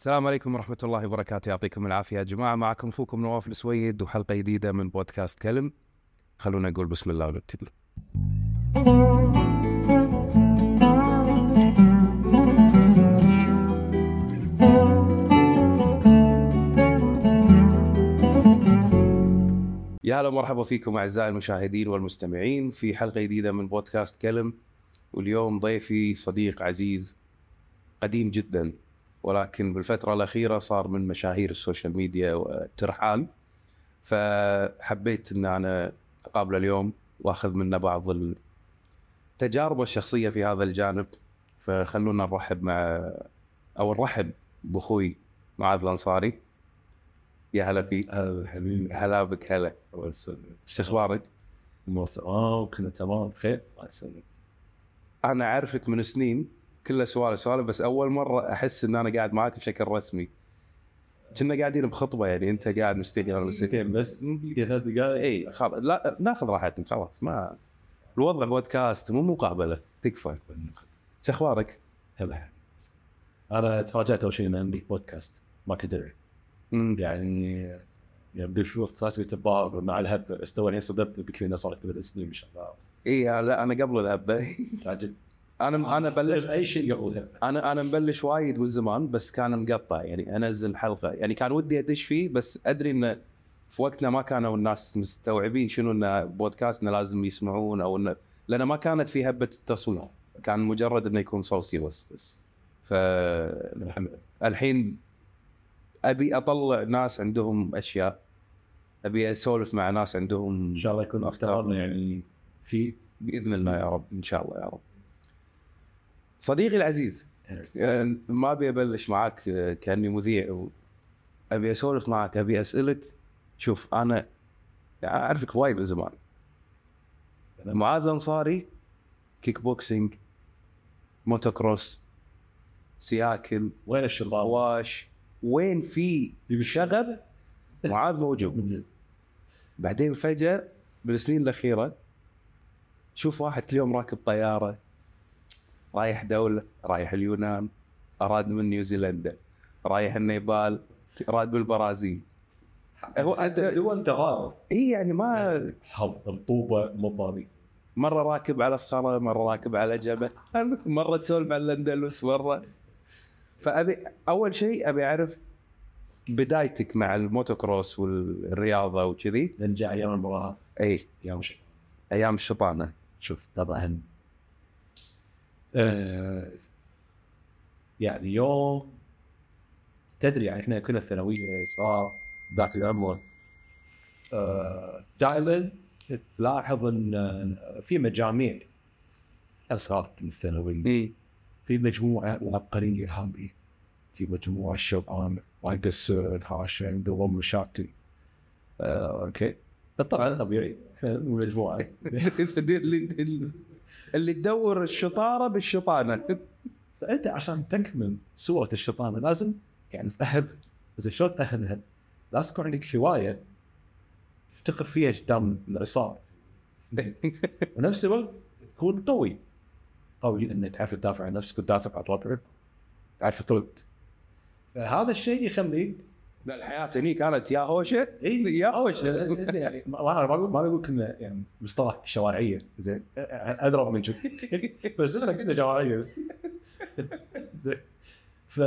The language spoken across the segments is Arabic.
السلام عليكم ورحمة الله وبركاته. يعطيكم العافية. يا جماعة معكم أخوكم نواف السويد وحلقة جديدة من بودكاست كلم. خلونا نقول بسم الله ونبتدي. يا هلا ومرحبا فيكم أعزائي المشاهدين والمستمعين في حلقة جديدة من بودكاست كلم. واليوم ضيفي صديق عزيز قديم جدا. ولكن بالفترة الأخيرة صار من مشاهير السوشيال ميديا والترحال فحبيت أن أنا أقابله اليوم وأخذ منه بعض التجارب الشخصية في هذا الجانب. فخلونا نرحب مع أو نرحب بأخوي معاذ الأنصاري. يا هلا فيك. هلا حبيبي. هلا بك هلا. الله يسلمك. إيش أخبارك؟ الأمور تمام كله تمام؟ بخير الله يسلمك. أنا أعرفك من سنين. كلها سوالف سوالف بس أول مرة أحس إن أنا قاعد معاك بشكل رسمي. كنا قاعدين بخطبة يعني أنت قاعد مستحي دقيقتين بس ثلاث دقائق. إي خلاص. لا ناخذ راحتنا خلاص ما الوضع بودكاست مو مقابلة. تكفى. إيش أخبارك؟ هلا. أنا تفاجأت أول شيء إن عندي بودكاست. ما كنت أدري. يعني يبدو شو كلاسيك تبار مع الهب بس تو الحين صدقت بك فينا صار ثلاث سنين ما شاء الله. إي لا أنا قبل الهبه أنا أنا بلشت أي شيء أنا أنا مبلش وايد من زمان بس كان مقطع يعني أنزل حلقة. يعني كان ودي أدش فيه بس أدري انه في وقتنا ما كانوا الناس مستوعبين شنو انه بودكاستنا لازم يسمعون أو انه لأن ما كانت في هبة التصوير. كان مجرد إنه يكون صوتي بس بس. فالحين أبي أطلع ناس عندهم أشياء. أبي أسولف مع ناس عندهم إن شاء الله يكون افتقارنا يعني في بإذن الله يا رب إن شاء الله يا رب. صديقي العزيز ما أبي أبلش معاك آه، كأني مذيع. ابي أسولف معك أبي أسألك شوف أنا أعرفك وايد من زمان. معاذ الانصاري kick boxing motocross سياكل وين الشباب؟ واش وين في شغب؟ معاذ موجود. بعدين فجأة بالسنين الأخيرة شوف واحد كل يوم راكب طيارة رايح دولة رايح اليونان راد من نيوزيلندا. رايح النيبال راد بالبرازيل هو أنت انت دول تغارب. إي يعني ما حظ رطوبة مضاري مرة راكب على صخره مرة راكب على جبل. مرة تسولف عن الأندلس مرة. فأبي أول شيء أبي أعرف بدايتك مع الموتوكروس والرياضة وكذي. نرجع أيام المباراه إي. أيام أيام الشطانة. شوف طبعا آه يعني يوم تدري يعني إحنا كنا ثانوية صار ذات العمر. آه دائما تلاحظ إن في مجاميع أصغر من الثانوية. اي في مجموعة عبقريه هذه في مجموعة شباب ما يقصرون هاشم عندهم مشاكل. آه أوكي. طبعا طبيعي. إحنا مجموعة. اللي تدور الشطارة بالشطانة. فأنت عشان تكمل صورة الشيطان لازم يعني تاهل زين شلون تاهلها؟ لازم يكون عندك هواية تفتخر فيها قدام العصابه ونفس الوقت تكون قوي. قوي انك تعرف تدافع عن نفسك وتدافع عن ربعك. تعرف ترد. فهذا الشيء يخليك لا، الحياة هني كانت يا هوشه اي يا هوشه يعني ما بقول ما بقول كنا يعني مصطلح شوارعيه زين اضرب من كذي بس إحنا كنا شوارعيه زين ف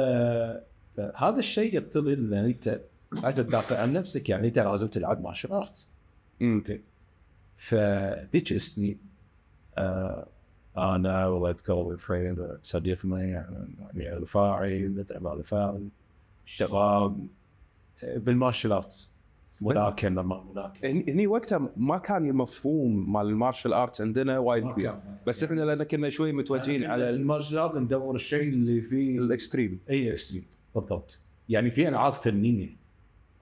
فهذا الشيء يقتضي ان انت عشان تدافع عن نفسك يعني انت لازم تلعب martial arts أمم. فذيك السنين آه أنا واذكر فريم صديقنا يعني رفاعي متعب رفاعي شباب بال martial arts ملاكمه ما ملاكمه هني وقتها ما كان المفهوم مال ال martial arts عندنا وايد كبير. بس إحنا لأن كنا شوي متوجهين على ال- ال martial art ندور الشيء اللي فيه ال extreme. إي extreme. بالضبط. يعني في ألعاب فنية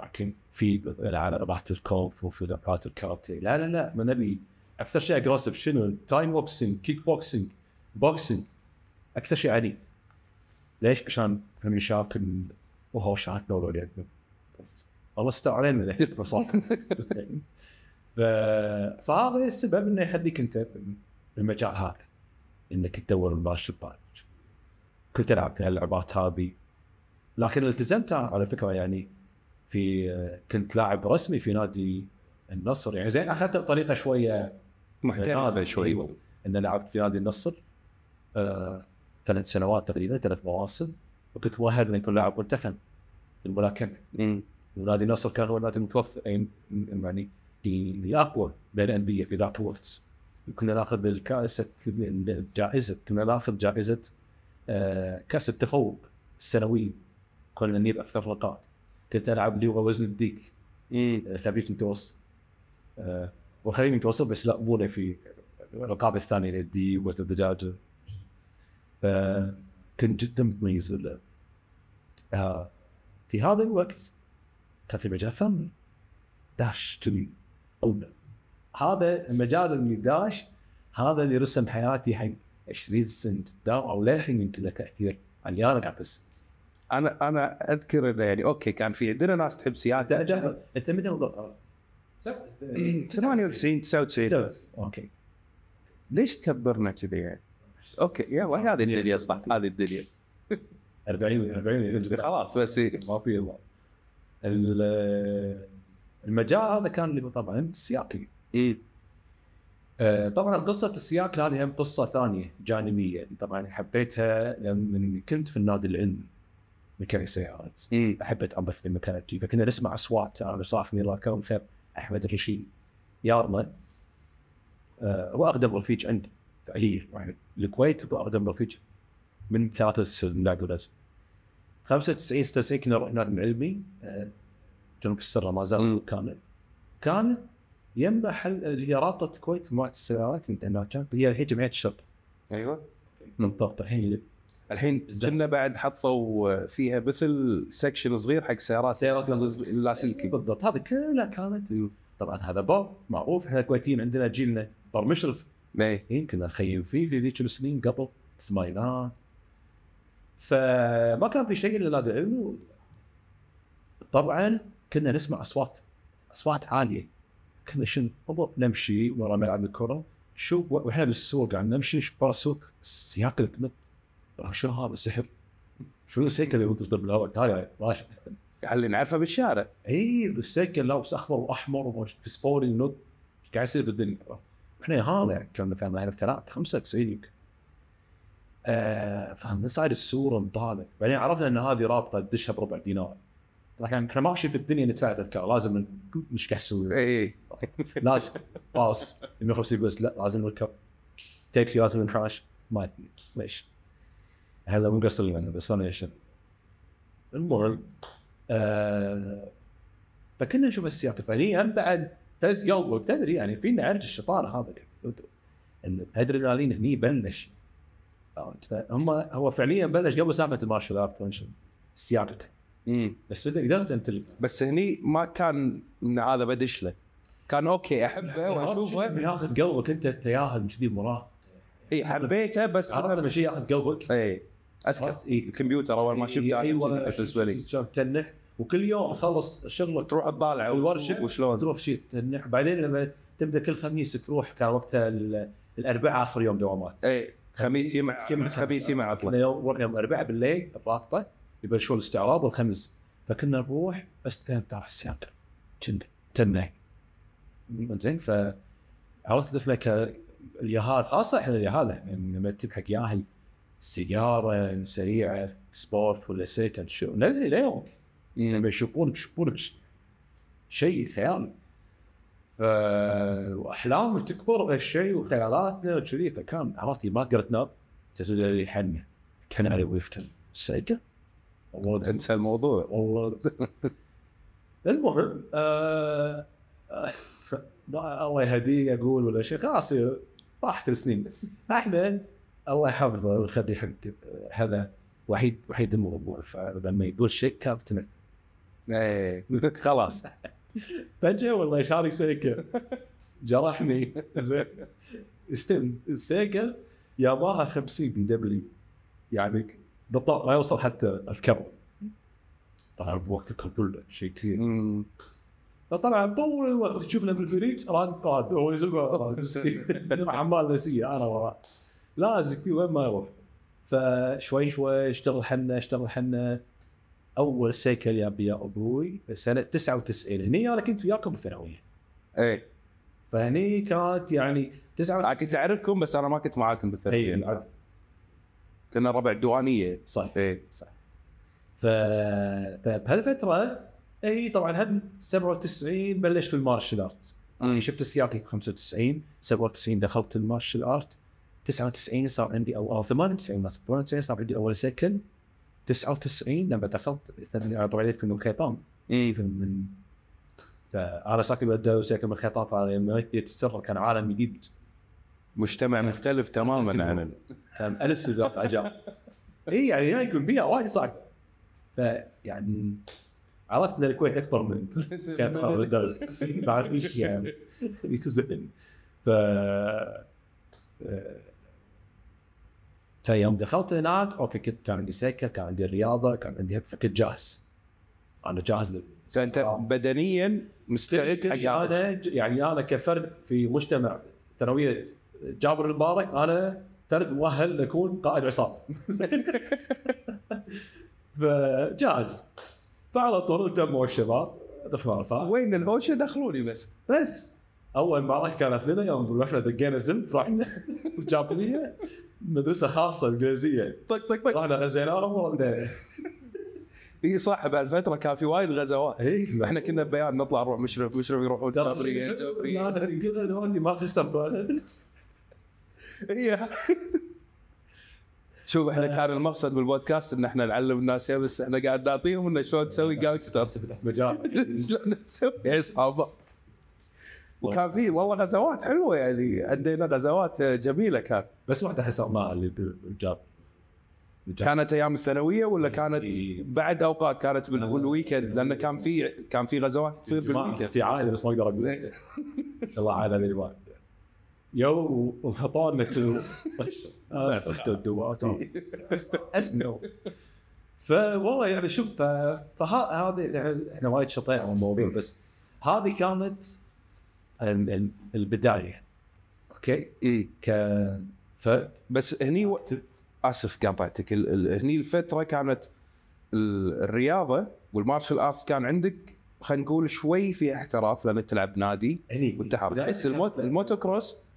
لكن في العاب الكونغ فو في العاب الكاراتيه. لا لا لا ما نبي. أكثر شيء aggressive شنو؟ Thai boxing kick boxing boxing أكثر شيء عنيف ليش؟ عشان هم يشارك وهو دور يقدم الله استر علينا ف... فهذا السبب إنه يخليك أنت بالمجال هذا إنك تدور المارشال ارت كنت ألعب في هاللعبات هذه لكن التزمت على فكرة يعني في كنت لاعب رسمي في نادي النصر. يعني زين اخذتها بطريقة شوية محترفة شوي. أيوة. ان لعبت في نادي النصر آه ثلاث سنوات تقريبا ثلاث مواسم وكنت مؤهل إني أكون لاعب منتخب في الملاكمه. ونادي النصر كان هو النادي المتوفر يعني يعني لاقوى بين الأندية في ذاك الوقت. كنا ناخذ الكاس الجائزه كنا ناخذ جائزة آه كأس التفوق السنوي. كنا نجيب أكثر نقاط. كنت ألعب اللي هو وزن الديك. آه، خفيف متوسط. آه متوسط بس لا مو في الالقاب الثانية الدي وزن الدجاجه فكنت جدا متميز آه في هذا الوقت كان في مجال ثاني داش تبي أو هذا المجال اللي داش هذا اللي رسم حياتي حق 20 سنه دام أو للحين يمكن له تأثير. على أنا قاعد أنا أنا أذكر إنه يعني أوكي كان في عندنا ناس تحب سياده أنت متى بالضبط؟ 98 99 okay. ليش تكبرنا كذي يعني؟ okay يا هذه الدنيا صح هذه الدنيا. 40 40 خلاص بس إيه. ما في الله ال- المجال هذا كان اللي طبعا سياكل مم. آه، طبعا قصة السياكل هذه هم قصة ثانية جانبية طبعا حبيتها لما كنت في النادي العلمي ميكانيك سيارات. حبيت انبث في الميكانيكي فكنا نسمع أصوات أنا صاحبي الله يكرم خير أحمد الرشيد يارنا آه، هو اقدم رفيج عندي فعليا الكويت هو اقدم رفيج من ثلاث سنين لا أقول 95 96 كنا رحنا العلمي آه، جنوب السرة ما زال. كامل كان. يم محل اللي هي رابطة الكويت مجموعه السيارات كنت هناك هي هي جمعية الشرطة. أيوه. من ضبط الحين. الحين كنا بعد حطوا فيها مثل سكشن صغير حق سيارات سيارات اللاسلكي بالضبط. هذه كلها كانت طبعا هذا بر معروف إحنا الكويتيين عندنا جيلنا بر مشرف. إيه. إيه، كنا نخيم فيه في ذيك السنين قبل الثمانينات فما كان في شيء إلا نادي العلمي طبعا كنا نسمع أصوات أصوات عالية. كنا شنو نمشي ورا ملعب الكرة شوف وإحنا بالسوق قاعد نمشي نشوف برا السوق السياق شنو هذا سحر شنو السيكل اللي يضرب بالهواء هاي ماشي اللي نعرفه بالشارع. إي بالسيكل لابس أخضر وأحمر في سبوري نط إيش قاعد يصير بالدنيا. إحنا هذا ثلاث 95 يمكن. آه فنصعد السور نطالع بعدين عرفنا إن هذه رابطة تدشها بربع دينار. لكن إحنا ماشي في الدنيا ندفع تذكار لازم إيش قاعد نسوي؟ إيه لازم باص. 150 بس لا لازم نركب تاكسي لازم نحاش ما أدري ليش؟ هذا مو قصدي أنا بس أنا إيش؟ المهم. آه فكنا نشوف السياق الفني. هم بعد فز قلبك تدري يعني فينا عرج الشيطان هذا. الادرينالين هني بلش فهمت؟ فهم هو فعليا بلش قبل سالفة المارشال آرت السياق مم. بس قدرت أنت بس هني ما كان إن هذا بدش له. كان okay أحبه وأشوفه. ياخذ قلبك أنت ياهل كذي مراهق إي حبيته بس عرفت لما شيء ياخذ قلبك؟ إي أذكر. عرفت؟ إي. الكمبيوتر أول ما شفته أيوه بالنسبة لي. تنح وكل يوم تخلص شغلك. تروح تطالع والورشه وشلون. تروح شيء تنح. بعدين لما تبدأ كل خميس تروح كان وقتها ال- الأربعاء آخر يوم دوامات. إي. خميس يمع خميس يمع إحنا عطله يوم يوم الأربعاء بالليل الرابطة يبلشون الاستعراض والخميس. فكنا نروح بس كان ترى السياق كنا تنح زين ف عرفت طفله ك اليهال خاصة إحنا اليهال يعني لما تجيب حق ياهل سيارة سريعة سبورت ولا سيكل شو ليه ليه لما يشوفونك يشوفونك. شيء خيالي. ف واحلامك تكبر بهالشيء وخيالاتنا وكذي فكان عرفت ما تقدر تنام تسوي حنة. كان علي ويفتن. سيكل والله. انسى الموضوع. والله. المهم آه آه، الله يهديه أقول ولا شيء. خلاص راحت السنين. أحمد الله يحفظه ويخليه حق هذا وحيد وحيد الموضوع. فلما يقول شيء كابتن إيه. خلاص. فجأة والله شاري سيكل. جرحني. زين. السيكل ياباها 50 بي دبليو. يعني بالضبط ما يوصل حتى الكبر طبعا بوقت كله شيء كثير. مم. فطبعا طول الوقت تشوفنا بالفريق ران قاد هو يسوق حمال نسيه أنا وراه. لازق فيه وين ما يروح. فشوي شوي اشتغل حنا اشتغل حنا أول سيكل يا أبي يا أبوي سنة 99 هني أنا كنت وياكم بالثانويه اي فهني كانت يعني أنا 99 كنت أعرفكم بس أنا ما كنت معاكم بالثانويه اي كنا ربع الديوانية. صح اي ف... فبهالفتره هي طبعا هم 97 بلش في ال martial art. مم. شفت السياكل 95 97 دخلت ال martial art. 99 صار عندي أو أو 98 مثلا 98 صار عندي أول سيكل. 99 لما دخلت طبعا في الخيطان مم. في من فانا ساكن سيكل من الخيطان فلما يتسرب كان عالم جديد. مجتمع مختلف تماما عن ال- كان الف ذاك عجاب اي يعني هاي يكون بيئه وايد صعب. فيعني عرفت إن الكويت أكبر من كان هذا الدرس. بعد إيش يعني. ف فيوم دخلت هناك أوكي كنت كان عندي سيكل كان عندي الرياضه كان عندي كنت جاهز. أنا جاهز لل- فأنت بدنيا مستعد؟ حق. أنا يعني أنا كفرد في مجتمع ثانوية جابر المبارك أنا فرد مؤهل لأكون قائد عصابة. فجاهز. فعلى طول تموا الشباب وين الهوشة؟ دخلوني بس. بس. أول معركه كانت لنا يوم رحنا دقينا زلف رحنا جابريه مدرسة خاصة إنجليزية. طق طق طق. رحنا غزيناهم وردينا إي صح بهالفتره كان في وايد غزوات. إي. إحنا كنا ببيان نطلع نروح مشرف مشرف يروحون ترى جابريه جابريه أنا كذا دلوقتي ما خسر إيه. شوف إحنا كان المقصد بالبودكاست إن إحنا نعلم الناس بس إحنا قاعد نعطيهم انه شلون تسوي gangster تفتح مجال. شلون تسوي عصابات وكان في والله غزوات حلوة يعني عندنا غزوات جميلة كان. بس واحدة خسرناها اللي بالجاب. كانت أيام الثانوية ولا كانت إيه. بعد أوقات؟ كانت بال- بال weekend لأن كان في كان في غزوات تصير بال weekend في عائلة بس ما أقدر أقول. الله عالم الوالد يو آه، الدوات اسمعوا فوالله يعني شوف فهذه يعني إحنا وايد شطينا الموضوع بس هذه كانت البداية. أوكي. إيه. ك ف بس هني و... آسف قاطعتك ال... ال... هني الفترة كانت ال... الرياضة وال martial arts كان عندك خلينا نقول شوي في احتراف لأن تلعب نادي هني والتحرك. بس الموت... الموتو كروس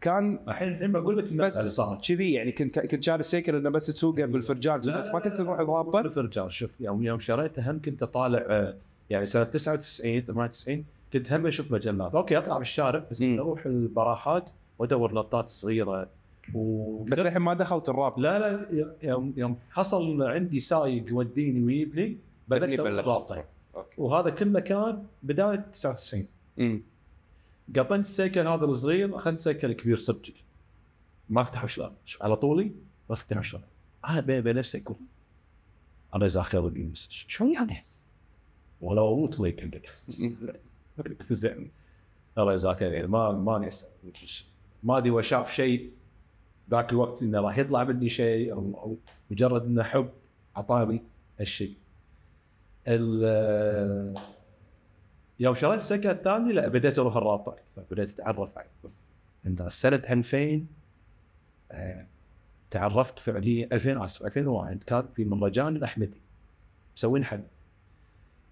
كان الحين الحين بقول لك بس اللي صار. كذي يعني كنت كنت شاري السيكل إنه بس تسوقه بالفرجان بس ما كنت تروح الرابطه بالفرجان شوف يوم يوم شريته هم كنت أطالع آه، يعني سنة 99 98 كنت هم أشوف مجلات. أوكي أطلع بالشارع بس. كنت أروح البراحات وأدور لطات صغيرة. و بس الحين ما دخلت الراب لا لا يوم يوم حصل عندي سايق يوديني ويجيبني بدني بدأت بلشت. رابطه وهذا كله كان بداية 99 امم قبلت السيكل هذا الصغير أخذت سيكل كبير صدق ما افتح شلون على طولي ما افتح شلون أنا بيني وبين نفسي أقول أنا إذا أخذ الجيمز شلون يعني؟ ولو أموت ويك زين. الله يجزاك يعني ما ما ما أدري هو شاف شيء ذاك الوقت إنه راح يطلع مني شيء أو مجرد إنه حب اعطاني هالشيء. ال- يوم شريت السكن الثاني لا بديت أروح الرابطة. بديت أتعرف على عند سنة 2000 آه، تعرفت فعليا 2000 آسف 2001 كان في مهرجان الأحمدي. مسوين حل.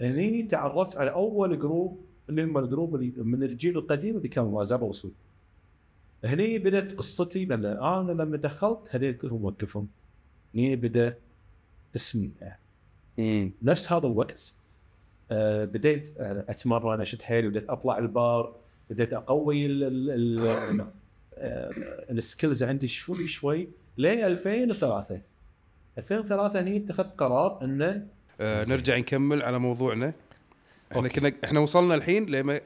هني تعرفت على أول group اللي هم الجروب اللي من الجيل القديم اللي كانوا ما زالوا وصول. هني بدأت قصتي لأن أنا لما دخلت هذول كلهم وقفهم. هني بدأ اسمي. نفس هذا الوقت آه بديت آه أتمرن أشد حيلي بديت أطلع البار بديت أقوي ال- ال- ال- آه، skills عندي شوي شوي ل 2003 2003 هني اتخذت قرار إنه آه نرجع نكمل على موضوعنا. إحنا. كنا إحنا وصلنا الحين لما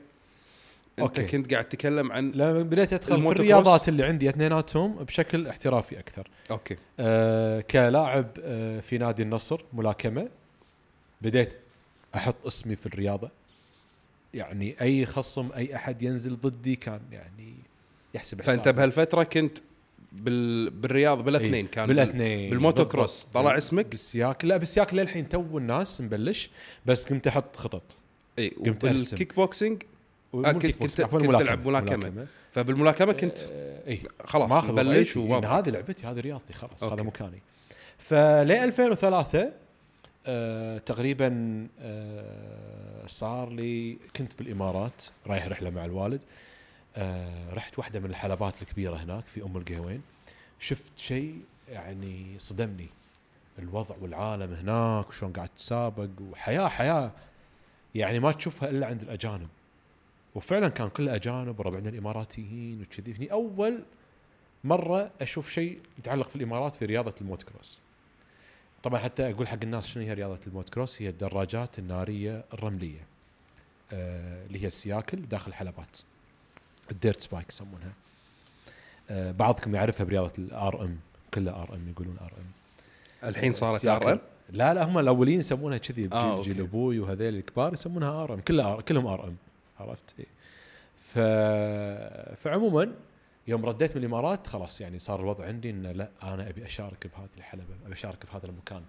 أنت أوكي. كنت قاعد تتكلم عن لما بديت أدخل في. الرياضات اللي عندي اثنيناتهم بشكل احترافي أكثر. أوكي. أه كلاعب أه في نادي النصر ملاكمة. بديت أحط اسمي في الرياضة. يعني أي خصم أي أحد ينزل ضدي كان يعني يحسب حساب فأنت بهالفترة كنت بال... بالرياض بالاثنين كان. بالاثنين بالموتو كروس. طلع اسمك؟ بالسياك. لا بالسياك للحين تو الناس مبلش بس قمت أحط خطط. اي. والكيك بوكسينج مو كنت- box، كنت- كنت. تلعب ملاكمة. فبالملاكمة كنت آه، اي خلاص ماخذ مبلش وضعيتي، إن وواضح هذه لعبتي هذه رياضتي خلاص أوكي. هذا مكاني فل 2003 آه تقريبا آه صار لي كنت بالإمارات رايح رحلة مع الوالد. آه رحت واحدة من الحلبات الكبيرة هناك في أم القهوين. شفت شيء يعني صدمني. الوضع والعالم هناك وشلون قاعد تسابق وحياة حياة يعني ما تشوفها إلا عند الأجانب. وفعلا كان كل اجانب وربعنا الإماراتيين وكذي. هني أول مرة أشوف شيء يتعلق في الإمارات في رياضة الموت كروس. طبعا حتى أقول حق الناس شنو هي رياضة الموت كروس. هي الدراجات النارية الرملية آه اللي هي السياكل داخل الحلبات. ال dirt bike يسمونها. آه بعضكم يعرفها برياضة ال RM. كلها RM يقولون RM. الحين صارت. RM؟ لا لا هم الأولين يسمونها كذي بجيل آه، جيل. أبوي وهذيل الكبار يسمونها RM كلها كلهم RM عرفت إيه. ف فعموما يوم رديت من الإمارات خلاص يعني صار الوضع عندي انه لا أنا أبي أشارك بهذه الحلبة أبي أشارك بهذا المكان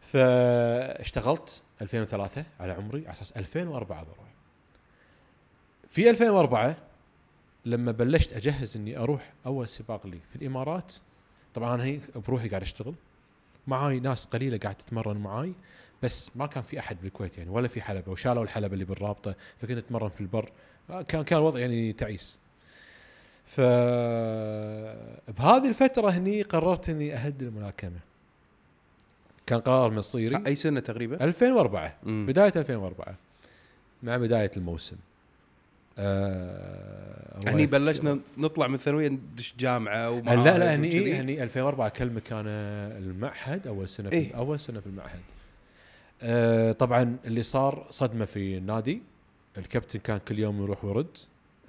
فاشتغلت 2003 على عمري على أساس 2004 بروح في 2004 لما بلشت أجهز إني أروح أول سباق لي في الإمارات طبعا أنا هي بروحي قاعد أشتغل معاي ناس قليلة قاعد تتمرن معاي بس ما كان في أحد بالكويت يعني ولا في حلبة وشالوا الحلبة اللي بالرابطة فكنت أتمرن في البر. كان كان الوضع يعني تعيس. ف بهذه الفترة هني قررت إني اهد الملاكمة. كان قرار مصيري. أي سنة تقريبا؟ 2004 مم. بداية 2004 مع بداية الموسم. آه هني بلشنا نطلع من الثانوية ندش جامعة ومع لا لا هني إيه هني 2004 اكلمك أنا المعهد أول سنة في إيه. إيه؟ أول سنة في المعهد آه طبعا اللي صار صدمة في النادي الكابتن كان كل يوم يروح ويرد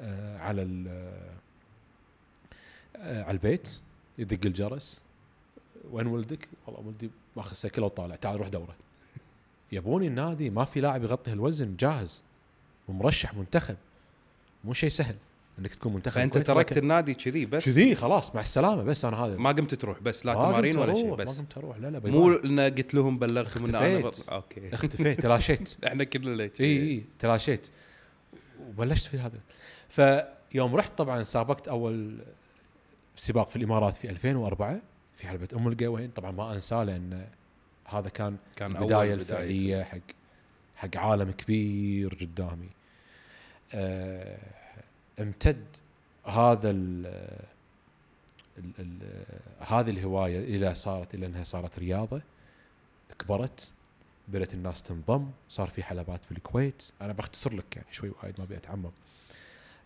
آه على ال- آه على البيت يدق الجرس وين ولدك؟ والله ولدي ماخذ سيكل وطالع تعال روح دوره يبوني النادي ما في لاعب يغطي هالوزن جاهز ومرشح منتخب مو شيء سهل إنك تكون منتخب فأنت تركت النادي كذي بس. كذي خلاص مع السلامة بس أنا هذا. ما قمت تروح بس لا تمارين ولا شيء أروح، ما بس. قمت أروح. لا لا مو مو ان قلت لهم بلغتهم ان أنا. بطلع. أوكي. اختفيت تلاشيت. إحنا كلنا. إي إي تلاشيت. وبلشت في هذا. فيوم رحت طبعا سابقت أول سباق في الإمارات في 2004 في حلبة أم القوين. طبعا ما انساه لأن هذا كان كان البداية. الفعلية حق حق عالم كبير قدامي. آه امتد هذا ال ال ال هذه الهواية إلى صارت إلى أنها صارت رياضة كبرت بدأت الناس تنضم صار في حلبات بالكويت. أنا بختصر لك يعني شوي وايد ما أبي أتعمق.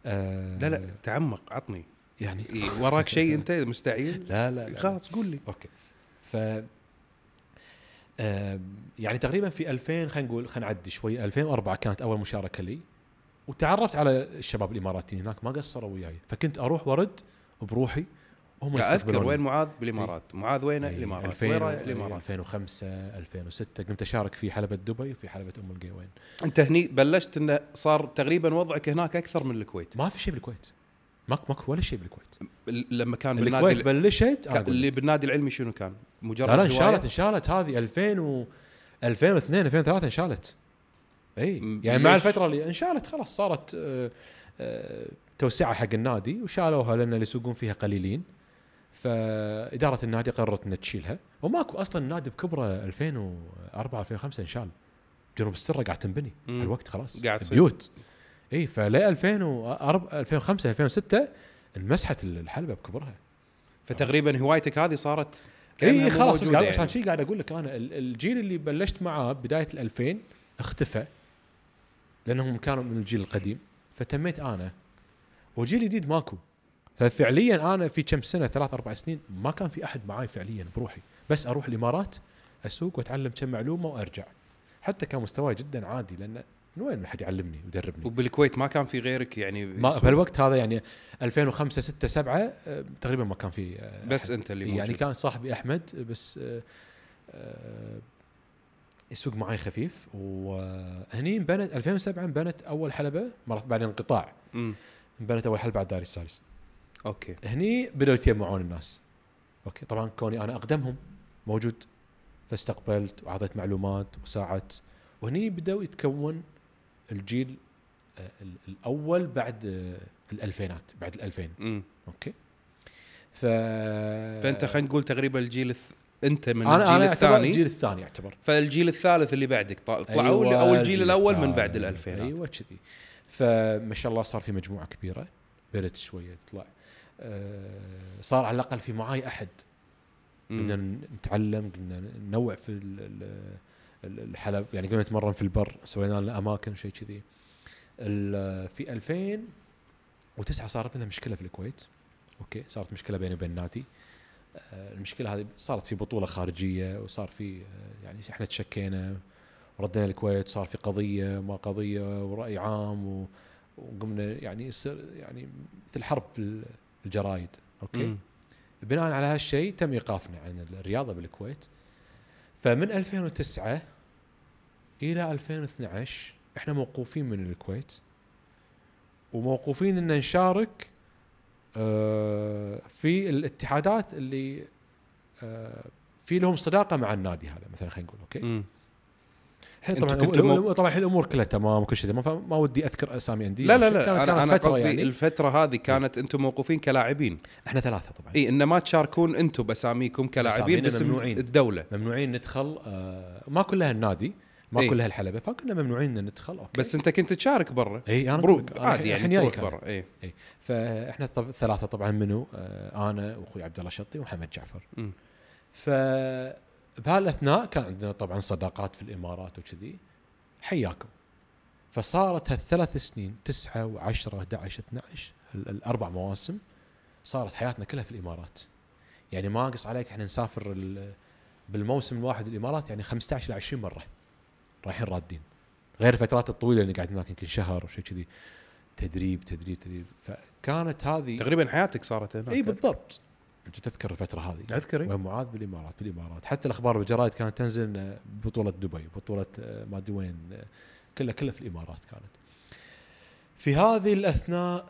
آه لا لا تعمق عطني. يعني إيه وراك شيء أنت مستعجل؟ لا لا, لا. خلاص قول لي. أوكي. ف يعني تقريبا في 2000 خلينا نقول خلينا نعدي شوي 2004 كانت أول مشاركة لي. وتعرفت على الشباب الإماراتيين هناك ما قصروا وياي. فكنت أروح ورد بروحي هم أذكر. وين معاذ؟ بالإمارات. معاذ وين إيه، الإمارات. 2000 وين رايح و- الامارات 2005 2006 قمت أشارك في حلبة دبي وفي حلبة أم القوين. أنت هني بلشت إنه صار تقريبا وضعك هناك أكثر من الكويت. ما في شيء بالكويت. ماكو ماكو ولا شيء بالكويت. ال- لما كان بالكويت بلشت. اللي بالنادي العلمي شنو كان؟ مجرد لا لا؟ انشالت انشالت. هذه 2000 و 2002 2003 انشالت. إي يعني مع؟ الفترة اللي انشالت خلاص صارت آه، آه، توسعه حق النادي وشالوها لأن اللي يسوقون فيها قليلين فإدارة النادي قررت إنها تشيلها وماكو أصلا النادي بكبره 2004 2005 انشال جنوب السره قاعد تنبني. الوقت خلاص قاعد. بيوت إي فلا 2004 2005 2006 انمسحت الحلبة بكبرها فتقريبا هوايتك هذه صارت إي خلاص بس قاعد يعني. عشان شي قاعد أقول لك أنا ال- الجيل اللي بلشت معاه بداية ال 2000 اختفى لأنهم كانوا من الجيل القديم فتميت أنا وجيل جديد ماكو ففعليا أنا في كم سنة ثلاث أربع سنين ما كان في أحد معاي فعليا بروحي بس أروح الإمارات أسوق وأتعلم كم معلومة وأرجع حتى كان مستواي جدا عادي لأن من وين ما حد يعلمني ويدربني وبالكويت ما كان في غيرك يعني ما. بهالوقت هذا يعني 2005 6 7 آه، تقريبا ما كان في آه، بس. أنت اللي موجود. يعني كان صاحبي أحمد بس يسوق معي خفيف وهني انبنت 2007 انبنت أول حلبة مرت بعد انقطاع. انبنت أول حلبة على الدائري السادس أوكي. هني بدأوا يتجمعون الناس. أوكي طبعا كوني أنا أقدمهم موجود فاستقبلت وأعطيت معلومات وساعدت. وهني بدأوا يتكون الجيل آه، ال- الأول بعد آه، الألفينات بعد الألفين. أوكي. ف فأنت خلينا نقول تقريبا الجيل الث... أنت من أنا الجيل اعتبر الثاني. الجيل الثاني يعتبر. فالجيل الثالث اللي بعدك طل- طلعوا أيوة، أو الجيل الأول من. بعد الألفينات. أيوه كذي. فما شاء الله صار في مجموعة كبيرة بدات شوية تطلع. آه، صار على الأقل في معاي أحد. قلنا. نتعلم قلنا ننوع في ال- ال- ال- الحلب يعني قلنا نتمرن في البر سوينا لنا أماكن وشيء كذي. في 2009 صارت لنا مشكلة في الكويت. أوكي صارت مشكلة بيني وبين نادي المشكلة هذه صارت في بطولة خارجية وصار في آه، يعني إحنا تشكينا وردينا الكويت صار في قضية ما قضية ورأي عام وقمنا يعني يصير يعني مثل حرب في الجرايد. أوكي. بناء على هالشيء تم إيقافنا عن الرياضة بالكويت. فمن 2009 إلى 2012 إحنا موقوفين من الكويت. وموقوفين إن نشارك آه، في الاتحادات اللي آه، في لهم صداقة مع النادي هذا مثلا خلينا نقول أوكي. الحين طبعا طبعا الحين الأمور كلها تمام وكل شيء تمام فما ودي أذكر أسامي انديه لا لا لا كانت أنا فترة قصدي يعني. الفترة هذه كانت أنتم موقوفين كلاعبين. إحنا ثلاثة طبعا. إي إن ما تشاركون أنتم بأساميكم كلاعبين باسم ممنوعين. الدولة. ممنوعين ندخل آه ما كلها النادي ما إيه. كلها الحلبه فكنا ممنوعين إن ندخل أوكي. بس أنت كنت تشارك برا. اي أنا برو أقول لك، أنا عادي يعني تروح. برا اي فإحنا طب ثلاثة طبعا منو؟ آه أنا وأخوي عبد الله شطي ومحمد جعفر. ف بهالاثناء كان عندنا طبعا صداقات في الإمارات وكذي. حياكم فصارت هالثلاث سنين 9 و10 11 12 ال- الأربع مواسم صارت حياتنا كلها في الإمارات. يعني ما أقص عليك إحنا نسافر ال- بالموسم الواحد الإمارات يعني 15 ل 20 مرة. رايحين رادين. غير الفترات الطويلة اللي قاعد هناك يمكن شهر وشيء كذي. تدريب تدريب تدريب. فكانت هذه تقريبا حياتك صارت هناك. إي بالضبط. أنت تذكر الفترة هذه. أذكر إي. ومعاذ بالإمارات بالإمارات. حتى الأخبار بالجرايد كانت تنزل آه، بطولة دبي بطولة آه، ما أدري وين آه، كلها كلها في الإمارات كانت. في هذه الأثناء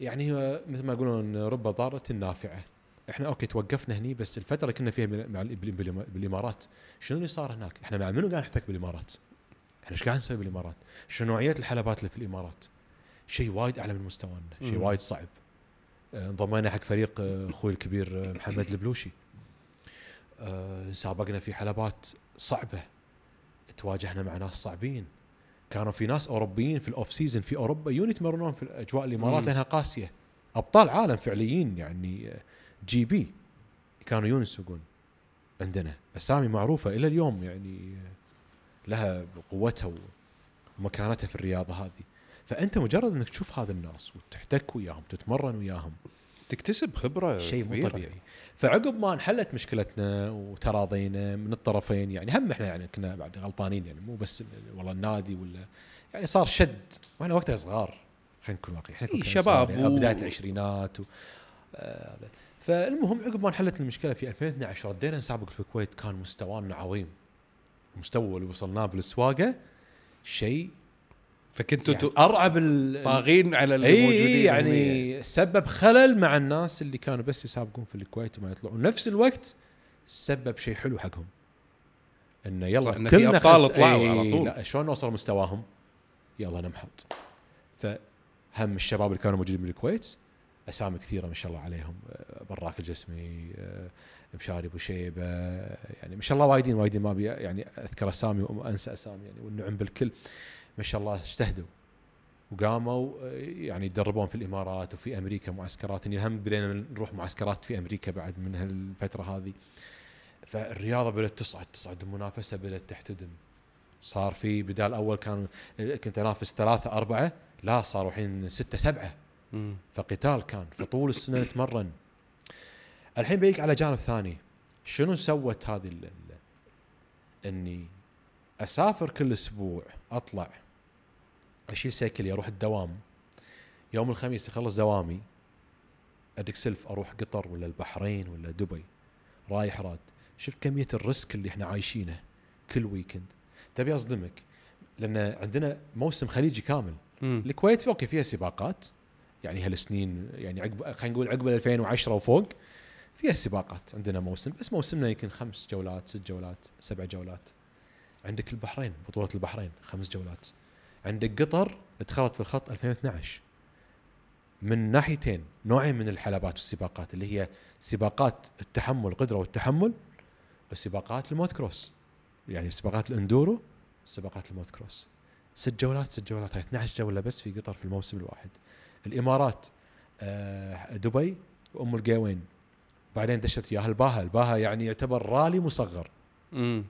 يعني مثل ما يقولون رب ضارة نافعه إحنا أوكي توقفنا هني بس الفترة اللي كنا فيها مع ال- بال- بال- بالإمارات شنو اللي صار هناك؟ إحنا مع منو قاعد نحتك بالإمارات؟ إحنا إيش قاعد نسوي بالإمارات؟ شنو نوعية الحلبات اللي في الإمارات؟ شيء وايد أعلى من مستوانا، شيء. وايد صعب. آه، انضمينا حق فريق آه، أخوي الكبير آه، محمد البلوشي. سابقنا في حلبات صعبة. تواجهنا مع ناس صعبين. كانوا في ناس أوروبيين في ال off season في أوروبا يجون يتمرنون في اجواء الإمارات. لأنها قاسية. أبطال عالم فعليين يعني GP كانوا يجون يسوقون عندنا أسامي معروفة إلى اليوم يعني لها قوتها ومكانتها في الرياضة هذه. فأنت مجرد إنك تشوف هذا الناس وتحتك وياهم تتمرن وياهم تكتسب خبرة شيء مو. طبيعي فعقب ما انحلت مشكلتنا وتراضينا من الطرفين يعني هم إحنا يعني كنا بعد غلطانين يعني مو بس ال- والله النادي ولا يعني صار شد وإحنا وقتها صغار خلينا نكون واقعيين إحنا إي كنا شباب يعني و- بدايه العشرينات و... آه. فالمهم عقب ما انحلت المشكلة في 2012 ردينا نسابق في الكويت كان مستوانا عظيم. المستوى اللي وصلناه بالسواقة شيء فكنتوا يعني أرعب ال- طاغين على الموجودين اي يعني سبب خلل مع الناس اللي كانوا بس يسابقون في الكويت وما يطلعون. نفس الوقت سبب شيء حلو حقهم. إنه يلا إن كلنا أبطال خس- طلعوا إي، على طول. لا شلون نوصل مستواهم؟ يلا نمحط. فهم الشباب اللي كانوا موجودين بالكويت أسامي كثيرة ما شاء الله عليهم. آه، براك الجسمي آه، مشاري أبو شيبة يعني ما شاء الله وايدين وايدين ما أبي يعني أذكر أسامي وانسى أسامي يعني والنعم بالكل. ما شاء الله اجتهدوا وقاموا آه، يعني يتدربون في الإمارات وفي أمريكا معسكرات. يعني هم بدينا نروح معسكرات في أمريكا بعد من هالفترة هذه. فالرياضة بدأت تصعد تصعد المنافسة بدأت تحتدم. صار في بدال أول كان كنت أنافس ثلاثة أربعة لا صاروا الحين ستة سبعة. فقتال كان فطول السنة نتمرن الحين بيجيك على جانب ثاني شنو سوت هذه ال- ال- إني أسافر كل أسبوع أطلع أشيل cycle ي أروح الدوام. يوم الخميس أخلص دوامي أدق سلف أروح قطر ولا البحرين ولا دبي. رايح راد. شفت كمية ال risk اللي إحنا عايشينه كل weekend تبي أصدمك لأن عندنا موسم خليجي كامل. الكويت أوكي فيها سباقات. يعني هالسنين يعني عقب خلينا نقول عقب 2010 وفوق فيها سباقات عندنا موسم بس موسمنا يمكن خمس جولات ست جولات سبع جولات. عندك البحرين بطولة البحرين خمس جولات. عندك قطر دخلت في الخط 2012 من ناحيتين نوعين من الحلبات والسباقات اللي هي سباقات التحمل القدره والتحمل وسباقات الموتو كروس. يعني سباقات ال enduro سباقات الموتو كروس. ست جولات ست جولات هاي 12 جولة بس في قطر في الموسم الواحد. الإمارات آه، دبي وأم القيوين بعدين دشت وياها الباها الباها يعني يعتبر رالي مصغر. امم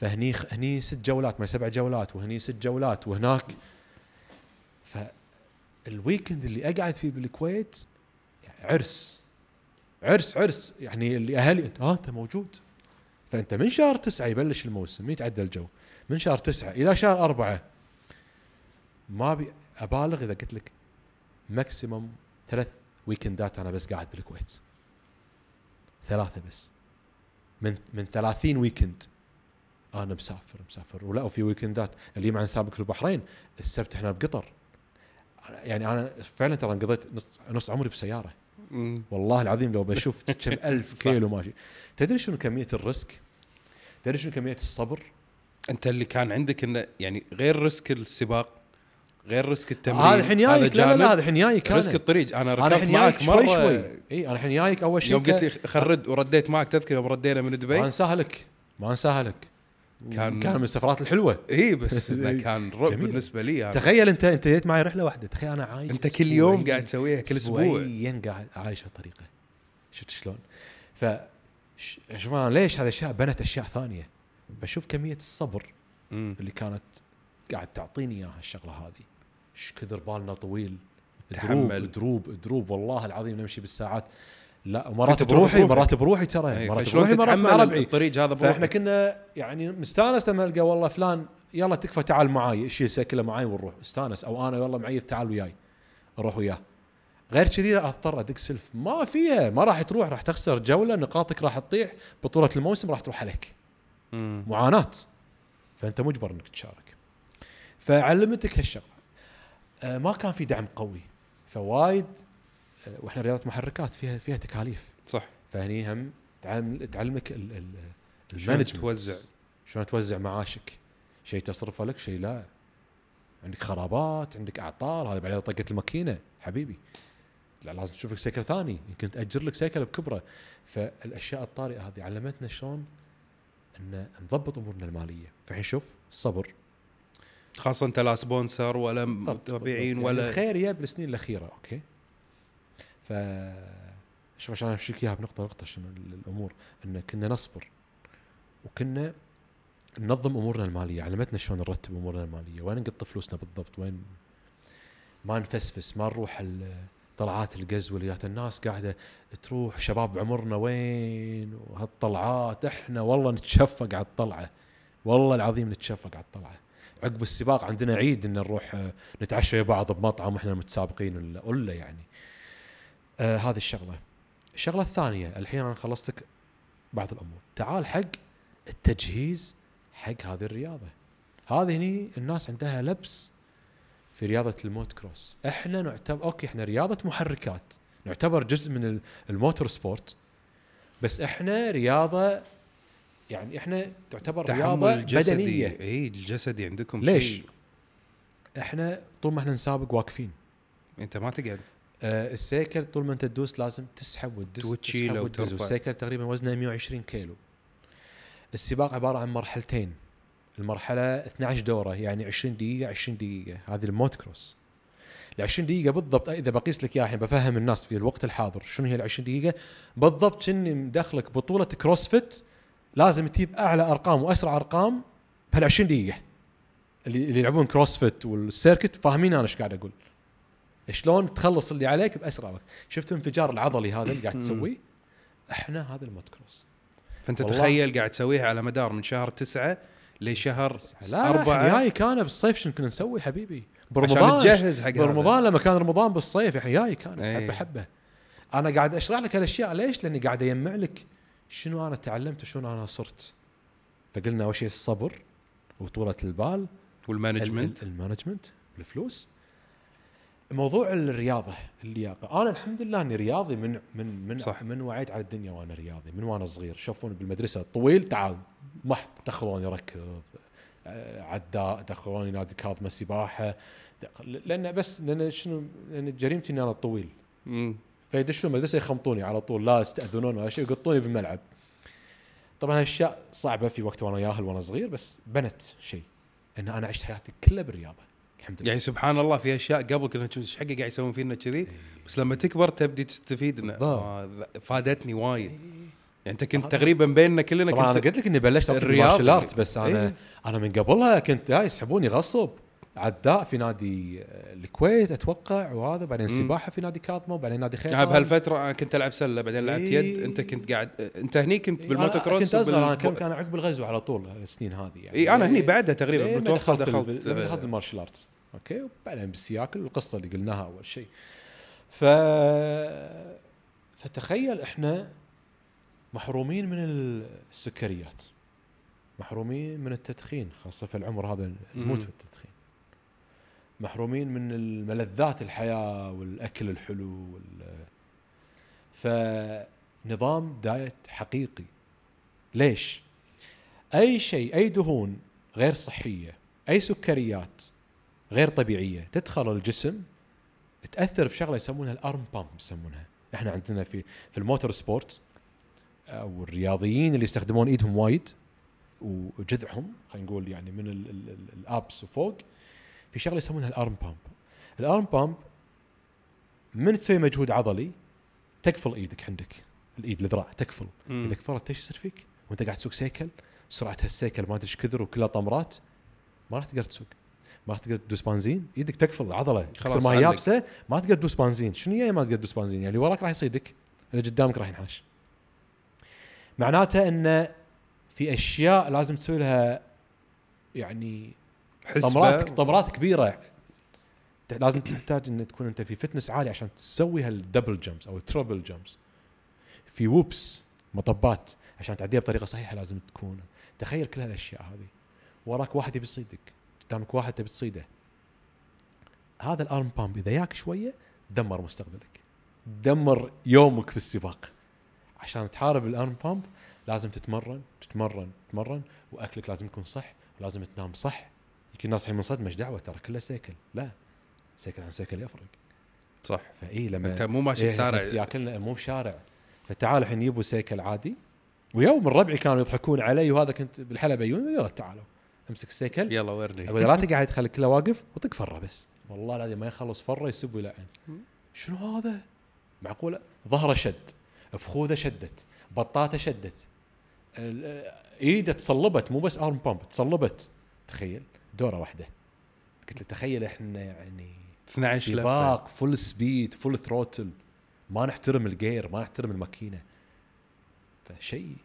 فهني هني ست جولات ما سبع جولات وهني ست جولات وهناك. فال weekend اللي أقعد فيه بالكويت عرس. عرس عرس. يعني اللي أهلي أنت آه أنت موجود. فأنت من شهر تسعة يبلش الموسم يتعدى الجو. من شهر تسعة إلى شهر أربعة. ما ابي أبالغ إذا قلت لك maximum ثلاث weekend ات أنا بس قاعد بالكويت. ثلاثة بس. من من 30 weekend أنا مسافر مسافر. ولا وفي weekend ات اللي مع نسابق في البحرين السبت إحنا بقطر. يعني أنا فعلا ترى قضيت نص نص عمري بسيارة. والله العظيم لو بشوف كم ألف. كيلو ماشي تدري شنو كمية ال risk؟ تدري شنو كمية الصبر؟ أنت اللي كان عندك إنه يعني غير risk السباق غير risk التمرين. هذا الحين جايك لا لا هذا الحين جايك risk الطريق. أنا ركبت معك شوي شوي. إي أنا الحين جايك أول شيء يوم قلت لي خرد ورديت معك تذكر يوم ردينا من ما دبي. انساها لك ما انساها لك كان- كان من السفرات الحلوة. إي بس كان رعب. بالنسبة لي هذا. تخيل انت أنت جيت معي رحلة واحدة. تخيل أنا عايش أنت كل يوم. قاعد تسويها كل أسبوع. اسبوعيا قاعد عايش هالطريقه شفت شلون؟ ف شوف أنا ليش هذه الاشياء بنت أشياء ثانية. بشوف كمية الصبر. اللي كانت قاعد تعطيني إياها الشغلة هذه. إيش كثر بالنا طويل. تحمل. دروب دروب دروب. والله العظيم نمشي بالساعات. لا مرات بروحي. مرات بروحي ترى. إي، مرات بروحي مرات مع ربعي الطريق هذا فإحنا بروحك كنا يعني مستانس لما القى والله فلان يلا تكفى تعال معاي. شيل cycle ه معاي ونروح. استانس أو أنا والله معي تعال وياي. أروح وياه. غير كذي أضطر أدق سلف. ما فيها. ما راح تروح. راح تخسر جولة. نقاطك راح تطيح. بطولة الموسم راح تروح عليك. معاناة. فأنت مجبر إنك تشارك. فعلمتك هالشغلة. آه ما كان في دعم قوي. فوايد آه وإحنا رياضة محركات فيها فيها تكاليف. صح. فهني هم تعلم تعلمك ال- ال- شلون ال management توزع. شلون توزع معاشك. شيء تصرفه لك شيء لا. عندك خرابات عندك أعطال. هذا بعدين طقه الماكينة. حبيبي. لا لازم تشوف لك cycle ثاني. يمكن تأجر لك cycle بكبره. فالأشياء الطارئة هذه علمتنا شلون إن نضبط أمورنا المالية. فالحين شوف الصبر خاصة أنت لا sponsor ولا متابعين بالضبط. ولا يعني الخير يا بالسنين الأخيرة أوكي؟ ف شوف عشان امشي إياها بنقطة نقطة شنو ال- الأمور. إن كنا نصبر وكنا ننظم أمورنا المالية علمتنا شلون نرتب أمورنا المالية وين نقط فلوسنا بالضبط وين ما نفسفس ما نروح طلعات القز واليات الناس قاعدة تروح شباب عمرنا وين؟ وهالطلعات إحنا والله نتشفق على الطلعة والله العظيم نتشفق على الطلعة. عقب السباق عندنا عيد إن نروح آه، نتعشى ويا بعض بمطعم وإحنا متسابقين ولا يعني. آه هذه الشغلة. الشغلة الثانية الحين أنا خلصتك بعض الأمور. تعال حق التجهيز حق هذه الرياضة. هذه هني الناس عندها لبس في رياضة الموتو كروس. إحنا نعتبر أوكي إحنا رياضة محركات. نعتبر جزء من ال- ال motor sport. بس إحنا رياضة يعني إحنا تعتبر رياضة بدنية. اي الجسدي عندكم ليش؟ شيء. إحنا طول ما إحنا نسابق واقفين. أنت ما تقعد. آه السيكل طول ما أنت تدوس لازم تسحب وتدس وتشيله تسحب وتدس. والسيكل تقريبا وزنه 120 كيلو. السباق عبارة عن مرحلتين. المرحلة 12 دورة يعني 20 دقيقة 20 دقيقة. هذه الموت كروس. ال 20 دقيقة بالضبط إذا بقيس لك إياها الحين بفهم الناس في الوقت الحاضر شنو هي ال 20 دقيقة؟ بالضبط كني مدخلك بطولة كروسفيت لازم تجيب أعلى أرقام وأسرع أرقام بهال 20 دقيقة. اللي اللي يلعبون CrossFit وال circuit فاهمين أنا إيش قاعد أقول. شلون تخلص اللي عليك بأسرع وقت. شفت الانفجار العضلي هذا اللي قاعد تسويه؟ إحنا هذا الموتو كروس فأنت. تخيل قاعد تسويها على مدار من شهر تسعة لشهر لا لا أربعة. جاي كان بالصيف شنو كنا نسوي حبيبي؟ عشان برمضان. تجهز حق. برمضان لما كان رمضان بالصيف يا جاي كان. إيه. حبه حبه أنا قاعد أشرح لك هالأشياء ليش؟ لأني قاعد أجمع لك شنو أنا تعلمت وشنو أنا صرت؟ فقلنا أول شيء الصبر وطولة البال وال management. ال- ال management الفلوس. موضوع الرياضة اللياقه أنا الحمد لله إني رياضي من من من صح. من وعيت على الدنيا وأنا رياضي من وأنا صغير. شوفوني بالمدرسة طويل تعال ما تاخذوني ركض آه، عداء دخلوني نادي كاظمه السباحة. دخل- لأن بس لأن شنو لأن جريمتي إني أنا طويل. فيدشون المدرسة يخمطوني على طول لا يستأذنون ولا شيء يقطوني بالملعب. طبعا هالأشياء صعبة في وقت وأنا ياهل وأنا صغير بس بنت شيء إن أنا عشت حياتي كلها بالرياضة الحمد لله. يعني سبحان الله في أشياء قبل كنا نشوف إيش حقه قاعد يسوون فينا كذي بس لما تكبر تبدي تستفيد انه. آه، فادتني وايد. يعني أنت كنت تقريبا بيننا كلنا طبعا أنا كنت قلت لك إني بلشت arts بس أنا إيه. أنا من قبلها كنت هاي يسحبوني غصب عداء في نادي آه، الكويت أتوقع وهذا بعدين السباحه في نادي كاظمة وبعدين نادي خير بهالفتره أنا كنت ألعب سلة بعدين لعبت إيه. يد أنت كنت قاعد أنت هني كنت بالموتو كروس كنت أصغر أنا كم كان عقب الغزو على طول السنين هذه يعني. إي أنا هني بعدها تقريبا إيه، بالمتوسط دخلت دخلت. دخلت لما دخلت آه، ال martial arts. okay وبعدين بالسياكل القصة اللي قلناها أول شيء. ف فتخيل إحنا محرومين من السكريات محرومين من التدخين خاصة في العمر هذا نموت. بالتدخين محرومين من الملذات الحياة والأكل الحلو وال فنظام diet حقيقي ليش؟ أي شيء أي دهون غير صحية أي سكريات غير طبيعية تدخل الجسم تأثر بشغلة يسمونها ال arm pump يسمونها إحنا عندنا في في ال motorsport أو الرياضيين اللي يستخدمون إيدهم وايد وجذعهم خلينا نقول يعني من ال- ال- ال- ال abs وفوق في شغلة يسمونها ال arm pump. ال arm pump من تسوي مجهود عضلي تقفل إيدك عندك. الإيد الذراع تقفل مم. إذا كثرت إيش يصير فيك؟ وأنت قاعد تسوق سيكل سرعه هالسيكل ما ادري إيش كثر وكلها طمرات ما راح تقدر تسوق. ما راح تقدر تدوس بنزين إيدك تقفل العضله خلاص ما هي. يابسة ما تقدر تدوس بنزين. شنو يعني ما تقدر تدوس بنزين؟ يعني اللي وراك راح يصيدك اللي قدامك راح ينحاش. معناته إن في أشياء لازم تسوي لها يعني حسبة. طمرات طمرات كبيرة. لازم تحتاج إن تكون أنت في fitness عالي عشان تسوي هال double jumps أو ال triple jumps في whoops مطبات. عشان تعديها بطريقة صحيحة لازم تكون. تخيل كل هالأشياء هذه. وراك واحد يبي يصيدك. قدامك واحد تبي تصيده. هذا الارم بامب إذا ياك شوية دمر مستقبلك. دمر يومك في السباق. عشان تحارب الارم بامب لازم تتمرن تتمرن تتمرن. وأكلك لازم يكون صح ولازم تنام صح. الناس الحين من صدمة إيش دعوة؟ ترى كله سيكل لا سيكل عن سيكل يفرق. صح. فاي لما أنت مو ماشي إيه بسارع. بس ياكلنا مو بشارع. فتعالوا الحين يجيبوا سيكل عادي. ويوم من ربعي كانوا يضحكون علي وهذا كنت بالحلبة يقولون يلا تعالوا امسك السيكل يلا ورني. ابدا لا تقعد خليك كله واقف وطق فرة بس. والله العظيم ما يخلص فرة يسب ويلعن. شنو هذا؟ معقولة؟ ظهره شد فخوذه شدت بطاطه شدت إيده تصلبت مو بس arm pump تصلبت. تخيل. دورة واحدة. قلت له تخيل إحنا يعني 12 لفة. سباق full speed full throttle ما نحترم الgear ما نحترم الماكينة. فشيء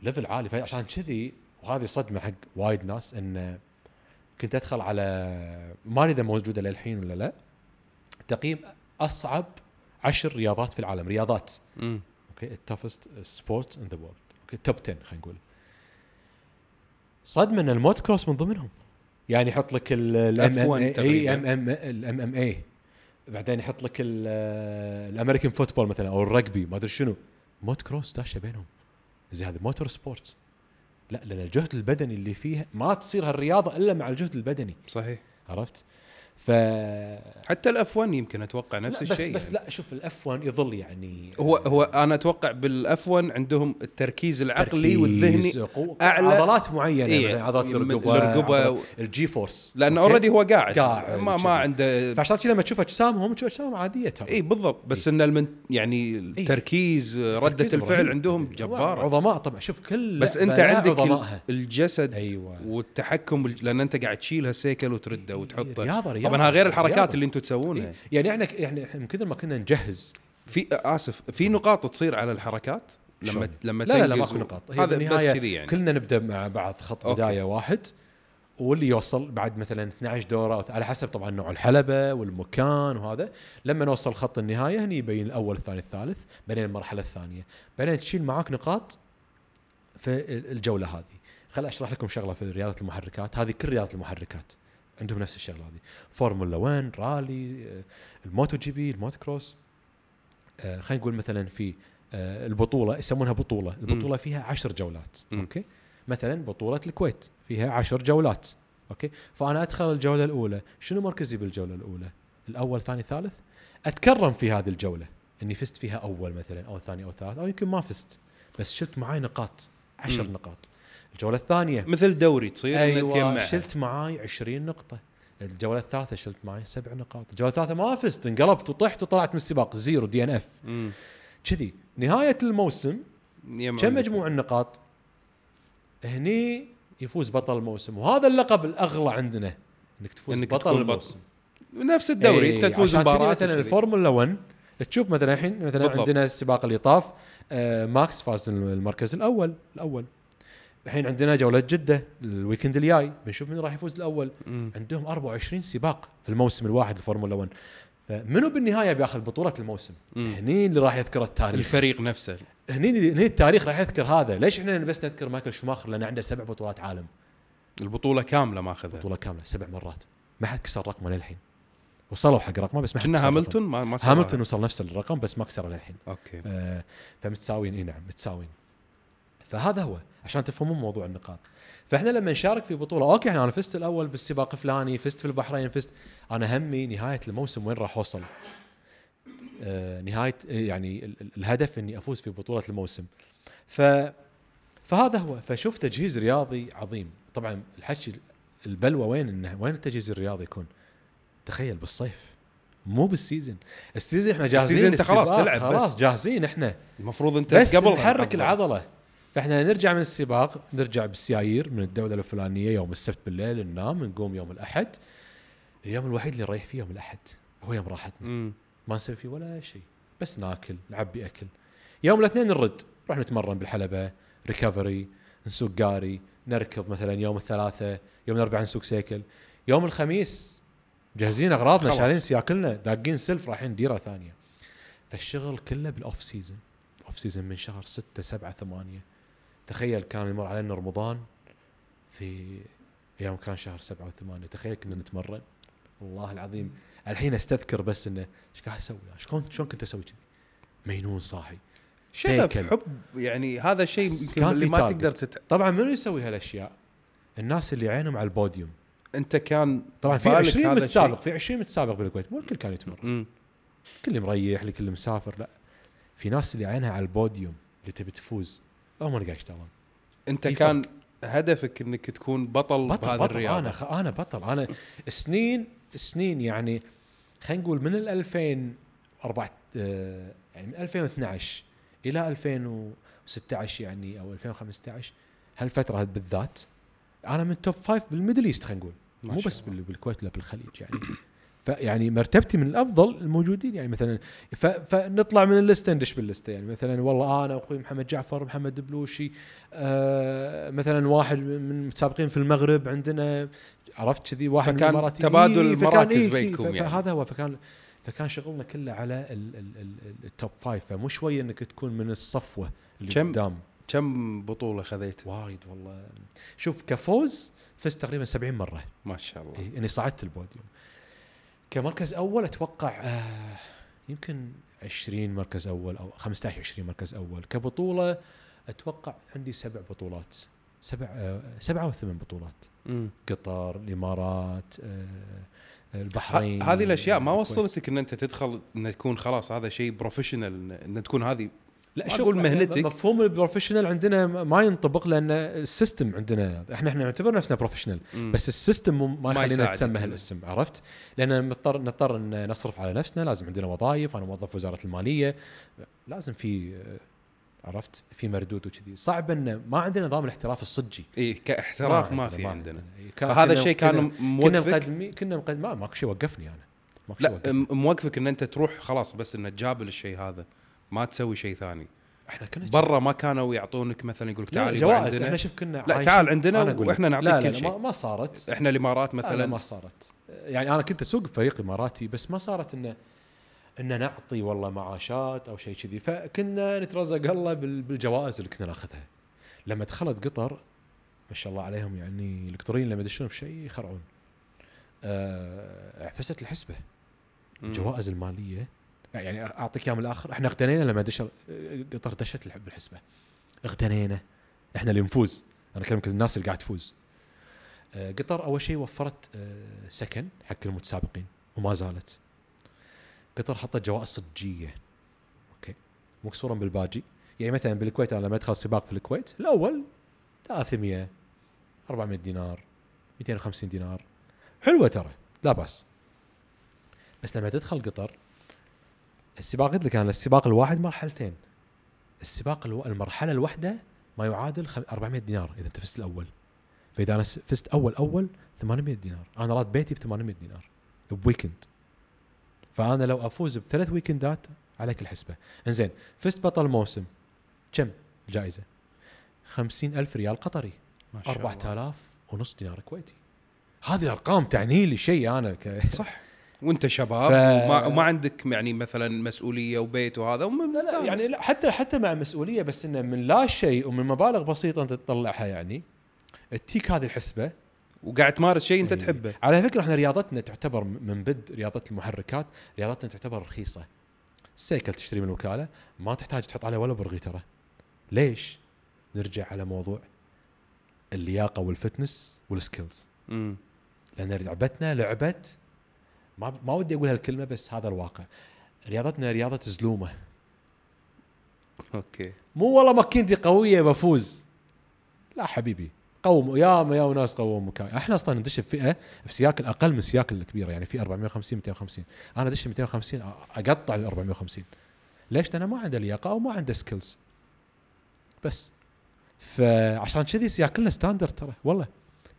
level عالي. فعشان كذي وهذه صدمة حق وايد ناس إن كنت أدخل على ما إذا موجودة للحين ولا لا تقييم أصعب عشر رياضات في العالم. رياضات. okay ال toughest sport in the world okay top 10 خلينا نقول. صدمة إن الموت كروس من ضمنهم. يعني يحط لك ال MM F1 A. MM ال MMA بعدين يحط لك ال American football مثلا أو الرجبي ما أدري شنو. موت كروس داشه بينهم. زي هذا motorsport لا لأن الجهد البدني اللي فيها ما تصير هالرياضة إلا مع الجهد البدني. صحيح. عرفت؟ ف حتى ال F1 يمكن أتوقع نفس بس الشيء بس يعني. لا شوف ال F1 يظل يعني هو هو أنا أتوقع بال F1 عندهم التركيز العقلي تركيز، والذهني أعلى. عضلات معينة إيه، يعني عضلات الرقبه ال G-force. لأنه okay؟ already هو قاعد, قاعد ما. ما عنده فعشان كذا لما تشوف اجسامهم تشوف اجسامهم عادية ترى. اي بالضبط. بس إن المن يعني التركيز ردة تركيزهم الفعل رهيب. عندهم جبارة. عظماء طبعا. شوف كل بس أنت عندك عظمائها. الجسد أيوه. والتحكم لأن أنت قاعد تشيل هالسيكل وترده وتحطه. رياضة رياضة. طبعا ها غير الحركات. اللي أنتم تسوونها. إيه. يعني إحنا يعني إحنا من كثر ما كنا نجهز. في آسف في نقاط تصير على الحركات؟ لما؟ لما لا لا لا ماكو نقاط. هي هذا بس كذي يعني. كلنا نبدأ مع بعض خط أوكي. بداية واحد واللي يوصل بعد مثلا 12 دورة على حسب طبعا نوع الحلبة والمكان وهذا. لما نوصل خط النهاية هني يبين الأول الثاني الثالث بعدين المرحلة الثانية. بعدين تشيل معاك نقاط في الجولة هذه. خل أشرح لكم شغلة في رياضه المحركات. هذه كل رياضه المحركات. عندهم نفس الشغلة هذه. فورمولا 1 رالي آه، ال MotoGP ال motocross. آه، خلينا نقول مثلا في آه، البطولة يسمونها بطولة. البطولة فيها عشر جولات. okay؟ مثلا بطولة الكويت فيها عشر جولات okay؟ فأنا أدخل الجولة الأولى. شنو مركزي بالجولة الأولى؟ الأول ثاني ثالث؟ أتكرم في هذه الجولة إني فزت فيها أول مثلا أو ثاني أو ثالث أو يمكن ما فزت بس شلت معاي نقاط عشر مم. نقاط. الجولة الثانية. مثل دوري تصير إن أيوه تجمعها. شلت معاي 20 نقطة. الجولة الثالثة شلت معي سبع نقاط. الجولة الثالثة ما فزت انقلبت وطحت وطلعت من السباق. zero DNF. كذي. نهاية الموسم كم مجموع النقاط؟ هني يفوز بطل الموسم. وهذا اللقب الأغلى عندنا إنك تفوز إنك بطل. الموسم. نفس الدوري أنت تفوز مباراه مثلا. الفورمولا 1 تشوف مثلا الحين مثلا بالضبط. عندنا السباق اللي طاف آه ماكس فاز المركز الأول. الأول. الحين عندنا جولة جدة ال weekend الجاي. بنشوف من راح يفوز الأول. مم. عندهم 24 سباق في الموسم الواحد الفورمولا 1 فمنو بالنهاية بياخذ بطولة الموسم. هني اللي راح يذكر التاريخ. الفريق نفسه. هني هني التاريخ راح يذكر هذا. ليش إحنا بس نذكر مايكل شوماخر؟ لأن عنده سبع بطولات عالم. البطولة كاملة ماخذها بطولة كاملة سبع مرات. ما حد كسر رقمه للحين. وصلوا حق رقمه بس ما حد كنا هاملتون. ما. هاملتون وصل نفس الرقم بس ما كسره للحين. okay. ف- فمتساويين. إي نعم متساويين. فهذا هو عشان تفهمون موضوع النقاط. فإحنا لما نشارك في بطولة okay أنا فزت الأول بالسباق الفلاني فزت في البحرين فزت. أنا همي نهاية الموسم وين راح أوصل؟ آه نهاية يعني ال- ال- الهدف إني أفوز في بطولة الموسم. ف فهذا هو. فشوف تجهيز رياضي عظيم. طبعا الحكي البلوه وين إنه وين التجهيز الرياضي يكون؟ تخيل بالصيف. مو بال season ال season إحنا جاهزين ال season أنت خلاص تلعب بس. خلاص جاهزين إحنا. المفروض أنت بس قبل نحرك العضلة. فإحنا نرجع من السباق نرجع بالسيايير من الدولة الفلانية يوم السبت بالليل ننام نقوم يوم الأحد. اليوم الوحيد اللي نريح فيه يوم الأحد هو يوم راحتنا. مم. ما نسوي فيه ولا شيء بس ناكل نعبي أكل. يوم الاثنين نرد نروح نتمرن بالحلبة recovery نسوق قاري نركض مثلا يوم الثلاثاء يوم الاربعاء نسوق cycle. يوم الخميس مجهزين أغراضنا. شايلين سياكلنا داقين سلف رايحين ديرة ثانية. فالشغل كله بال off season off season من شهر 6 7 8 تخيل كان يمر علينا رمضان في أيام كان شهر 7 و8 تخيل كنا نتمرن. والله العظيم. الحين أستذكر بس إنه إيش قاعد أسوي؟ شلون شلون كنت أسوي كذي؟ مينون صاحي. شغف cycle. حب. يعني هذا الشيء يمكن اللي ما target. تقدر تت... طبعا منو يسوي هالأشياء؟ الناس اللي عينهم على البوديوم. أنت كان طبعا في بالك 20 هذا متسابق. في 20 متسابق بالكويت. مو الكل كان يتمرن. كل مريح اللي كل مسافر. لا. في ناس اللي عينها على البوديوم اللي تبي تفوز. هم اللي قاعد يشتغلون أنت في كان هدفك إنك تكون بطل, بطل بهذه بطل. الرياضة. أنا خ... أنا بطل. أنا سنين سنين يعني خلينا نقول من ال 2004 آه، يعني من 2012 إلى 2016 يعني أو 2015 هالفترة بالذات أنا من top five بال Middle East خلينا نقول. مو بس بالكويت لا بالخليج يعني. فيعني مرتبتي من الأفضل الموجودين يعني مثلا. فنطلع من اللسته ندش باللسته يعني مثلا والله أنا واخوي محمد جعفر محمد دبلوشي آه مثلا واحد من المتسابقين في المغرب عندنا عرفت كذي واحد فكان من الإماراتي. تبادل إيه، فكان مراكز إيه، بينكم ف- يعني. فهذا هو فكان فكان شغلنا كله على ال ال ال ال top five فمو شوية إنك تكون من الصفوة اللي كم؟ قدام كم بطولة خذيت وايد والله شوف كفوز فزت تقريبا 70 مرة ما شاء الله إيه إني صعدت البوديوم كمركز أول أتوقع آه يمكن 20 مركز أول أو 15 20 مركز أول كبطولة أتوقع عندي سبع بطولات سبع آه سبعة أو ثمان بطولات مم. قطر الإمارات آه البحرين هذه الأشياء ما. وصلتك إن أنت تدخل ان تكون خلاص هذا شيء professional إن تكون هذه لا ما شوف أقول مهنتك. مفهوم ال professional عندنا ما ينطبق لأن ال system عندنا إحنا إحنا نعتبر نفسنا professional. بس ال system ما ما يخلينا نتسمى. هالاسم عرفت؟ لأن نضطر نضطر إن نصرف على نفسنا لازم عندنا وظائف أنا موظف وزارة المالية. لازم في عرفت؟ في مردود وكذي. صعب إن ما عندنا نظام الاحتراف الصجي. اي كاحتراف ما في عندنا. إيه، كان- فهذا الشيء كان كنا- مقدمين كنا مقدم ما ماكو شيء وقفني أنا. لا موقفك إن أنت تروح خلاص بس انه تجابل الشيء هذا. ما تسوي شيء ثاني. إحنا كنا برا ما كانوا يعطونك مثلا يقول لك تعال جوائز. عندنا. إحنا شوف كنا لا، تعال عندنا. وإحنا نعطيك لا لا كل شيء. ما, ما صارت. إحنا الإمارات مثلا. ما صارت. يعني أنا كنت أسوق بفريق إماراتي بس ما صارت انه ان نعطي والله معاشات أو شيء كذي. فكنا نترزق الله بال- بالجوائز اللي كنا ناخذها. لما دخلت قطر ما شاء الله عليهم يعني القطريين لما يدشون بشيء يخرعون. أه فزت الحسبة. الجوائز المالية يعني أعطيك اياها من الآخر. إحنا اغتنينا لما دش قطر دشت الح- بالحسبة. اغتنينا. إحنا اللي نفوز. أنا أكلمك الناس اللي قاعد تفوز. آه، قطر أول شيء وفرت آه، سكن حق المتسابقين وما زالت. قطر حطت جوائز صجية. okay. مكسورا بالباجي. يعني مثلا بالكويت أنا لما أدخل سباق في الكويت الأول 300 400 دينار 250 دينار. حلوة ترى. لا بأس. بس لما تدخل قطر السباق قلت لك أنا السباق الواحد مرحلتين. السباق ألو... المرحلة الواحدة ما يعادل خم- 400 دينار إذا أنت فزت الأول. فإذا أنا فزت أول أول 800 دينار. أنا راد بيتي ب 800 دينار ب weekend فأنا لو أفوز بثلاث weekend ات عليك الحسبة. إنزين فزت بطل موسم. كم؟ الجائزه 50 ألف ريال قطري. ما شاء الله. 4000 ونص دينار كويتي. هذه الأرقام تعني لي شيء أنا ك... صح. وانت شباب ف- وما, وما عندك يعني مثلا مسؤولية وبيت وهذا لا لا. يعني لا حتى حتى مع مسؤولية بس إنه من لا شيء ومن مبالغ بسيطة أنت تطلعها يعني تجيك هذه الحسبة وقاعد تمارس شيء أنت. تحبه على فكرة إحنا رياضتنا تعتبر من بد رياضة المحركات رياضتنا تعتبر رخيصة ال cycle تشتري من الوكالة ما تحتاج تحط عليه ولا برغي ترى ليش؟ نرجع على موضوع اللياقة وال fitness وال skills لأن لعبتنا لعبة ما ما ودي أقول هالكلمه بس هذا الواقع. رياضتنا رياضة زلومة. okay. مو والله ماكينتي قوية بفوز. لا حبيبي قوم. يا ما يا ناس قوموا مكاي إحنا أصلا ندش بفئة بسياكل أقل من السياكل الكبيرة يعني في 450 250 أنا أدش 250 أ- أقطع ال 450 ليش؟ لأنه ما عنده لياقة أو ما عنده skills بس. فعشان كذي سياكلنا standard ترى والله.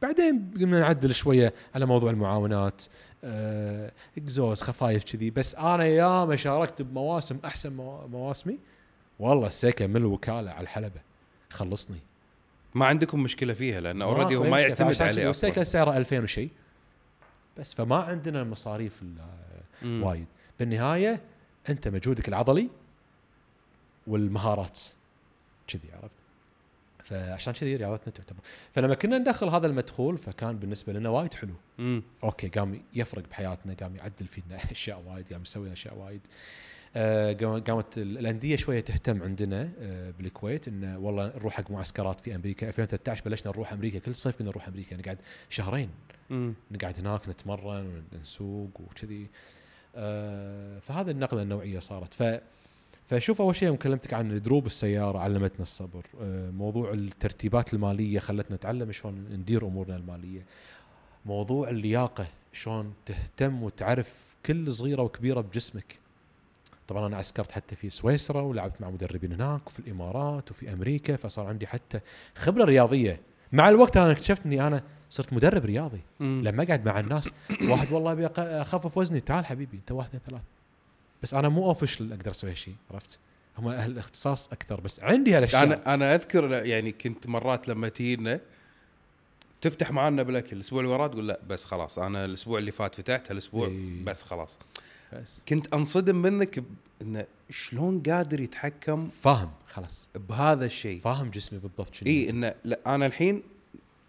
بعدين قمنا نعدل شوية على موضوع المعاونات آه، اكزوز خفايف كذي. بس أنا ياما شاركت بمواسم أحسن مو- مواسمي. والله ال cycle من الوكاله على الحلبة. خلصني. ما عندكم مشكلة فيها لأن already هو ما. يعتمد عليه أصلا. سعره 2000 وشيء بس فما عندنا المصاريف. وايد. بالنهاية أنت مجهودك العضلي والمهارات. كذي عرفت؟ فعشان كذي رياضتنا تعتبر. فلما كنا ندخل هذا المدخول فكان بالنسبة لنا وايد حلو. مم. okay قام يفرق بحياتنا قام يعدل فينا أشياء وايد قام يسوي أشياء وايد. آه، قام- قامت ال- الأندية شوية تهتم عندنا آه، بالكويت إنه والله نروح حق معسكرات في أمريكا. 2013 بلشنا نروح أمريكا كل صيف كنا نروح أمريكا نقعد شهرين. مم. نقعد هناك نتمرن ونسوق وكذي. آه، فهذا النقلة النوعية صارت. ف فشوف أول شيء يوم كلمتك عن دروب السيارة علمتنا الصبر. آه، موضوع الترتيبات المالية خلتنا نتعلم شلون ندير أمورنا المالية. موضوع اللياقة شلون تهتم وتعرف كل صغيرة وكبيرة بجسمك. طبعا أنا عسكرت حتى في سويسرا ولعبت مع مدربين هناك وفي الإمارات وفي أمريكا فصار عندي حتى خبرة رياضية. مع الوقت أنا اكتشفت إني أنا صرت مدرب رياضي. مم. لما أقعد مع الناس واحد والله ابي أخفف وزني تعال حبيبي أنت واحد اثنين ثلاث بس أنا مو اوفشل أقدر أسوي هالشيء عرفت؟ هم أهل الاختصاص أكثر بس عندي هالأشياء. أنا أنا أذكر يعني كنت مرات لما تجينا تفتح معنا بالأكل الأسبوع اللي وراه تقول لا بس خلاص أنا الأسبوع اللي فات فتحت هالاسبوع إيه. بس خلاص. بس. كنت أنصدم منك إنه شلون قادر يتحكم فاهم خلاص. بهذا الشيء. فاهم جسمي بالضبط شنو. اي إنه لا أنا الحين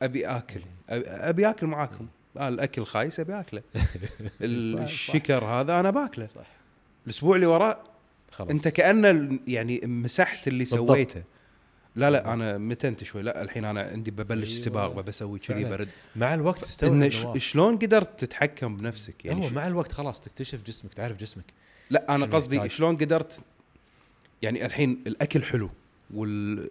أبي آكل. أبي- أبي آكل معاكم. آه الأكل خايس أبي آكله. الشكر هذا أنا باكله. صح. الأسبوع اللي وراه خلاص أنت كانه ال- يعني مسحت اللي بالضبط. سويته لا لا أنا متنت شوي لا الحين أنا عندي ببلش أيوة. سباق بسوي كذي. برد مع الوقت تستوعب. ش- شلون قدرت تتحكم بنفسك يعني هو مع الوقت خلاص تكتشف جسمك تعرف جسمك لا أنا قصدي يحتاج؟ شلون قدرت يعني الحين الأكل حلو وال.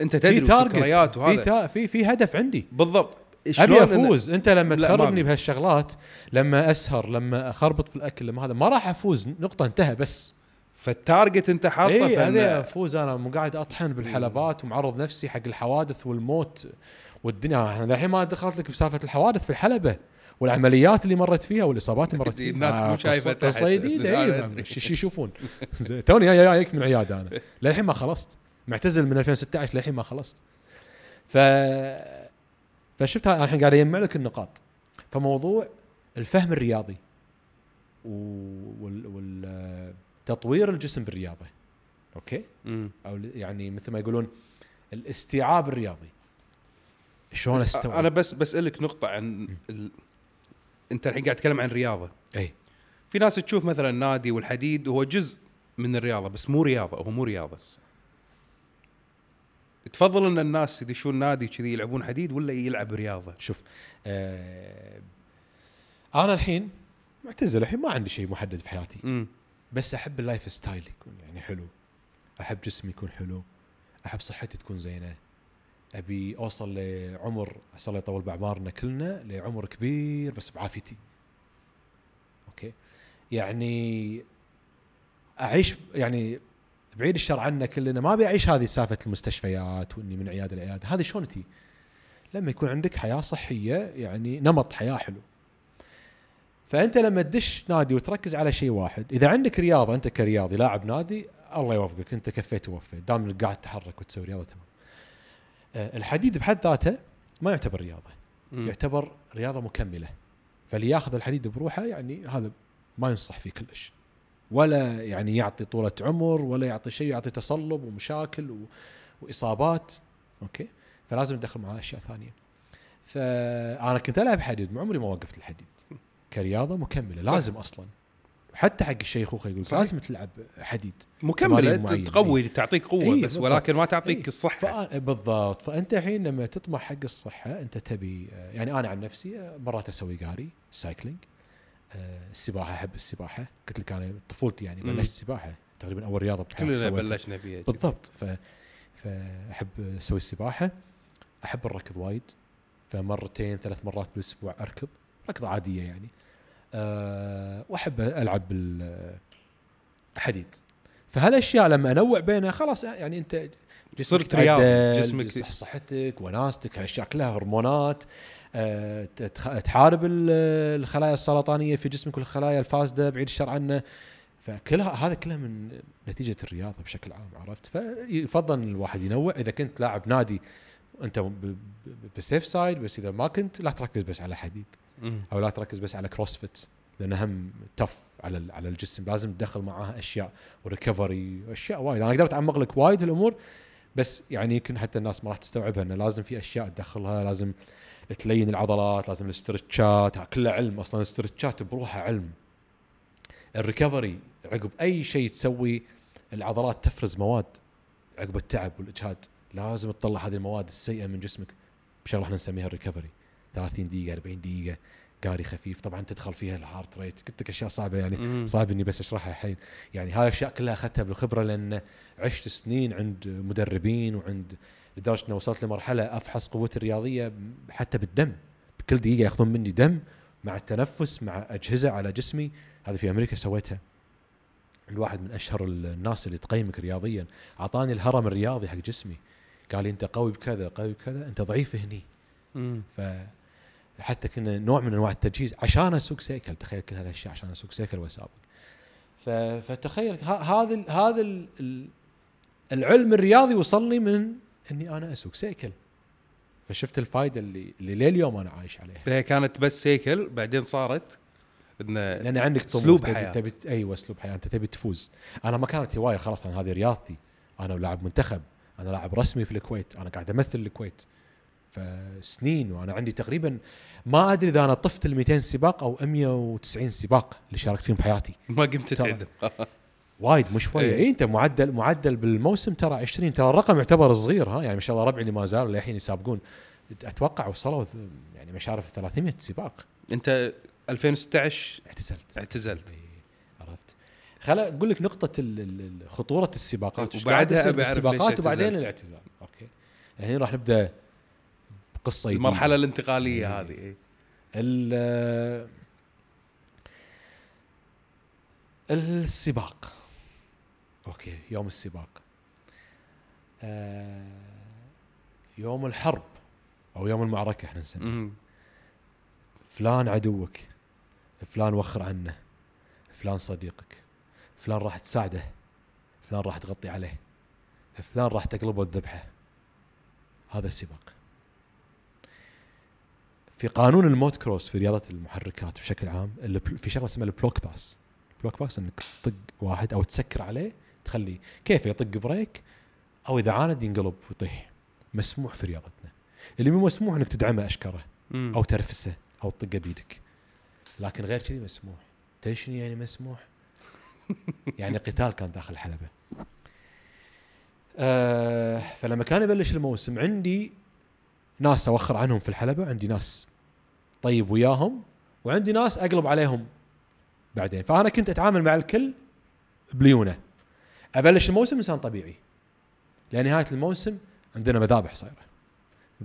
أنت في تدري تارجت في وهذا تا في في هدف عندي بالضبط أبي أفوز. أنت لما تخربني بهالشغلات لما أسهر لما أخربط في الأكل لما هذا ما راح أفوز. نقطة انتهى بس. فال target أنت حاطه اي أبي. أفوز. أنا مو قاعد أطحن بالحلبات ومعرض نفسي حق الحوادث والموت والدنيا. إحنا الحين ما دخلت لك بسالفة الحوادث في الحلبة والعمليات اللي مرت فيها والإصابات اللي مرت فيها. الناس مو تحت. قصة جديدة أدري. شو يشوفون. توني جاي جايك من عيادة أنا. للحين ما خلصت. معتزل من 2016 للحين ما خلصت. ف فشفت الحين قاعد اجمع لك النقاط. فموضوع الفهم الرياضي و- وال, وال... تطوير الجسم بالرياضة أوكي؟ مم. أو يعني مثل ما يقولون الاستيعاب الرياضي. شلون استوعب؟ أنا بس بسالك نقطة عن ال... أنت الحين قاعد تتكلم عن رياضة. أي. في ناس تشوف مثلا النادي والحديد هو جزء من الرياضة بس مو رياضة هو مو رياضة تفضل إن الناس يدشون نادي كذي يلعبون حديد ولا يلعب رياضة؟ شوف آه أنا الحين معتزل الحين ما عندي شيء محدد في حياتي. امم بس أحب ال lifestyle يكون يعني حلو. أحب جسمي يكون حلو. أحب صحتي تكون زينة. أبي أوصل لعمر اسال الله يطول بأعمارنا كلنا لعمر كبير بس بعافيتي. أوكي؟ يعني أعيش يعني بعيد الشر عنا كلنا ما أبي أعيش هذه سالفة المستشفيات وإني من عيادة لعيادة. هذه شلون تي؟ لما يكون عندك حياة صحية يعني نمط حياة حلو. فأنت لما تدش نادي وتركز على شيء واحد إذا عندك رياضة أنت كرياضي لاعب نادي الله يوفقك أنت كفيت ووفيت دام إنك قاعد تتحرك وتسوي رياضة تمام. آه، الحديد بحد ذاته ما يعتبر رياضة مم. يعتبر رياضة مكملة. فاللي ياخذ الحديد بروحه يعني هذا ما ينصح فيه كلش. ولا يعني يعطي طولة عمر ولا يعطي شيء يعطي تصلب ومشاكل و... وإصابات. أوكي؟ فلازم تدخل معاه أشياء ثانية. فأنا كنت ألعب حديد ما عمري ما وقفت الحديد. كرياضة مكملة لازم أصلا. حتى حق الشيخوخة يقول. لازم تلعب حديد. مكملة. تقوي تعطيك قوة إيه، بس. ولكن ما تعطيك إيه. الصحة. فأ- بالضبط. فأنت الحين لما تطمح حق الصحة أنت تبي يعني أنا عن نفسي مرات أسوي قاري cycling. السباحة أحب السباحة. قلت لك أنا طفولتي يعني. بلشت سباحة تقريبا أول رياضة كلنا. بلشنا فيها بالضبط. ف فأحب أسوي السباحة. أحب الركض وايد. فمرتين ثلاث مرات بالأسبوع أركض. ركضة عادية يعني. أه وأحب ألعب بالحديد فهالأشياء لما أنوع بينها خلاص يعني أنت جسمك صرت رياضي، جسمك- جس- صحتك وناستك هالأشياء كلها هرمونات. تحارب ال- الخلايا السرطانية في جسمك والخلايا الفاسدة بعيد الشر عنه. فكلها هذا كلها من نتيجة الرياضة بشكل عام عرفت؟ فيفضل إن الواحد ينوع. إذا كنت لاعب نادي أنت ب safe side بس إذا ما كنت لا تركز بس على حديد. أو لا تركز بس على CrossFit لأن هم tough على على الجسم. لازم تدخل معاها أشياء و recovery واشياء وايد. أنا قدرت اعمق لك وايد هالامور بس يعني يمكن حتى الناس ما راح تستوعبها إنه لازم في أشياء تدخلها لازم تلين العضلات لازم ال stretch ات كله علم أصلا. ال stretch ات بروحها علم. ال recovery عقب أي شيء تسوي العضلات تفرز مواد. عقب التعب والإجهاد. لازم تطلع هذه المواد السيئة من جسمك. بشغلة إحنا نسميها ال recovery 30 دقيقة 40 دقيقة قاري خفيف. طبعا تدخل فيها ال heart rate قلت لك أشياء صعبة يعني. صعب إني بس أشرحها الحين. يعني هاي الاشياء كلها أخذتها بالخبرة لأن عشت سنين عند مدربين وعند لدرجة اني وصلت لمرحلة أفحص قوتي الرياضية حتى بالدم. بكل دقيقة يأخذون مني دم مع التنفس مع أجهزة على جسمي. هذه في أمريكا سويتها. الواحد من أشهر الناس اللي تقيمك رياضيا. أعطاني الهرم الرياضي حق جسمي. قال لي أنت قوي بكذا قوي بكذا أنت ضعيف هني. ف حتى كنا نوع من أنواع التجهيز. عشان أسوق سيكل. تخيل كل هالأشياء عشان أسوق سيكل وأسابق. فتخيل هذا هذا ال- ال- العلم الرياضي وصلني من إني أنا أسوق سيكل. فشفت الفائده اللي اللي لليوم أنا عايش عليها. فهي كانت بس سيكل بعدين صارت انه لأن عندك طموح أسلوب تبي- أيوه أسلوب حياة. أنت تبي تفوز. أنا ما كانت هواية خلاص أنا هذه رياضتي. أنا لاعب منتخب. أنا لاعب رسمي في الكويت. أنا قاعد أمثل الكويت. فسنين وأنا عندي تقريبا ما أدري إذا أنا طفت ال 200 سباق أو 190 سباق اللي شاركت فيهم بحياتي. ما قمت ترى. وايد مو شوية إيه. اي انت معدل معدل بالموسم ترى 20 ترى الرقم يعتبر صغير ها؟ يعني ما شاء الله ربعي اللي ما زالوا للحين يسابقون. أتوقع وصلوا يعني مشارف 300 سباق. أنت 2016 اعتزلت. اعتزلت. إيه، عرفت. خل أقول لك نقطة خطورة السباقات. وبعدها بالسباقات وبعدين. الاعتزال. أوكي. الحين راح نبدأ بقصة. المرحلة الانتقالية إيه. هذه إيه. ال- السباق. أوكي يوم السباق. آه، يوم الحرب أو يوم المعركة إحنا نسميه. فلان عدوك فلان وخر عنه فلان صديقك فلان راح تساعده فلان راح تغطي عليه فلان راح تقلبه الذبحة. هذا السباق. في قانون الموت كروس في رياضة المحركات بشكل عام في شغلة اسمها ال block pass. ال block pass إنك تطق واحد أو تسكر عليه تخليه كيف يطق brake أو إذا عاند ينقلب ويطيح. مسموح في رياضتنا. اللي مو مسموح إنك تدعمه أشكره. أو ترفسه أو تطقه بيدك. لكن غير كذي مسموح. تدري يعني مسموح؟ يعني قتال كان داخل الحلبة. آه فلما كان يبلش الموسم عندي ناس أوخر عنهم في الحلبة عندي ناس طيب وياهم وعندي ناس أقلب عليهم بعدين. فأنا كنت أتعامل مع الكل بليونة. أبلش الموسم إنسان طبيعي. لنهايه الموسم عندنا مذابح صايرة.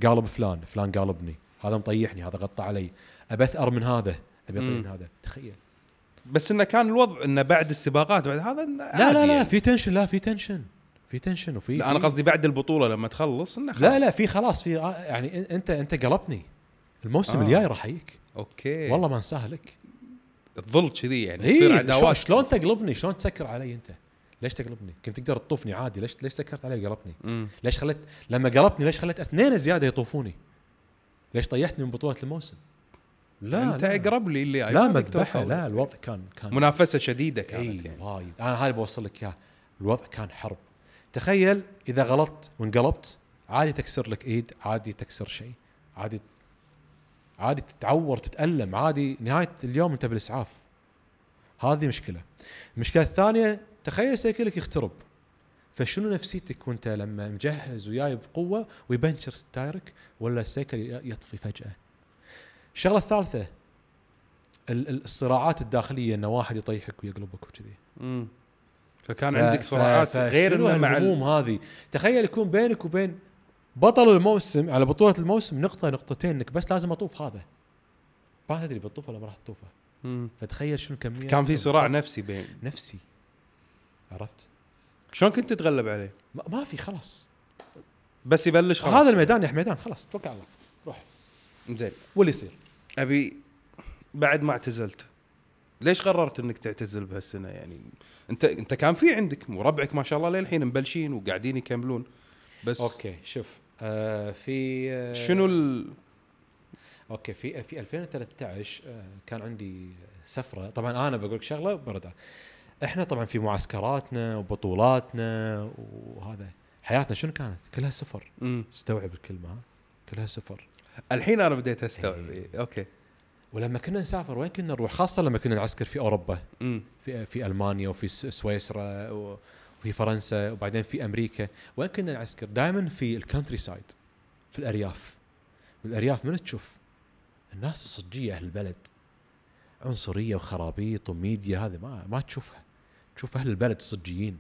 قالب فلان فلان قالبني. هذا مطيحني هذا غطى علي. ابي اثأر من هذا أبي اطيح مم. من هذا. تخيل. بس إنه كان الوضع إنه بعد السباقات بعد هذا لا لا لا في tension لا في tension. في tension وفي لا أنا قصدي بعد البطولة لما تخلص إنه لا لا في خلاص في آه، يعني أنت أنت قلبني. الموسم آه. الجاي راح أجيك. أوكي. والله ما أنساها لك. تظل كذي يعني تصير اي عداوات. شلون تقلبني؟ شلون تسكر علي أنت؟ ليش تقلبني؟ كنت تقدر تطوفني عادي ليش ليش سكرت علي وقلبتني؟ مم. ليش خليت لما قلبتني ليش خليت اثنين زيادة يطوفوني؟ ليش طيحتني من بطولة الموسم؟ لا أنت لا. اقرب لي اللي لا مذبحة. لا الوضع كان كان منافسة شديدة كانت يعني وايد. أنا هذا بوصل لك اياه الوضع كان حرب. تخيل إذا غلطت وانقلبت عادي تكسر لك إيد عادي تكسر شيء عادي عادي تتعور تتألم عادي نهاية اليوم أنت بالإسعاف. هذه مشكلة. المشكلة الثانية تخيل سيكلك يخترب. فشنو نفسيتك وانت لما مجهز وجاي بقوة ويبنشر تايرك ولا السيكل يطفي فجأة؟ الشغلة الثالثة ال- ال- الصراعات الداخلية إن واحد يطيحك ويقلبك وكذي. فكان ف- عندك ف- صراعات غير فشنو إنه مع ال- الهموم هذه؟ تخيل يكون بينك وبين بطل الموسم على بطولة الموسم نقطة نقطتين إنك بس لازم أطوف هذا. ما تدري بتطوفه ولا ما راح تطوفه. فتخيل شنو كمية كان في صراع نفسي بين نفسي. عرفت؟ شلون كنت تتغلب عليه؟ ما, ما في خلاص. بس يبلش خلاص. هذا الميدان يا ميدان خلاص توكل على الله. روح. زين. واللي يصير؟ أبي بعد ما اعتزلت ليش قررت إنك تعتزل بهالسنة؟ يعني أنت أنت كان في عندك وربعك ما شاء الله للحين مبلشين وقاعدين يكملون بس أوكي شوف آه في آه شنو ال... أوكي في في 2013 آه، كان عندي سفرة. طبعا أنا بقول لك شغلة برد إحنا طبعا في معسكراتنا وبطولاتنا وهذا حياتنا شنو كانت؟ كلها سفر. استوعب الكلمة ها؟ كلها سفر الحين أنا بديت أستوعب إيه. إيه. أوكي ولما كنا نسافر وين كنا نروح خاصة لما كنا نعسكر في أوروبا. في في ألمانيا وفي سويسرا وفي فرنسا وبعدين في أمريكا وين كنا نعسكر؟ دائما في ال countryside في الأرياف بالارياف من تشوف الناس الصجية أهل البلد عنصرية وخرابيط وميديا هذه ما ما تشوفها تشوف أهل البلد الصجيين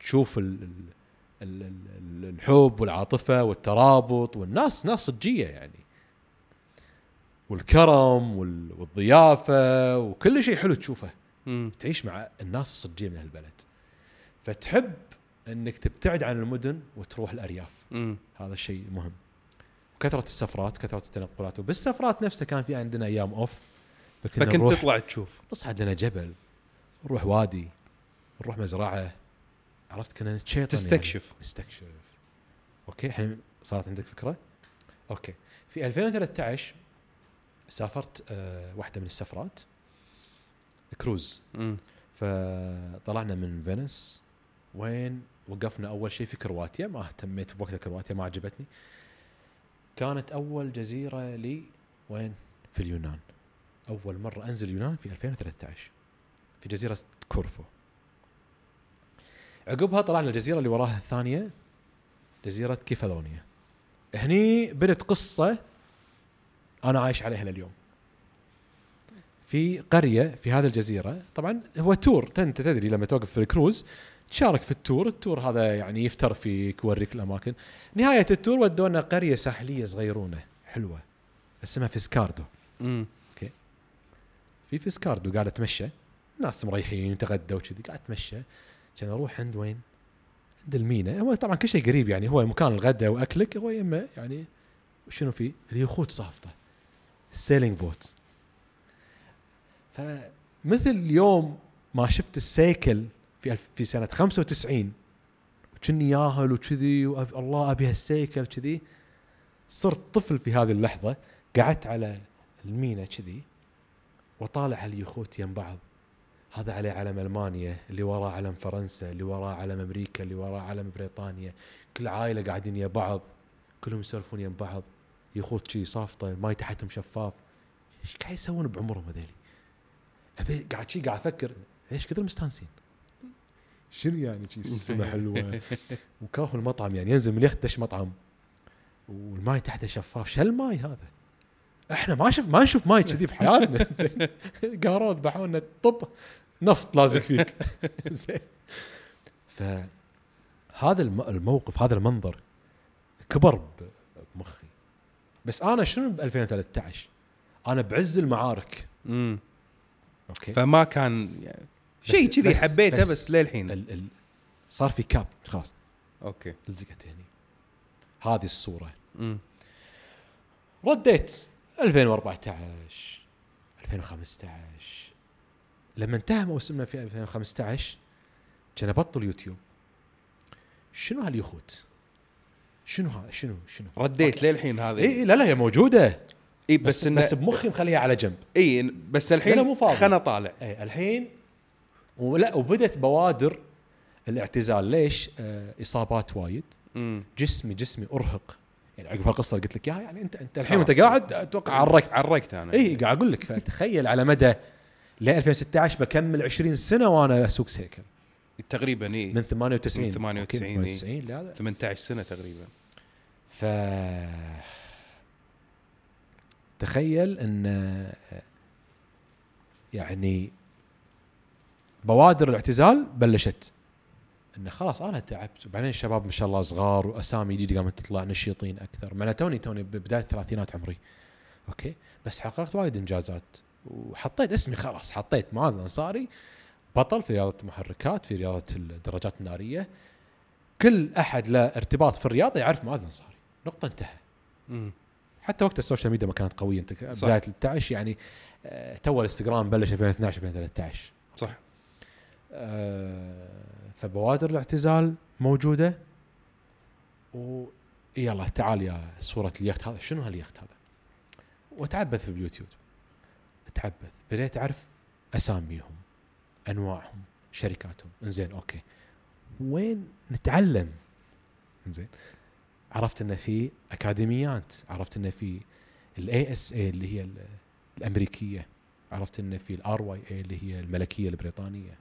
تشوف ال ال ال ال الحب والعاطفة والترابط والناس ناس صجية يعني. والكرم وال- والضيافة وكل شيء حلو تشوفه. مم. تعيش مع الناس الصجية من هالبلد فتحب إنك تبتعد عن المدن وتروح الأرياف. مم. هذا الشيء مهم. كثرة السفرات كثرة التنقلات. وبالسفرات نفسها كان في عندنا أيام أوف فكنت نروح تطلع تشوف. نصعد لنا جبل. نروح وادي نروح مزرعة. عرفت كنا نتشيطن تستكشف. يعني. نستكشف. أوكي الحين صارت عندك فكرة؟ أوكي. في 2013 سافرت آه واحدة من السفرات كروز. مم. فطلعنا من فينيس وين وقفنا أول شيء في كرواتيا. ما اهتميت بوقتها كرواتيا ما عجبتني. كانت أول جزيرة لي وين؟ في اليونان. أول مرة أنزل اليونان في 2013 في جزيرة كورفو. عقبها طلعنا الجزيرة اللي وراها الثانية جزيرة كيفالونيا. هني بدت قصة أنا عايش عليها لليوم. في قرية في هذه الجزيرة طبعا هو tour انت تدري لما توقف في الكروز تشارك في ال tour ال tour هذا يعني يفتر فيك يوريك الأماكن. نهاية التور ودونا قرية ساحلية صغيرونة حلوة اسمها فيسكاردو. مم. في فيسكاردو قاعد اتمشى ناس مريحين تغدوا وكذي قاعد أتمشى. كان أروح عند وين؟ عند المينا. هو طبعا كل شيء قريب يعني هو مكان الغداء وأكلك هو يمه يعني شنو فيه؟ اليخوت صافطه ال sailing boat فمثل اليوم ما شفت السيكل في في سنة 95 وكني ياهل وكذي الله أبي هالسيكل كذي صرت طفل في هذه اللحظة قعدت على المينا كذي وطالع اليخوت يم بعض هذا عليه علم ألمانيا اللي وراه علم فرنسا اللي وراه علم أمريكا اللي وراه علم بريطانيا. كل عائلة قاعدين يا بعض كلهم يسولفون يم بعض. يخوت شي صافطة الماي تحتهم شفاف. إيش قاعد يسوون بعمرهم هذيلي؟ هذيل قاعد شي قاعد أفكر ليش كثر مستانسين؟ شنو يعني شي السما حلوة؟ وكاهو المطعم يعني ينزل من اليخت دش مطعم. والماي تحته شفاف. شو هالماي هذا؟ إحنا ما شف ما نشوف ماي كذي بحياتنا. قاروا ذبحوا لنا طب. نفط لازق فيك. زين. فهذا الم- الموقف هذا المنظر كبر بمخي. بس أنا شنو ب 2013 أنا بعز المعارك. امم okay. فما كان يعني شيء كذي حبيته بس بس, للحين. ال ال صار في gap خلاص. okay. لزقت هني. هذه الصورة. امم رديت 2014 2015 لما انتهى موسمنا في 2015 كان ابطل يوتيوب. شنو هاليخوت؟ شنو هذا شنو شنو؟ رديت للحين هذا اي إي، لا لا هي موجودة. اي بس بس انه بس بمخي مخليها على جنب. اي بس الحين مو فاضي. خلنا طالع. اي الحين ولا وبدت بوادر الاعتزال. ليش؟ آه إصابات وايد. امم جسمي جسمي أرهق. يعني عقب هالقصة اللي قلت لك إياها يعني انت أنت الحين. وانت قاعد أتوقع عرقت. عرقت أنا. اي قاعد أقول لك فتخيل على مدى ل 2016 بكمل 20 سنة وأنا اسوق سيكل. تقريبا اي من 98 من 98 okay، إي. 98 لهذا 18 سنة تقريبا. ف تخيل إن يعني بوادر الاعتزال بلشت. انه خلاص أنا تعبت. وبعدين الشباب ما شاء الله صغار وأسامي جديده قامت تطلع نشيطين أكثر. مع أنا توني توني ببدايه الثلاثينات عمري. okay؟ بس حققت وايد إنجازات. وحطيت اسمي خلاص حطيت معاذ الانصاري بطل في رياضة المحركات في رياضة الدراجات النارية. كل أحد له ارتباط في الرياضة يعرف معاذ الانصاري نقطة انتهى. حتى وقت ال social media ما كانت قوية انت. بداية 13 يعني آه، تو الانستغرام بلش 2012 2013 صح. آه، فبوادر الاعتزال موجودة. و يلا تعال يا صورة اليخت هذا. شنو هاليخت هذا؟ واتعبث في اليوتيوب. اتعبث بديت أعرف أساميهم أنواعهم شركاتهم. إنزين okay. وين نتعلم؟ إنزين. عرفت إنه في أكاديميات عرفت إنه في ال ASA اللي هي ال- الأمريكية عرفت إنه في ال RYA اللي هي الملكية البريطانية.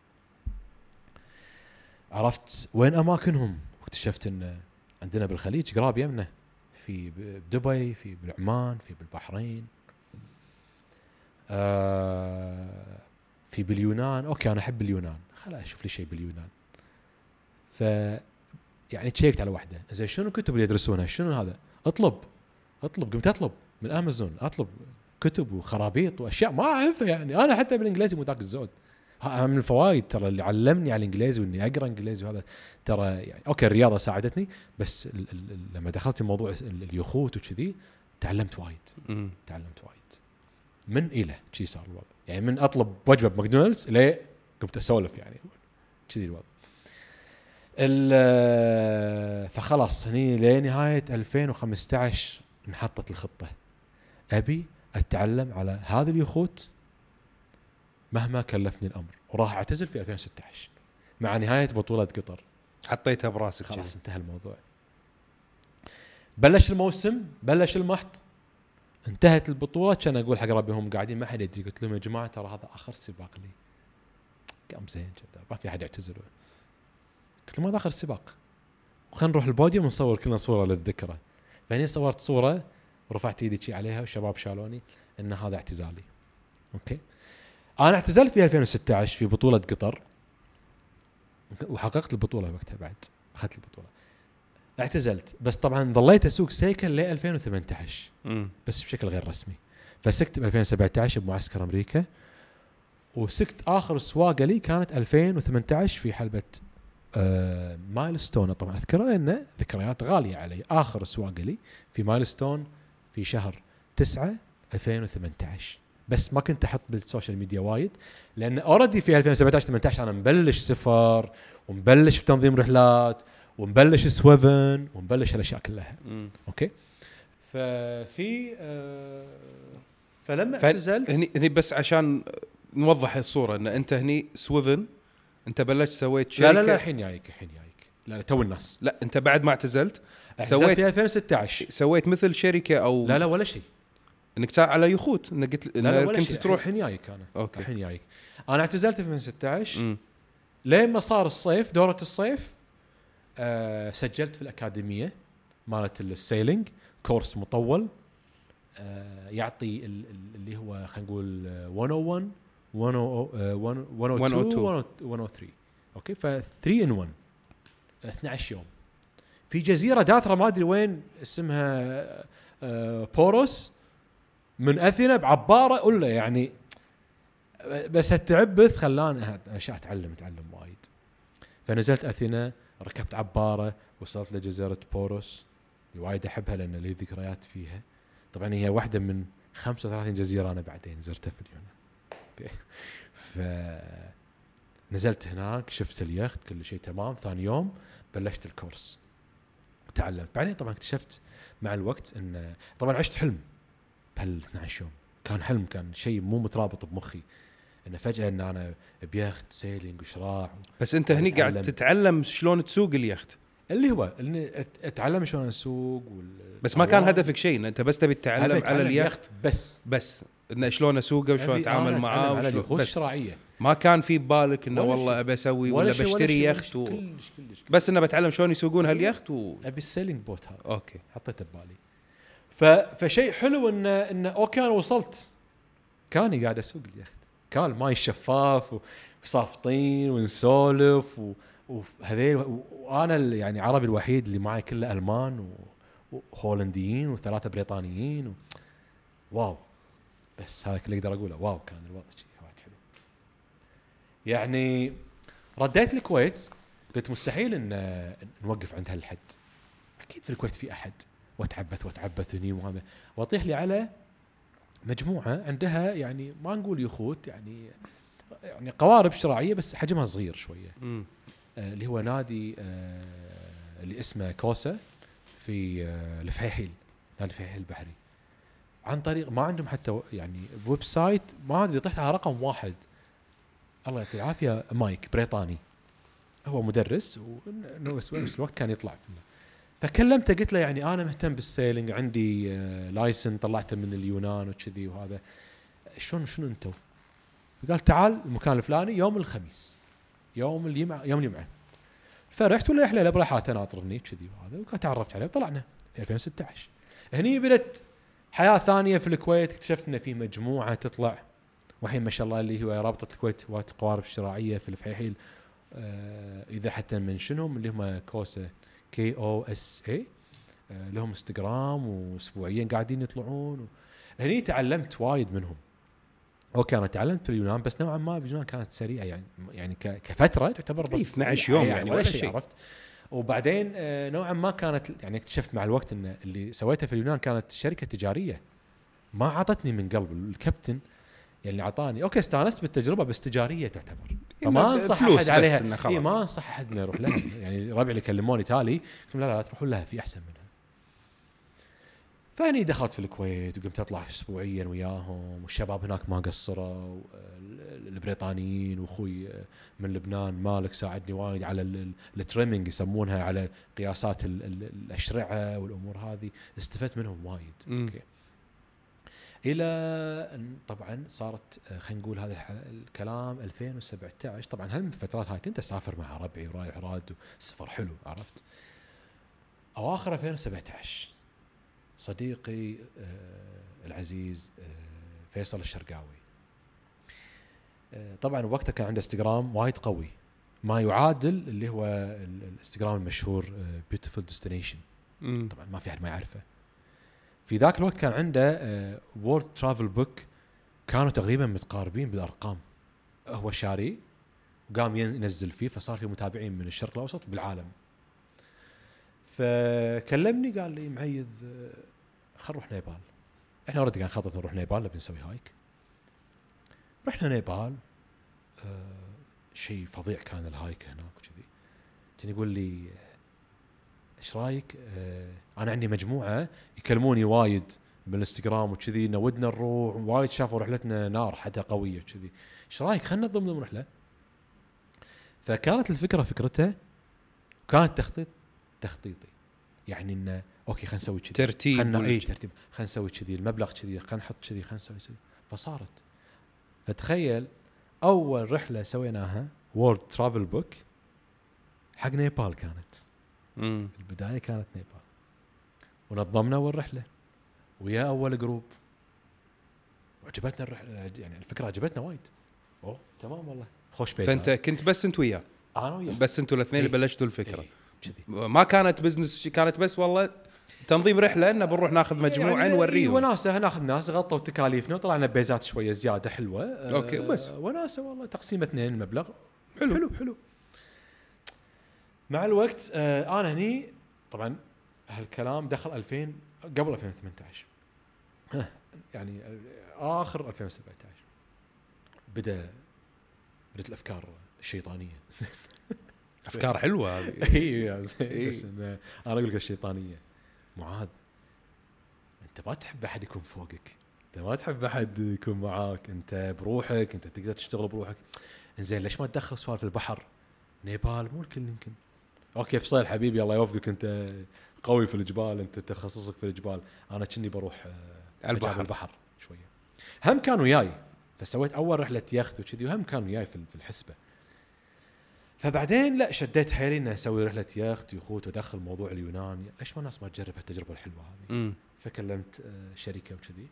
عرفت وين أماكنهم؟ واكتشفت إن عندنا بالخليج قراب يمنا في بدبي في بالعمان في بالبحرين. في باليونان okay أنا أحب اليونان خل أشوف لي شيء باليونان ف يعني تشيكت على واحدة. زين شنو الكتب اللي يدرسونها؟ شنو هذا؟ اطلب. اطلب. قمت أطلب من أمازون. أطلب كتب وخرابيط وأشياء ما أعرفها يعني. أنا حتى بالإنجليزي مو ذاك الزود. من الفوائد ترى اللي علمني على الإنجليزي وإني أقرأ إنجليزي وهذا ترى يعني. okay الرياضة ساعدتني بس ال ال ال لما دخلت موضوع ال- اليخوت وكذي تعلمت وايد. تعلمت وايد. من إلى شي صار الوضع يعني من أطلب وجبة بماكدونالدز ليه قمت أسولف يعني. كذي الوضع. ال- فخلاص هني لنهاية 2015 انحطت الخطة. أبي أتعلم على هذا اليخوت مهما كلفني الأمر. وراح أعتزل في 2016 مع نهاية بطولة قطر. حطيتها براسك خلاص. انتهى الموضوع. بلش الموسم بلش المحط. انتهت البطوله كان أقول حق ربي هم قاعدين ما حد يدري. قلت لهم يا جماعة ترى هذا آخر سباق لي. قام زين كذا ما في أحد يعتزل قلت لهم هذا آخر سباق. وخلينا نروح البوديوم ونصور كلنا صورة للذكرى. فهني صورت صورة ورفعت إيدي شي عليها والشباب شالوني إن هذا اعتزالي. okay؟ أنا اعتزلت في 2016 في بطولة قطر وحققت البطولة وقتها بعد. أخذت البطولة. اعتزلت. بس طبعا ظليت أسوق سيكل ل 2018 امم بس بشكل غير رسمي. فسقت ب 2017 بمعسكر أمريكا وسقت آخر سواقة لي كانت 2018 في حلبة آه مايلستون. طبعا اذكرها لأن ذكريات غالية علي. آخر سواقة لي في مايلستون في شهر 9 2018 بس ما كنت أحط بال social media وايد لأن already في 2017 18 أنا مبلش سفر ومبلش بتنظيم رحلات ومبلش سويفن ومبلش هالاشياء كلها. امم okay؟ ففي آه فلما اعتزلت هني هني بس عشان نوضح الصورة إن أنت هني سويفن أنت بلشت سويت شركه لا لا لا الحين جايك الحين جايك لا لا تو الناس. لا أنت بعد ما اعتزلت سويت في 2016 سويت مثل شركة أو لا لا ولا شيء. إنك تساعد على يخوت إنك قلت لا لا ولا كنت شيء. تروح الحين جايك أنا. okay. الحين جايك أنا اعتزلت في 2016 مم. لين ما صار الصيف دورة الصيف آه سجلت في الأكاديمية مالت ال sailing course مطول آه يعطي ال- ال- اللي هو خلينا نقول آه، 101 102 آه، 102 103 okay؟ ف 3 in 1 12 يوم. في جزيرة داثرة ما أدري وين اسمها آه، بوروس من اثينا بعبارة ولا يعني بس هالتعبث خلاني اشياء اتعلم أتعلم وايد. فنزلت اثينا ركبت عباره وصلت لجزيره بوروس. وايد احبها لأن لي ذكريات فيها. طبعا هي واحدة من 35 جزيرة أنا بعدين زرتها في اليونان. ف نزلت هناك شفت اليخت كل شيء تمام. ثاني يوم بلشت الكورس. تعلمت بعدين طبعا اكتشفت مع الوقت إن طبعا عشت حلم بهال 12 يوم. كان حلم كان شيء مو مترابط بمخي. إنه فجأة إن أنا بيخت سيلينج وشراع بس أنت هني قاعد. تتعلم شلون تسوق اليخت. اللي هو إني أتعلم شلون أسوق وال بس ما كان. هدفك شيء أنت بس تبي تتعلم على اليخت؟ بس. بس. انه شلون أسوقه وشلون أتعامل معاه على وشلون اليخوت بس. الشراعيه ما كان في ببالك إنه ولا والله. أبي أسوي ولا, شيء- بشتري يخت و... كلش كلش بس إنه بتعلم شلون يسوقون هاليخت و... أبي ال sailing boat هذا. okay. حطيته ببالي. ف... فشيء حلو إنه إنه okay أنا وصلت. كاني قاعد أسوق اليخت. كان الماي شفاف وصافطين ونسولف. وهذيل وأنا يعني عربي الوحيد اللي معي كله ألمان. وهولنديين وثلاثة بريطانيين و... واو. بس هذا كله أقدر أقوله. واو كان الوضع وايد حلو. يعني رديت الكويت. قلت مستحيل ان نوقف عند هالحد. أكيد في الكويت في أحد. وأتعبث واتعبث هني وهذا. وأطيح لي على مجموعة عندها يعني ما نقول يخوت يعني يعني قوارب شراعيه بس حجمها صغير شوية. آه، اللي هو نادي آه، اللي اسمه كوسا في آه، الفحيحيل نادي الفحيحيل البحري. عن طريق ما عندهم حتى يعني website ما أدري طحت على رقم واحد. الله يعطيه العافية مايك بريطاني. هو مدرس ونفس الوقت كان يطلع في فكلمته قلت له يعني أنا مهتم بال sailing عندي آه، license طلعته من اليونان وكذي وهذا. شلون شنو أنتم؟ فقال تعال المكان الفلاني يوم الخميس يوم الجمعة يوم الجمعة. فرحت ولا يحلى برحاته ناطرني كذي وهذا. وكان تعرفت عليه وطلعنا في 2016 هني بدت حياة ثانية في الكويت اكتشفت ان في مجموعة تطلع. والحين ما شاء الله اللي هو رابطة الكويت هواة القوارب الشراعيه في الفحيحيل آه إذا حتى منشنهم اللي هم كوسا K O S A لهم انستغرام واسبوعيا قاعدين يطلعون و... هني تعلمت وايد منهم. okay أنا تعلمت في اليونان بس نوعا ما باليونان كانت سريعة يعني يعني كفترة تعتبر إي، 12 يوم يعني ولا ولا شيء. شيء. عرفت؟ وبعدين آه، نوعا ما كانت يعني اكتشفت مع الوقت إن اللي سويته في اليونان كانت شركة تجارية. ما عطتني من قلب الكابتن يعني اعطاني okay استانست بالتجربة بس تجارية تعتبر. فما انصح أحد عليها. خلاص. ما انصح أحد إنه يروح لها. يعني ربعي اللي كلموني تالي قلت لهم لا لا تروحون لها في أحسن منها. فاني دخلت في الكويت وقمت أطلع اسبوعيا وياهم والشباب هناك ما قصروا. ال- البريطانيين وأخوي من لبنان مالك ساعدني وايد على ال- ال- ال trimming يسمونها على قياسات ال- ال- الأشرعة والأمور هذه. استفدت منهم وايد. okay. إلى أن طبعا صارت آه، خلينا نقول هذا الكلام 2017 طبعا هل من الفترات هاي كنت أسافر مع ربعي ورايح راد سفر حلو عرفت؟ أواخر 2017 صديقي آه، العزيز آه، فيصل الشرقاوي. طبعا وقتها كان عنده إنستغرام وايد قوي. ما يعادل اللي هو ال- الإنستغرام المشهور Beautiful Destination. طبعا ما في أحد ما يعرفه. في ذاك الوقت كان عنده World Travel Book كانوا تقريبا متقاربين بالأرقام. هو شاري وقام ين- ينزل فيه فصار في متابعين من الشرق الأوسط بالعالم. فكلمني قال لي معيذ آه، خل نروح نيبال. إحنا already كان خطط نروح نيبال نبي نسوي hike. رحنا نيبال آه شيء فظيع كان ال hike هناك وكذي. كان يقول لي إيش رأيك؟ آه أنا عندي مجموعة يكلموني وايد بالإنستغرام وكذي إنه ودنا نروح وايد شافوا رحلتنا نار حتى قوية وكذي. إيش رأيك؟ خلينا نضم ضمن رحلة. فكانت الفكرة فكرته كانت تخطيط تخطيطي. يعني إنه okay خلينا نسوي كذي. ترتيب خلنا ولا اي. ترتيب. خلينا نسوي كذي المبلغ كذي خلينا نحط كذي خلينا نسوي كذي. فصارت. فتخيل أول رحلة سويناها World Travel Book حق نيبال كانت. مم. البداية كانت نيبال. ونظمنا اول رحله ويا أول group. وعجبتنا الرحله يعني الفكرة عجبتنا وايد. أوه تمام والله. خوش بيت فأنت كنت بس أنت وياه. أنا وياه. بس أنتوا الاثنين اللي إيه. بلشتوا الفكرة. إيه، كذي. ما كانت business كانت بس والله تنظيم رحلة انه بنروح ناخذ مجموعة يعني نوريهم. وناسة ناخذ ناس غطوا تكاليفنا وطلعنا بيزات شوية زيادة حلوة. آه، okay، بس. وناسة والله تقسيم اثنين المبلغ حلو. حلو حلو. مع الوقت آه أنا هني طبعا هالكلام دخل 2000 قبل 2018 ها، يعني آخر 2017 بدأ بدأت الأفكار الشيطانية. أفكار حلوة هذه. إي. بس أنا أقول لك الشيطانية. معاذ أنت ما تحب أحد يكون فوقك. أنت ما تحب أحد يكون معاك. أنت بروحك أنت تقدر تشتغل بروحك. زين ليش ما تدخل سوالف البحر؟ نيبال مو الكل يمكن. okay فيصل حبيبي الله يوفقك أنت قوي في الجبال أنت تخصصك في الجبال. أنا كني بروح آه، البحر. البحر شوية. هم كانوا وياي. فسويت أول رحلة يخت وكذي وهم كانوا وياي في الحسبة. فبعدين لا شديت حيلي إني أسوي رحلة يخت يخوت وادخل موضوع اليونان. ليش ما الناس ما تجرب هالتجربة الحلوة هذه. فكلمت آه، شركة وكذي.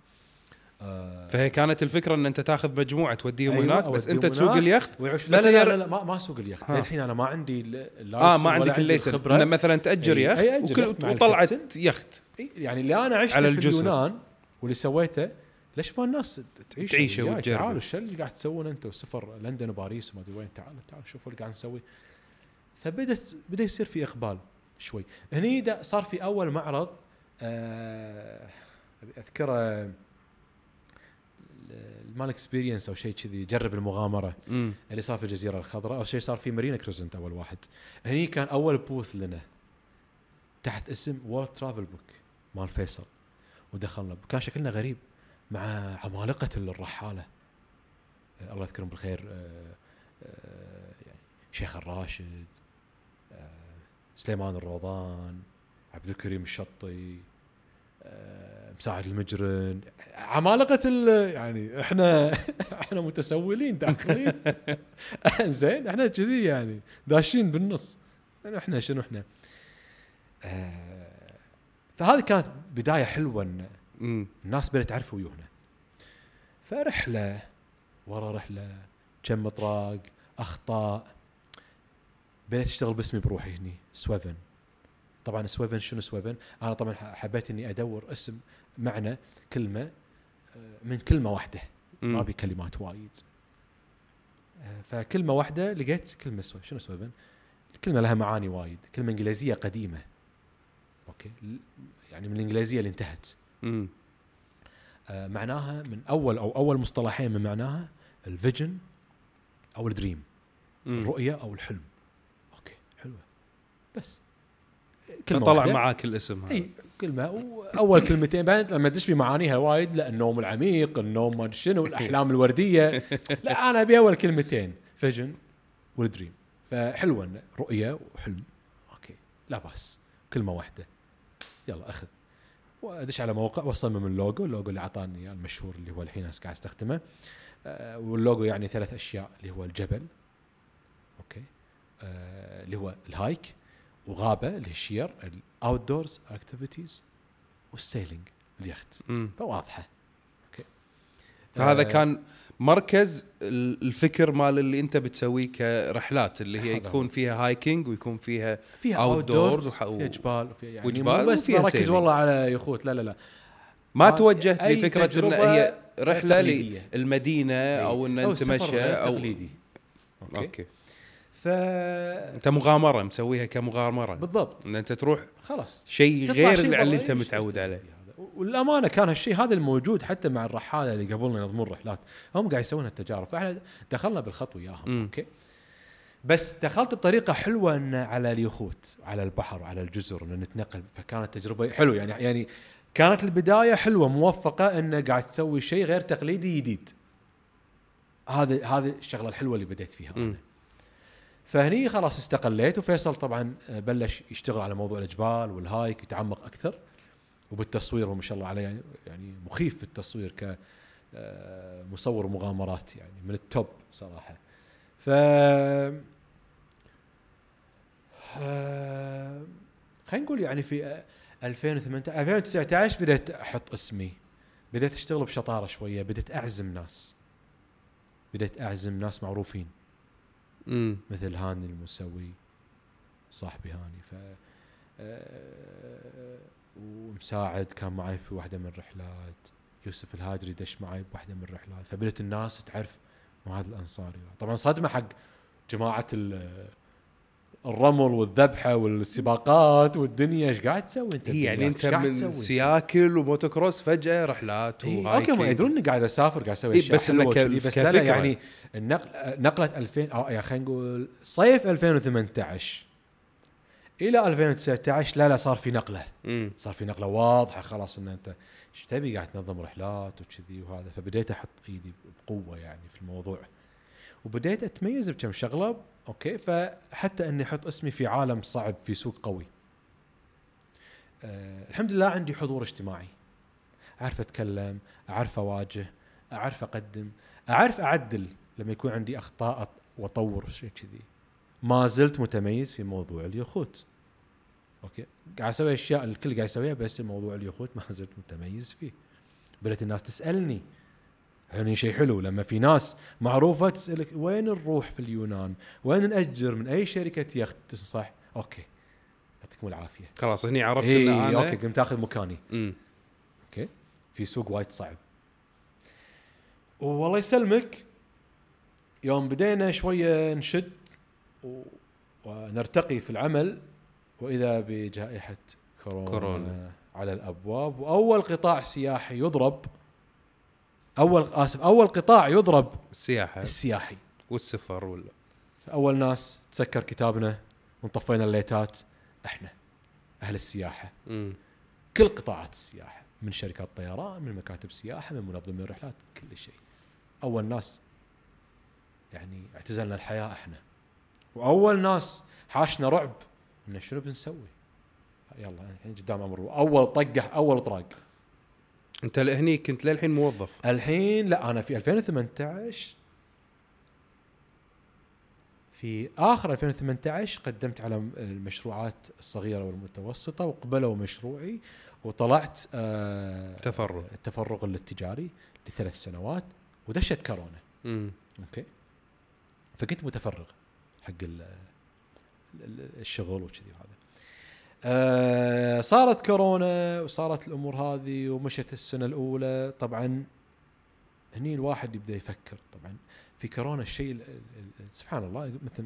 آه، فهي كانت الفكرة إن أنت تاخذ مجموعة توديهم أيوة، هناك بس أنت تسوق. اليخت ويعيش لا، بس لا، لا لا, لا ما, ما أسوق اليخت. للحين أنا ما عندي ال- آه ما عندك عندي ال license. إن مثلا تأجر أي- يخت أي وكل- وطلعت. يخت يعني اللي أنا عشته على في. اليونان واللي سويته ليش ما الناس تعيش تعيشه. تعالوا شو اللي قاعد تسوون أنتم سفر لندن وباريس وما أدري وين تعالوا تعالوا شوفوا اللي قاعد نسوي فبدت بدأ يصير في إقبال شوي هني صار في أول معرض آه أذكره المال experience أو شيء كذي جرب المغامرة مم. اللي صار في الجزيرة الخضراء أو شيء صار في مارينا كريسنت أول واحد. هني كان أول booth لنا تحت اسم World Travel Book مال فيصل. ودخلنا كان شكلنا غريب مع عمالقة الرحالة. آه، الله يذكرهم بالخير آه، آه، يعني شيخ الراشد سليمان الروضان عبد الكريم الشطي. مساعد المجرن عمالقة ال- يعني إحنا إحنا متسولين داخلين. زين إحنا كذي يعني داشين بالنص. يعني إحنا شنو إحنا؟ آه، فهذه كانت بداية حلوة إن. الناس بدأت تعرف ويوهنا. فرحلة ورا رحلة كم مطراق أخطاء بديت اشتغل باسمي بروحي هني Sweven. طبعا Sweven شنو Sweven؟ أنا طبعا حبيت إني أدور اسم معنى كلمة آه، من كلمة واحدة. ما. ابي كلمات وايد. آه، فكلمة واحدة لقيت كلمة سوي شنو Sweven؟ الكلمة لها معاني وايد. كلمة إنجليزية قديمة. أوكي؟ يعني من الإنجليزية اللي انتهت. مم. آه، معناها من أول أو أول مصطلحين من معناها ال vision أو ال dream. الرؤية أو الحلم. أوكي حلوة. بس. كلمة واحدة. معاك الاسم هذا. إي كلمة. وأول كلمتين بعدين لما تدش في معانيها وايد لا النوم العميق النوم ما أدري شنو الأحلام الوردية. لا أنا أبي أول كلمتين. vision وال dream. فحلوة رؤية وحلم. أوكي لا بأس. كلمة واحدة. يلا أخذ. وأدش على موقع وأصمم ال logo. ال logo اللي اعطاني إياه المشهور اللي هو الحين قاعد أستخدمه. آه، واللوجو يعني ثلاث أشياء اللي هو الجبل. أوكي. آه، اللي هو الهايك. وغابة اللي هي الشير الاوت دورز اكتيفيتيز والسيلينج اليخت. فواضحة أوكي فهذا آه، كان مركز ال- الفكر مال اللي أنت بتسويه كرحلات اللي هي يكون. فيها هايكينج ويكون فيها فيها اوت دورز وح- و- فيها جبال وفيها يعني وجبال بس وفيها بركز. والله على يخوت لا لا لا ما آه، توجهت لفكرة إن هي رحلة. للمدينة أو إن أنت تمشى غير أو تقليدي أوكي, أوكي ف انت مغامرة مسويها كمغامرة. بالضبط. إن أنت تروح خلاص. شيء غير شيء اللي أنت متعود عليه. والأمانة كان هالشيء هذا الموجود حتى مع الرحالة اللي قبلنا ينظمون رحلات هم قاعد يسوون التجارب فإحنا دخلنا بالخط وياهم. أوكي؟ بس دخلت بطريقة حلوة إن على اليخوت على البحر وعلى الجزر إن نتنقل. فكانت تجربة حلوة. يعني يعني كانت البداية حلوة موفقة انه قاعد تسوي شيء غير تقليدي جديد. هذا هذه الشغلة الحلوة اللي بديت فيها. أنا فهني خلاص استقليت. وفيصل طبعا بلش يشتغل على موضوع الجبال وال hike يتعمق أكثر. وبالتصوير هو ما شاء الله عليه يعني, مخيف في التصوير ك آه، مصور مغامرات يعني من ال top صراحة. ف آه، خلينا نقول يعني في آه، 2018 2019 بديت أحط اسمي. بديت أشتغل بشطارة شوية بديت أعزم ناس. بديت أعزم ناس معروفين. مثل هاني المسوي صاحبي هاني. ف آه، ومساعد كان معي في واحدة من الرحلات يوسف الهاجري دش معي بواحدة من الرحلات. فبدت الناس تعرف معاذ الانصاري طبعا صدمه حق جماعة الرمل والذبحة والسباقات والدنيا إيش قاعد تسوي أنت هي يعني؟ أنت من؟ سياكل وموتوكروس فجأة رحلات إيه. أوكي ما يدرون إني قاعد أسافر قاعد أسوي إيه، بس وكذي، بس لا. يعني النقل نقلة 2000 أو يعني خلينا نقول صيف 2018 إلى 2019 لا لا صار في نقلة امم صار في نقلة واضحة خلاص إن أنت إيش تبي قاعد تنظم رحلات وكذي وهذا فبديت أحط إيدي بقوة يعني في الموضوع وبديت أتميز بكم شغلة أوكي فحتى إني أحط اسمي في عالم صعب في سوق قوي. أه الحمد لله عندي حضور اجتماعي. أعرف أتكلم أعرف أواجه أعرف أقدم أعرف أعدل لما يكون عندي أخطاء وأطور شيء كذي. ما زلت متميز في موضوع اليخوت. أوكي قاعد أسوي أشياء الكل قاعد يسويها بس موضوع اليخوت ما زلت متميز فيه. بدات الناس تسألني هني شيء حلو لما في ناس معروفة تسألك وين نروح في اليونان؟ وين ناجر من أي شركة يخت تنصح؟ أوكي يعطيكم العافية خلاص هني عرفت إن اي أنا أوكي قمت آخذ مكاني امم أوكي في سوق وايد صعب والله يسلمك يوم بدينا شوية نشد و... ونرتقي في العمل وإذا بجائحة كورونا, كورونا. على الأبواب وأول قطاع سياحي يضرب أول آسف أول قطاع يضرب السياحة. السياحي. والسفر ولا أول ناس تسكر كتابنا ونطفينا الليتات إحنا أهل السياحة. امم كل قطاعات السياحة من شركات طيران من مكاتب سياحة من منظمين الرحلات كل شيء. أول ناس يعني اعتزلنا الحياة إحنا. وأول ناس حاشنا رعب انه شنو بنسوي؟ يلا الحين قدام أمر. اول طقة أول طراق. انت هني كنت للحين موظف. الحين لا أنا في 2018 في آخر 2018 قدمت على المشروعات الصغيرة والمتوسطة وقبلوا مشروعي وطلعت آه تفرغ. التفرغ التجاري لثلاث سنوات ودشت كورونا. امم أوكي. فكنت متفرغ حق ال- ال- الشغل وكذي وهذا. آه صارت كورونا وصارت الأمور هذه ومشت السنة الأولى. طبعا هني الواحد يبدأ يفكر. طبعا في كورونا الشيء ال- ال- ال- سبحان الله مثل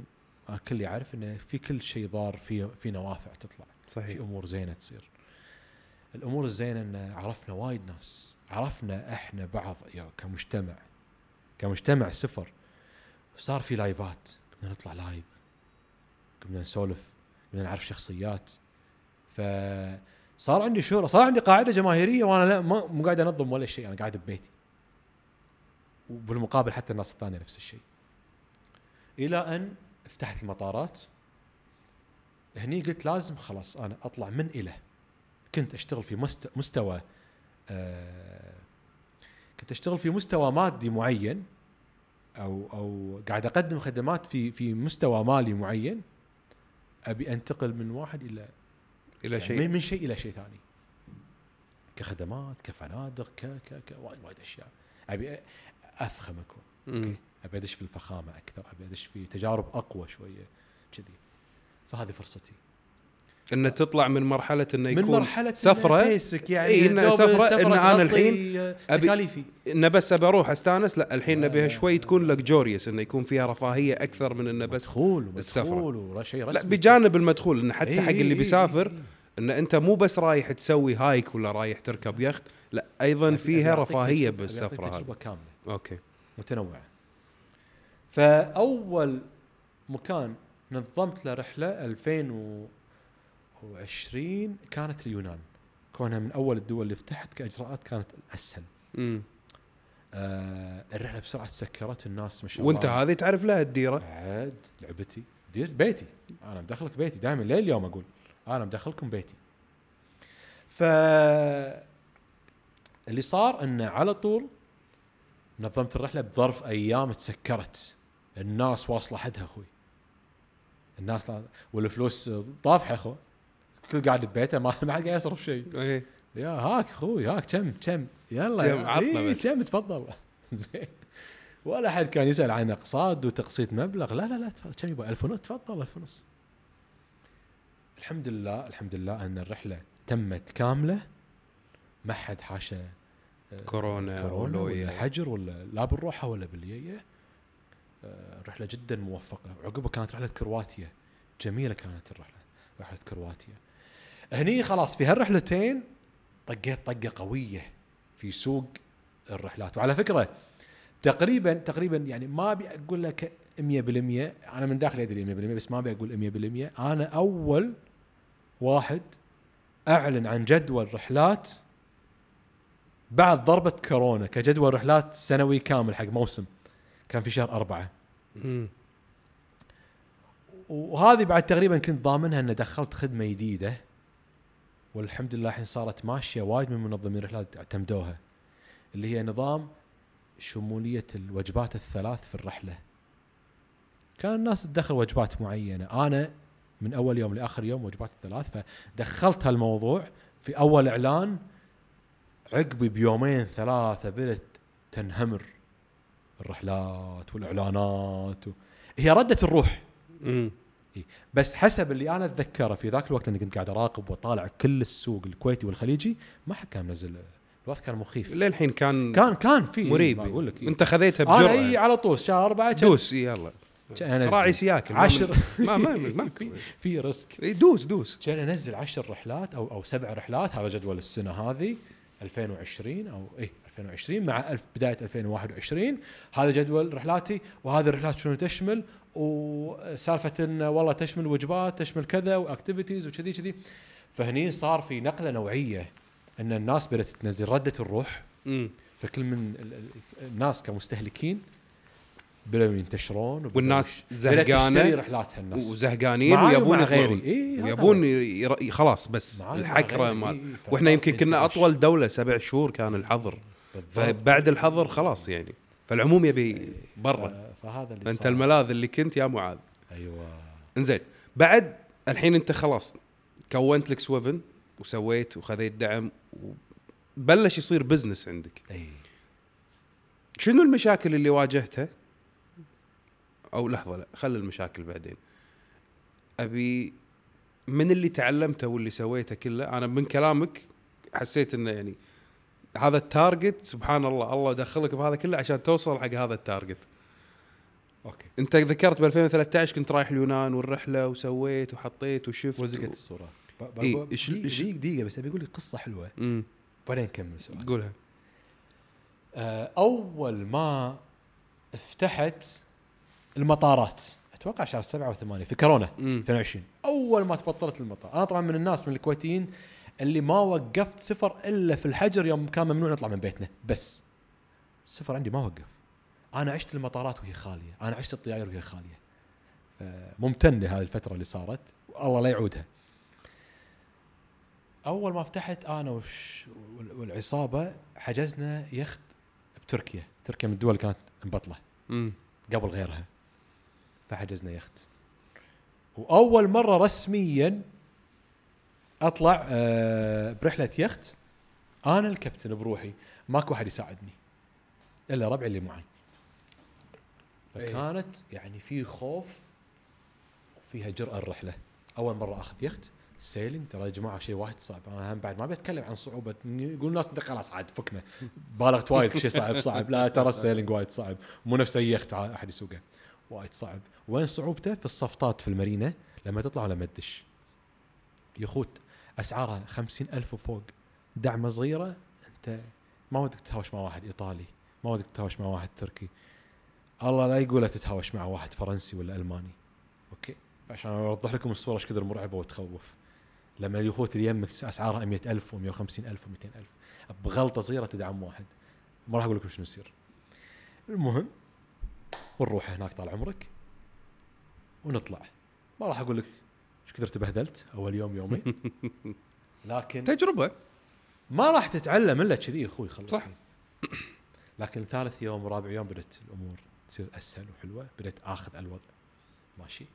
ما الكل يعرف إنه في كل شيء ضار في في نوافع تطلع. في صحيح أمور زينة تصير. الأمور الزينة إن عرفنا وايد ناس عرفنا إحنا بعض يا كمجتمع كمجتمع سفر صار في لايفات كنا نطلع live كنا نسولف كنا نعرف شخصيات. فصار عندي شهرة صار عندي قاعدة جماهيرية وأنا لا مو قاعد أنظم ولا شيء أنا قاعد ببيتي. وبالمقابل حتى الناس الثانية نفس الشيء. إلى أن فتحت المطارات هني قلت لازم خلاص أنا أطلع من إلى كنت أشتغل في مست- مستوى آه كنت أشتغل في مستوى مادي معين أو أو قاعد أقدم خدمات في في مستوى مالي معين أبي أنتقل من واحد إلى إلى يعني شيء. من- من شيء إلى شيء ثاني. كخدمات كفنادق ك ك ك وايد وايد أشياء. أبي افخم اكون. أبي أدش في الفخامة أكثر أبي أدش في تجارب أقوى شوية كذي. فهذه فرصتي. إنه تطلع من مرحلة إنه يكون من مرحله سفرة. بيسك يعني إيه، إنه دوب سفرة، أنا تغطي الحين أبي- تكاليفي إنه بس ابى أروح أستانس لا الحين نبيها شوي. تكون لكجوريوس إنه يكون فيها رفاهية أكثر من إنه بس مدخول السفرة. ومدخول وشيء رسمي. لا بجانب المدخول انه حتى إيه، حق اللي بيسافر إيه، إيه. إن أنت مو بس رايح تسوي هايك ولا رايح تركب يخت لا أيضا فيها رفاهية بالسفرة هذه. تجربة كاملة. أوكي. متنوعة. فأول مكان نظمت له رحلة 2020 كانت اليونان. كونها من أول الدول اللي فتحت كإجراءات كانت الاسهل امم آه الرحلة بسرعة تسكرت الناس ما شاء الله. وانت هذه تعرف لها الديرة؟ عاد لعبتي. دير بيتي. أنا مدخلك بيتي دائما لين اليوم أقول. أنا مدخلكم بيتي. ف اللي صار إنه على طول نظمت الرحلة بظرف أيام تسكرت. الناس واصلة حدها أخوي. الناس والفلوس طافحة اخو كل قاعد ببيته ما ما حد قاعد يصرف شيء. إيه. يا هاك أخوي هاك كم كم. يلا كم، عطنا إيه، بس. كم؟ تفضل. زين. ولا حد كان يسأل عن أقساط وتقسيط مبلغ. لا لا لا تفضل كم يبغى؟ 1000 ونص. تفضل 1000 ونص. الحمد لله الحمد لله أن الرحلة تمت كاملة. ما حد حاشا آه، كورونا كورونا. ولا حجر ولا لا بالروحة ولا باليية. آه، رحلة جدا موفقة. وعقبها كانت رحلة كرواتيا. جميلة كانت الرحلة رحلة كرواتيا. هني خلاص في هالرحلتين طقيت طقة قوية في سوق الرحلات. وعلى فكرة تقريبا تقريبا يعني ما أبي أقول لك 100% أنا من داخل أدري 100% بس ما أبي أقول 100% أنا أول واحد أعلن عن جدول رحلات بعد ضربة كورونا كجدول رحلات سنوي كامل حق موسم. كان في شهر أربعة. وهذه بعد تقريبا كنت ضامنها ان دخلت خدمة جديدة. والحمد لله الحين صارت ماشية وايد من منظمين الرحلات اعتمدوها اللي هي نظام شمولية الوجبات الثلاث في الرحلة. كان الناس تدخل وجبات معينة. أنا من أول يوم لآخر يوم وجبات الثلاث فدخلت هالموضوع في أول إعلان عقبي بيومين ثلاثة بدت تنهمر الرحلات والإعلانات و... هي ردة الروح. بس حسب اللي أنا أتذكره في ذاك الوقت إني كنت قاعد أراقب وأطالع كل السوق الكويتي والخليجي ما حد كان منزل الوقت كان مخيف. للحين كان كان كان في مريب. أقول لك أنت خذيتها أنا بجرأة. اي على طول شهر اربعه دوس إي يلا. راعي سياكل عشر. ما ما ما في risk. دوس دوس. كان أنزل عشر رحلات أو أو سبع رحلات هذا جدول السنة هذه 2020 أو إيه 2020 مع بداية 2021 هذا جدول رحلاتي وهذه الرحلات شنو تشمل؟ وسالفة إن والله تشمل وجبات تشمل كذا و activities وكذي كذي فهني صار في نقلة نوعية إن الناس بدأت تنزل ردة الروح مم. فكل من ال- ال- الناس كمستهلكين بدأوا ينتشرون والناس زهقانة رحلاتها الناس وزهقانين ويبون. غيري. إيه، هذا يبون هو. ير- خلاص بس الحكرة. مال إيه، وإحنا يمكن كنا. أطول دولة سبع شهور كان الحظر بالضبط. فبعد الحظر خلاص يعني فالعموم يبي برا ف- فهذا اللي فانت صار. الملاذ اللي كنت يا معاذ. أيوه. إنزين بعد الحين أنت خلاص كونت لك سويفن وسويت وخذيت دعم وبلش يصير business عندك. أي. شنو المشاكل اللي واجهتها؟ أو لحظة لا خلي المشاكل بعدين. أبي من اللي تعلمته واللي سويته كله أنا من كلامك حسيت إنه يعني هذا ال target سبحان الله الله دخلك بهذا كله عشان توصل حق هذا التارجت أوكي. أنت ذكرت ب 2013 كنت رايح اليونان والرحلة وسويت وحطيت وشفت وزقت الصورة. ب- إيه، إيش- دقيقة دقيقة بس أبي أقول لك قصة حلوة. امم بعدين نكمل سؤال. قولها. آه، أول ما فتحت المطارات أتوقع شهر سبعة وثمانية في كورونا امم 2020 أول ما تبطلت المطار. أنا طبعا من الناس من الكويتيين اللي ما وقفت سفر إلا في الحجر يوم كان ممنوع نطلع من بيتنا. بس السفر عندي ما وقف. أنا عشت المطارات وهي خالية أنا عشت الطيائر وهي خالية. فممتن لهذه الفترة اللي صارت والله لا يعودها. أول ما فتحت أنا والعصابة حجزنا يخت بتركيا. تركيا من الدول اللي كانت مبطلة. قبل غيرها. فحجزنا يخت. وأول مرة رسميا أطلع آه، برحلة يخت أنا الكابتن بروحي. ماكو أحد يساعدني إلا ربعي اللي معي. فكانت يعني في خوف وفيها جرأة الرحلة. أول مرة أخذ يخت sailing ترى يا جماعة شيء وايد صعب. أنا هم بعد ما بتكلم عن صعوبة يقول الناس انت خلاص عاد فكنا. بالغت وايد شيء صعب صعب. لا ترى ال sailing وايد صعب. مو نفس أي يخت أحد يسوقه. وايد صعب. وين صعوبته؟ في الصفطات في المارينا. لما تطلع لما تدش يخوت أسعارها خمسين ألف وفوق. دعمة صغيرة أنت ما ودك تتهاوش مع واحد إيطالي ما ودك تتهاوش مع واحد تركي. الله لا يقول تتهاوش مع واحد فرنسي ولا ألماني. أوكي؟ عشان أوضح لكم الصورة إيش كثر مرعبة وتخوف. لما اليخوت اللي يمك اسعارها 100000 و150000 و200000 بغلطة صغيرة تدعم واحد. ما راح أقول لكم شنو يصير. المهم ونروح هناك طال عمرك ونطلع. ما راح أقول لك إيش كثر تبهدلت أول يوم يومين. لكن تجربة. ما راح تتعلم إلا كذي أخوي خلص صح. لكن ثالث يوم ورابع يوم بدت الأمور. تصير أسهل وحلوة بديت آخذ على الوضع. ماشي؟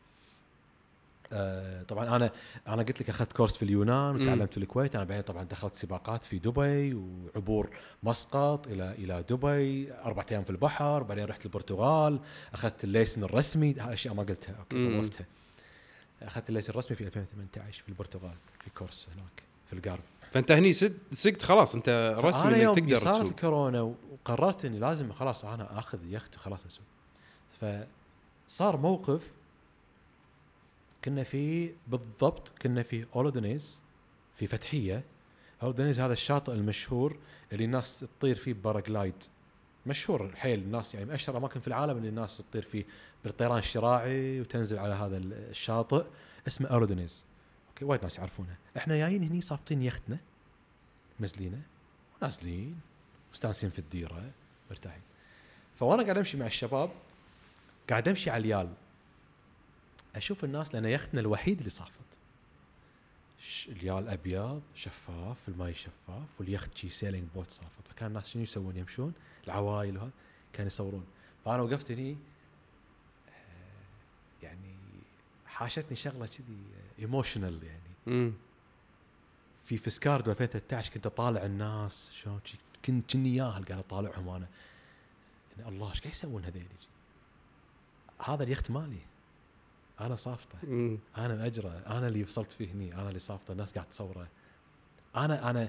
آه طبعا أنا أنا قلت لك أخذت course في اليونان وتعلمت في الكويت. أنا بعدين طبعا دخلت سباقات في دبي وعبور مسقط إلى إلى دبي أربع أيام في البحر بعدين رحت البرتغال أخذت ال license الرسمي. هاي أشياء ما قلتها okay. طوفتها أخذت ال license الرسمي في 2018 في البرتغال في course هناك في الجارف فانت هني سقت خلاص انت رسمي إنك تقدر صارت تسوق. الكورونا وقررت إني لازم خلاص أنا آخذ يخت وخلاص أسوق. فصار موقف كنا في بالضبط كنا في اولودونيز في فتحية. اولودونيز هذا الشاطئ المشهور اللي الناس تطير فيه paraglide مشهور حيل الناس يعني من اشهر أماكن في العالم اللي الناس تطير فيه بالطيران الشراعي وتنزل على هذا الشاطئ اسمه اولودونيز okay وايد ناس يعرفونه. إحنا جايين هني صافطين يختنا منزلينه ونازلين مستانسين في الديرة مرتاحين. فوانا قاعد أمشي مع الشباب قاعد أمشي على اليال. أشوف الناس لأن يختنا الوحيد اللي صافط اليال أبيض شفاف الماي شفاف واليخت شي sailing boat صافط فكان الناس شنو يسوون؟ يمشون العوائل وهذا كانوا يصورون. فأنا وقفت هني يعني حاشتني شغلة كذي emotional يعني. مم. في فسكارد 2013 كنت أطالع الناس شلون كنت كني ياهل قاعد أطالعهم أنا. يعني الله إيش قاعد يسوون هذيل؟ هذا اليخت مالي. أنا صافطة. مم. أنا ماجره أنا اللي وصلت فيه هني. أنا اللي صافطة. الناس قاعد تصوره. أنا أنا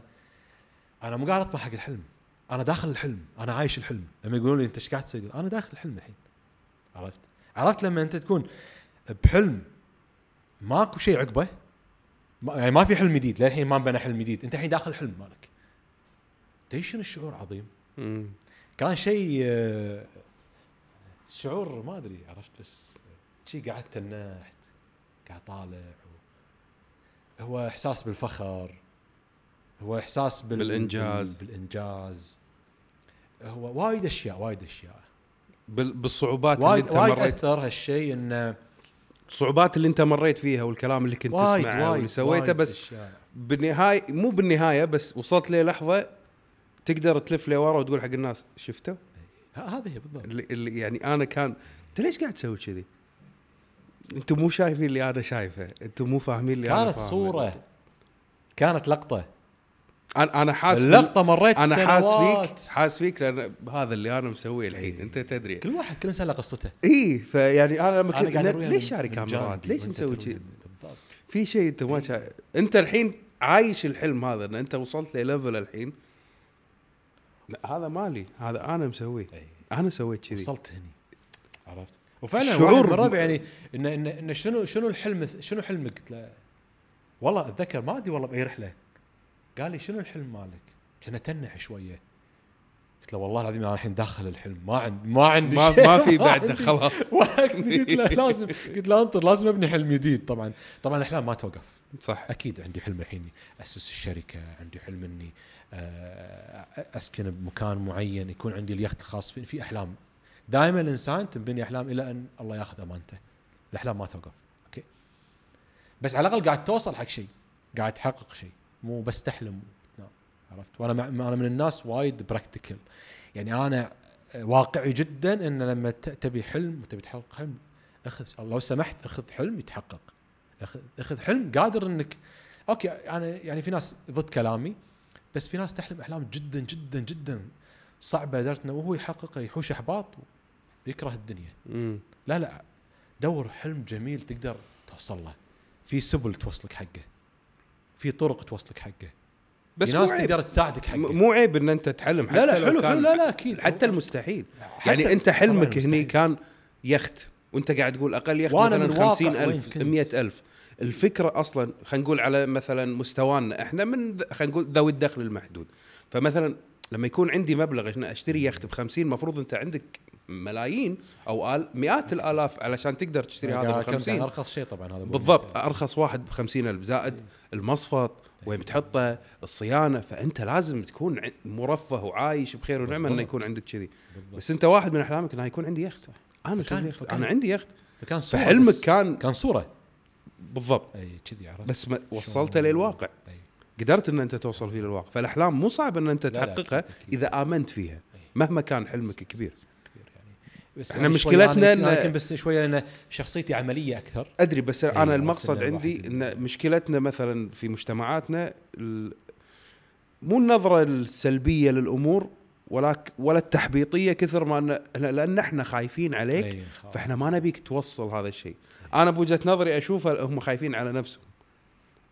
أنا مو قاعد اطمح حق الحلم. أنا داخل الحلم. أنا عايش الحلم. لما يقولون لي أنت إيش قاعد تسوي؟ أنا داخل الحلم الحين. عرفت؟ عرفت لما أنت تكون بحلم ماكو شيء عقبه. ما يعني ما في حلم جديد. للحين ما بنى حلم جديد. انت الحين داخل الحلم مالك. تدري شنو الشعور عظيم؟ مم. كان شيء آه، شعور ما أدري عرفت بس شي قعدت تنحت قاعد طالع و... هو إحساس بالفخر هو إحساس بال... بالإنجاز. بال... بالإنجاز. هو وايد أشياء وايد أشياء. بال- بالصعوبات اللي وايد أنت وايد مريت. أثر هالشيء إنه الصعوبات اللي انت مريت فيها والكلام اللي كنت تسمعه واللي سويته بس. بالنهاية مو بالنهاية بس وصلت للحظه تقدر تلف لورا وتقول حق الناس شفتوا؟ ه- هذا هي بالضبط اللي, اللي يعني أنا كان أنت ليش قاعد تسوي كذي؟ أنتم مو شايفين اللي أنا شايفه، أنتم مو فاهمين اللي أنا كانت فاهمه. صورة كانت لقطة أنا أنا حاس اللقطة مريت أنا حاس. فيك حاس فيك لأن هذا اللي أنا مسويه الحين أنت تدري. كل واحد كل إنسان له قصته. إي فيعني أنا لما كنت أرويها ليش شاري كاميرات؟ ليش مسوي كذي؟ في شيء أنت ما شا... أنت الحين عايش الحلم هذا إن أنت وصلت لل level الحين. لا هذا مالي هذا أنا مسويه. أي. أنا سويت كذي. وصلت هني. عرفت؟ وفعلا شعور ربع يعني انه انه إنه شنو شنو الحلم شنو حلمك؟ قلت له والله أتذكر ما أدري والله باي رحله قال لي شنو الحلم مالك؟ كنا تنح شوية. قلت له والله العظيم أنا الحين داخل الحلم ما عندي ما عندي ما شيء. ما في بعد. خلاص. قلت له لازم قلت له انطر لازم أبني حلم جديد. طبعا طبعا الأحلام ما توقف. صح. أكيد عندي حلم الحين أسس الشركة عندي حلم إني آه، أسكن بمكان معين يكون عندي اليخت الخاص. فيني في أحلام. دائما الإنسان تنبني أحلام إلى أن الله ياخذ أمانته. الأحلام ما توقف. okay. بس على الأقل قاعد توصل حق شيء قاعد تحقق شيء. مو بس تحلم. عرفت؟ وأنا أنا من الناس وايد practical يعني أنا واقعي جدا إن لما تبي حلم وتبي تحقق حلم اخذ لو سمحت أخذ حلم يتحقق. اخذ أخذ حلم قادر انك أوكي أنا يعني في ناس ضد كلامي بس في ناس تحلم أحلام جدا جدا جدا صعبة لدرجة إنه وهو يحققها يحوش إحباط ويكره الدنيا. مم. لا لا. دور حلم جميل تقدر توصل له. في سبل توصلك حقه. في طرق توصلك حقه. بس في ناس عيب تقدر تساعدك حقه. مو عيب إن أنت تحلم حتى لا لا لو حلو كان لا لا أكيد. حتى المستحيل. حتى- يعني أنت حلمك هني. كان يخت. وأنت قاعد تقول أقل يخت مثلا واقع خمسين وين ألف كنت. مئة ألف. الفكرة أصلا خلينا نقول على مثلا مستوانا. إحنا من خلينا نقول ذوي الدخل المحدود. فمثلا لما يكون عندي مبلغ أشتري يخت ب 50 المفروض أنت عندك ملايين أو آل مئات الآلاف علشان تقدر تشتري هذا ب قاعد- كنت 50 أرخص شيء طبعا هذا بالضبط أرخص واحد ب 50 ألف زائد المصفط وين بتحطه الصيانة فأنت لازم تكون مرفه وعايش بخير ونعمه إنه. يكون عندك كذي. بس أنت واحد من أحلامك إنه يكون عندي يخت. أنا فكان- شو يخت؟ أنا عندي يخت. فكان صورة فحلمك كان كان صورة. بالضبط. إي كذي عرفت. بس ما وصلت شلون؟ للواقع. أي. قدرت إن أنت توصل فيه للواقع. فالأحلام مو صعب إن أنت تحققها. إذا آمنت فيها. مهما كان حلمك كبير. يعني بس أنا مشكلتنا أنا يمكن- بس شوية لأن شخصيتي عملية أكثر. أدري بس إيه، أنا عرفت المقصد عندي إن مشكلتنا مثلا في مجتمعاتنا مو النظرة السلبية للأمور ولكن ولا التحبيطية كثر ما أن لأن إحنا خايفين عليك. فإحنا ما نبيك توصل هذا الشيء. أنا بوجهة نظري أشوفها هم خايفين على نفسهم.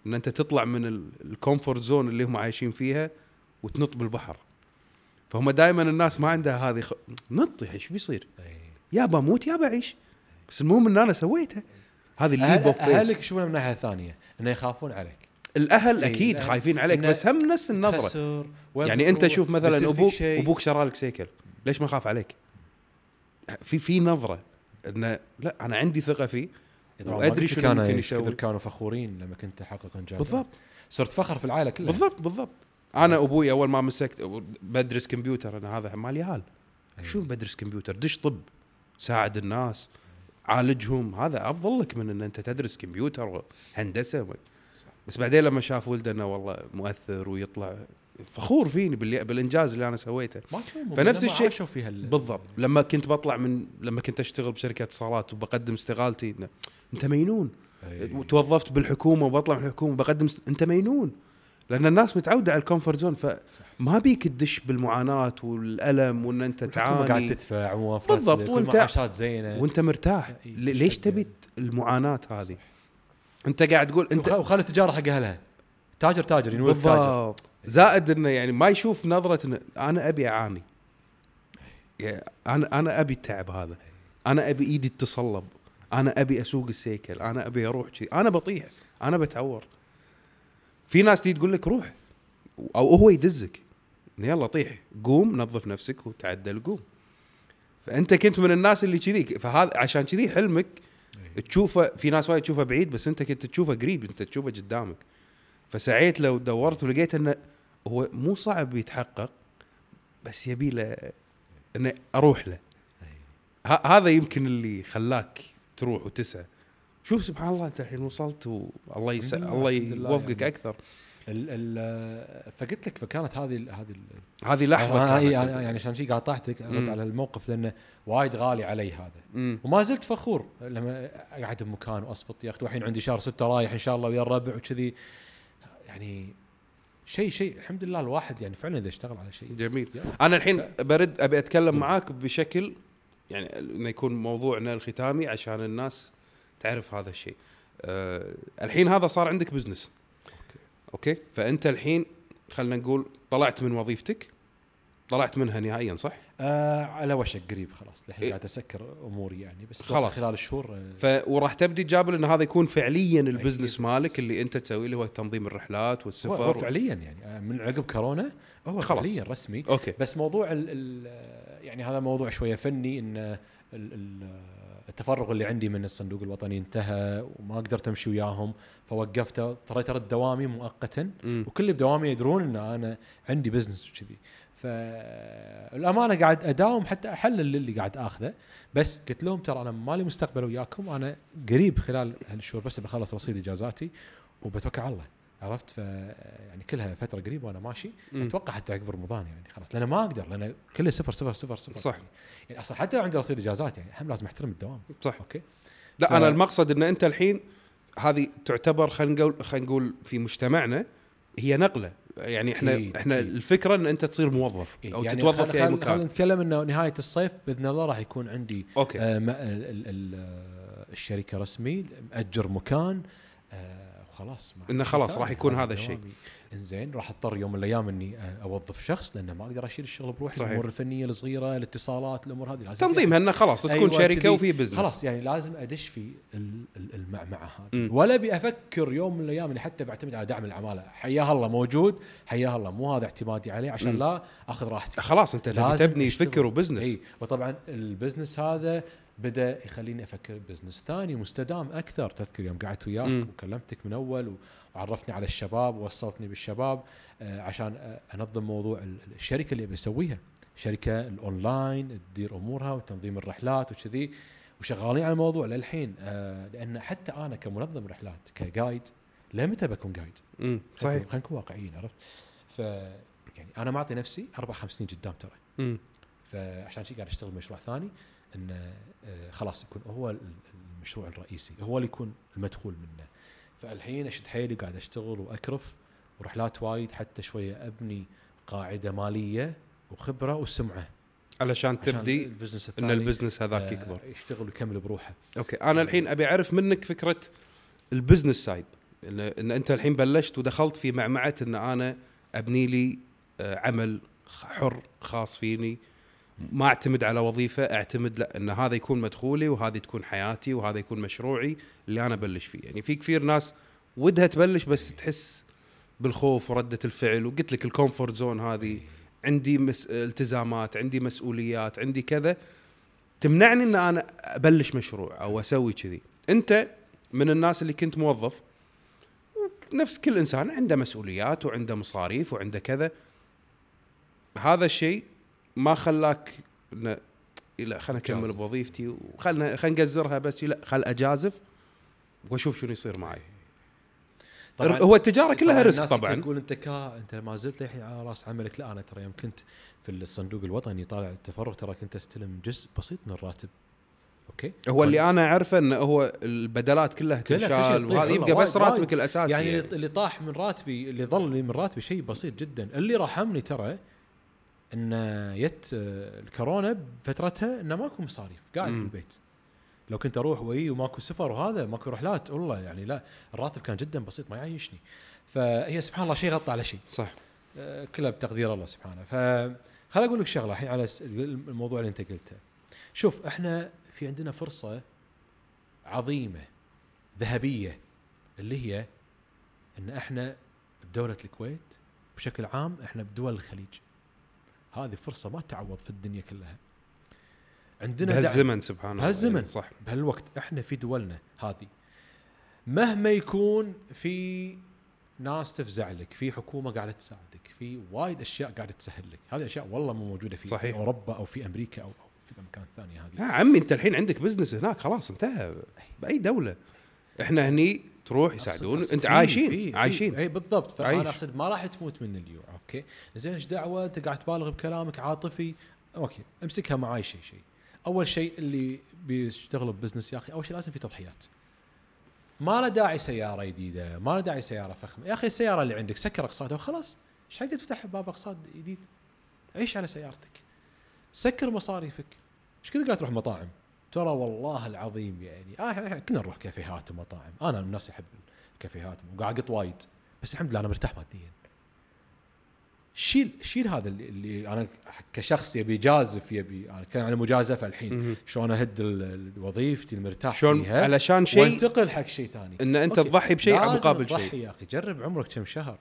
إن أنت تطلع من ال comfort zone اللي هم عايشين فيها وتنط بالبحر. فهم دائما الناس ما عندها هذه خ... نط إيش بيصير إيه. يا بموت يا بعيش بس المهم إن أنا سويتها هذه اللي أهل- أهلك يشوفونها من الناحيه الثانية إنه يخافون عليك الأهل إيه، أكيد. خايفين عليك بس هم نفس النظرة يعني أنت؟ شوف مثلا أبوك. أبوك شرى لك سيكل ليش ما خاف عليك؟ في في نظرة إنه لا أنا عندي ثقة فيه شنو أنا ممكن يسوي. كانوا فخورين لما كنت أحقق انجازات بالضبط صرت فخر في العائلة كلها بالضبط بالضبط أنا أبوي أول ما مسكت بدرس كمبيوتر أنا هذا مالي عال أيوة. شو بدرس كمبيوتر؟ دش طب ساعد الناس عالجهم. هذا أفضل لك من إن أنت تدرس كمبيوتر وهندسه صح. بس بعدين لما شاف ولده إنه والله مؤثر ويطلع فخور فيني باللي بالإنجاز اللي أنا سويته. ما فنفس الشيء- ال- بالضبط. لما كنت بطلع من لما كنت أشتغل بشركة اتصالات وبقدم استقالتي أنت مجنون أي. وتوظفت بالحكومة وبطلع من الحكومة بقدم است... أنت مجنون لأن الناس متعودة على ال comfort zone صح، فما بيك تدش بالمعاناة والألم وإن أنت الحكومة قاعد تعاني. تدفع بالضبط، لك وأنت- والمعاشات زينة. وأنت مرتاح. إي، ل- ليش تبي المعاناة هذه؟ أنت قاعد تقول أنت وخ- وخلي التجارة حق أهلها. تاجر تاجر ينولد تاجر. بالضبط. زائد إنه يعني ما يشوف نظرة إنه أنا أبي أعاني. يعني أنا أنا أبي التعب هذا. أنا أبي إيدي تتصلب. أنا أبي أسوق السيكل. أنا أبي أروح شي. أنا بطيح. أنا بتعور. في ناس تيجي تقول لك روح أو هو يدزك. يلا طيح قوم نظف نفسك وتعدل قوم فأنت كنت من الناس اللي كذي فهذا عشان كذي حلمك تشوفه في ناس وايد تشوفه بعيد بس أنت كنت تشوفه قريب أنت تشوفه قدامك. فسعيت له ودورت ولقيت إنه هو مو صعب يتحقق بس يبي له إنه أروح له. ه- هذا يمكن اللي خلاك تروح وتسعى. شوف سبحان الله أنت الحين وصلت والله يس... الله يوفقك يعني. أكثر ال ال فقلت لك فكانت هذه ال- هذه ال- هذه لحظة آه،. يعني يعني عشان شي قاطعتك. على الموقف لأنه وايد غالي علي هذا مم. وما زلت فخور لما اقعد بمكان واصفط يا أخي والحين عندي شهر ستة رايح إن شاء الله ويا الربع وكذي يعني شيء شيء الحمد لله الواحد يعني فعلا إذا اشتغل على شيء جميل. أنا الحين برد أبي أتكلم معاك بشكل يعني إنه يكون موضوعنا الختامي عشان الناس تعرف هذا الشيء. أه الحين هذا صار عندك business. okay فأنت الحين خلينا نقول طلعت من وظيفتك طلعت منها نهائيا صح؟ آه على وشك قريب خلاص الحين إيه. قاعد أسكر أموري يعني بس خلاص. خلال الشهور آه، ف وراح تبدي تجابل إن هذا يكون فعليا ال business مالك اللي أنت تسويه اللي هو تنظيم الرحلات هو, والسفر هو فعليا يعني آه، من عقب كورونا هو خلاص. فعليا رسمي okay بس موضوع ال ال يعني هذا موضوع شوية فني إن ال ال التفرغ اللي عندي من الصندوق الوطني انتهى وما قدرت أمشي وياهم. فوقفته اضطريت ارد دوامي مؤقتا. وكل اللي بدوامي يدرون إن أنا عندي business وكذي. فالامانه قاعد أداوم حتى احلل اللي قاعد آخذه. بس قلت لهم ترى أنا مالي مستقبل وياكم. أنا قريب خلال هالشهور بس بخلص رصيد إجازاتي وبتوكل على الله. عرفت؟ ف يعني كلها فترة قريبة وأنا ماشي. مم. أتوقع حتى عقب رمضان يعني خلاص. لأن ما أقدر لأن كله صفر صفر صفر صفر. صح. يعني, أصلا حتى عندي رصيد إجازات يعني هم لازم أحترم الدوام. صح. Okay؟ لا ف- أنا المقصد إن أنت الحين هذه تعتبر خلينا نقول خلينا نقول في مجتمعنا هي نقلة. يعني إحنا أكيد، إحنا أكيد. الفكرة إن أنت تصير موظف إيه، أو يعني تتوظف في أي مكان. خلينا نتكلم إنه نهاية الصيف بإذن الله راح يكون عندي okay. آه ما- ال- ال- ال- الشركة رسمي ماجر مكان إنه عندي خلاص راح يكون هذا. الشيء. إنزين راح أضطر يوم من الأيام إني أوظف شخص لأنه ما أقدر أشيل الشغل بروحي صحيح. الأمور الفنية الصغيرة الاتصالات الأمور هذه لازم تنظيمها انه خلاص تكون أيوة شركة. وفي business خلاص يعني لازم أدش في ال- ال- المعمعة. هذه ولا ابي أفكر يوم من الأيام إني حتى بعتمد على دعم العمالة حياه الله موجود حياه الله مو هذا اعتمادي عليه عشان مم. لا أخذ راحتي خلاص أنت لازم تبني. فكر و business إي وطبعا ال business هذا بدأ يخليني أفكر business ثاني مستدام أكثر تذكر يوم قعدت وياك مم. وكلمتك من أول وعرفتني على الشباب ووصلتني بالشباب آه، عشان آه، أنظم موضوع ال- الشركة اللي بسويها شركة الأونلاين تدير أمورها وتنظيم الرحلات وكذي وشغالين على الموضوع للحين آه، لأن حتى أنا كمنظم رحلات ك guide لمتى بكون guide؟ امم صحيح خلينا نكون واقعيين عرفت؟ ف يعني أنا معطي نفسي أربع خمس سنين قدام ترى مم. فعشان شي قاعد أشتغل بمشروع ثاني انه آه، خلاص يكون هو ال- المشروع الرئيسي هو اللي يكون المدخول منه. فالحين أشد حيلي قاعد أشتغل وأكرف ورحلات وايد حتى شوية أبني قاعدة مالية وخبرة وسمعة. علشان تبدي ال business إن ال business هذاك آه، يكبر. يشتغل ويكمل بروحه. okay أنا الحين أبي أعرف منك فكرة ال business side إن, إن أنت الحين بلشت ودخلت في معمعة إن أنا أبني لي آه، عمل حر خاص فيني ما اعتمد على وظيفة اعتمد لا إن هذا يكون مدخولي وهذه تكون حياتي وهذا يكون مشروعي اللي أنا أبلش فيه. يعني في كثير ناس ودها تبلش بس تحس بالخوف وردة الفعل وقلت لك ال comfort zone هذه عندي مس... التزامات عندي مسؤوليات عندي كذا. تمنعني إن أنا أبلش مشروع أو أسوي كذي. أنت من الناس اللي كنت موظف نفس كل إنسان عنده مسؤوليات وعنده مصاريف وعنده كذا. هذا الشيء ما خلاك إن لا خلنا اكمل. بوظيفتي وخلنا خلينا نقزرها بس لا خل أجازف وأشوف شنو يصير معي. هو التجارة كلها طبعاً risk الناس طبعا. يقول أنت كا أنت ما زلت للحين على راس عملك. لا أنا ترى يوم كنت في الصندوق الوطني طالع التفرغ ترى كنت أستلم جزء بسيط من الراتب. okay؟ هو اللي أنا أعرفه انه هو البدلات كلها تنشال يطيح وهذا يبقى بس راتبك وايد. الأساسي يعني, يعني, اللي طاح من راتبي اللي ظل من راتبي شيء بسيط جدا. اللي رحمني ترى إن آه، الكورونا بفترتها إنه ماكو مصاريف قاعد في مم. البيت. لو كنت أروح واي وماكو سفر وهذا ماكو رحلات والله يعني لا الراتب كان جدا بسيط ما يعيشني. فهي سبحان الله شيء غطى على شيء. صح. آه، كلها بتقدير الله سبحانه. ف خل أقول لك شغلة الحين على الموضوع اللي أنت قلته. شوف إحنا في عندنا فرصة عظيمة ذهبية اللي هي إن إحنا بدولة الكويت بشكل عام إحنا بدول الخليج. هذه فرصة ما تعوض في الدنيا كلها. عندنا بهالزمن سبحان الله بهالزمن. يعني صح بهالوقت إحنا في دولنا هذه. مهما يكون في ناس تفزع لك في حكومة قاعدة تساعدك في وايد أشياء قاعدة تسهل لك. هذه أشياء والله مو موجودة في صحيح. أوروبا أو في أمريكا أو أو في مكان ثاني هذه. يا عمي أنت الحين عندك business هناك خلاص انتهى. بأي دولة. إحنا هني تروح يساعدون. أنت عايشين في- في- عايشين. اي بالضبط. فأنا أقصد ما راح تموت من الجوع okay؟ زين إيش دعوة؟ انت قاعد تبالغ بكلامك عاطفي. Okay أمسكها معاي شيء شيء أول شيء اللي بيشتغلوا ب business يا أخي أول شيء لازم في تضحيات. ما له داعي سيارة جديدة ما له داعي سيارة فخمة. يا أخي السيارة اللي عندك سكر اقساطها وخلاص. إيش حق تفتح باب اقساط جديد؟ عيش على سيارتك. سكر مصاريفك. إيش كذا قاعد تروح مطاعم؟ ترى والله العظيم يعني آه إحنا كنا نروح كافيهات ومطاعم. أنا من الناس يحب الكافيهات وقاعد اقط وايد. بس الحمد لله أنا مرتاح ماديا. شيل شيل هذا اللي, اللي أنا كشخص يبي يجازف يبي أنا أتكلم عن المجازفة الحين. شلون أهد وظيفتي المرتاح شلون فيها علشان شيء وانتقل حق شيء ثاني. إن أنت. تضحي بشيء مقابل تضحي شيء يا أخي. جرب عمرك كم شهر.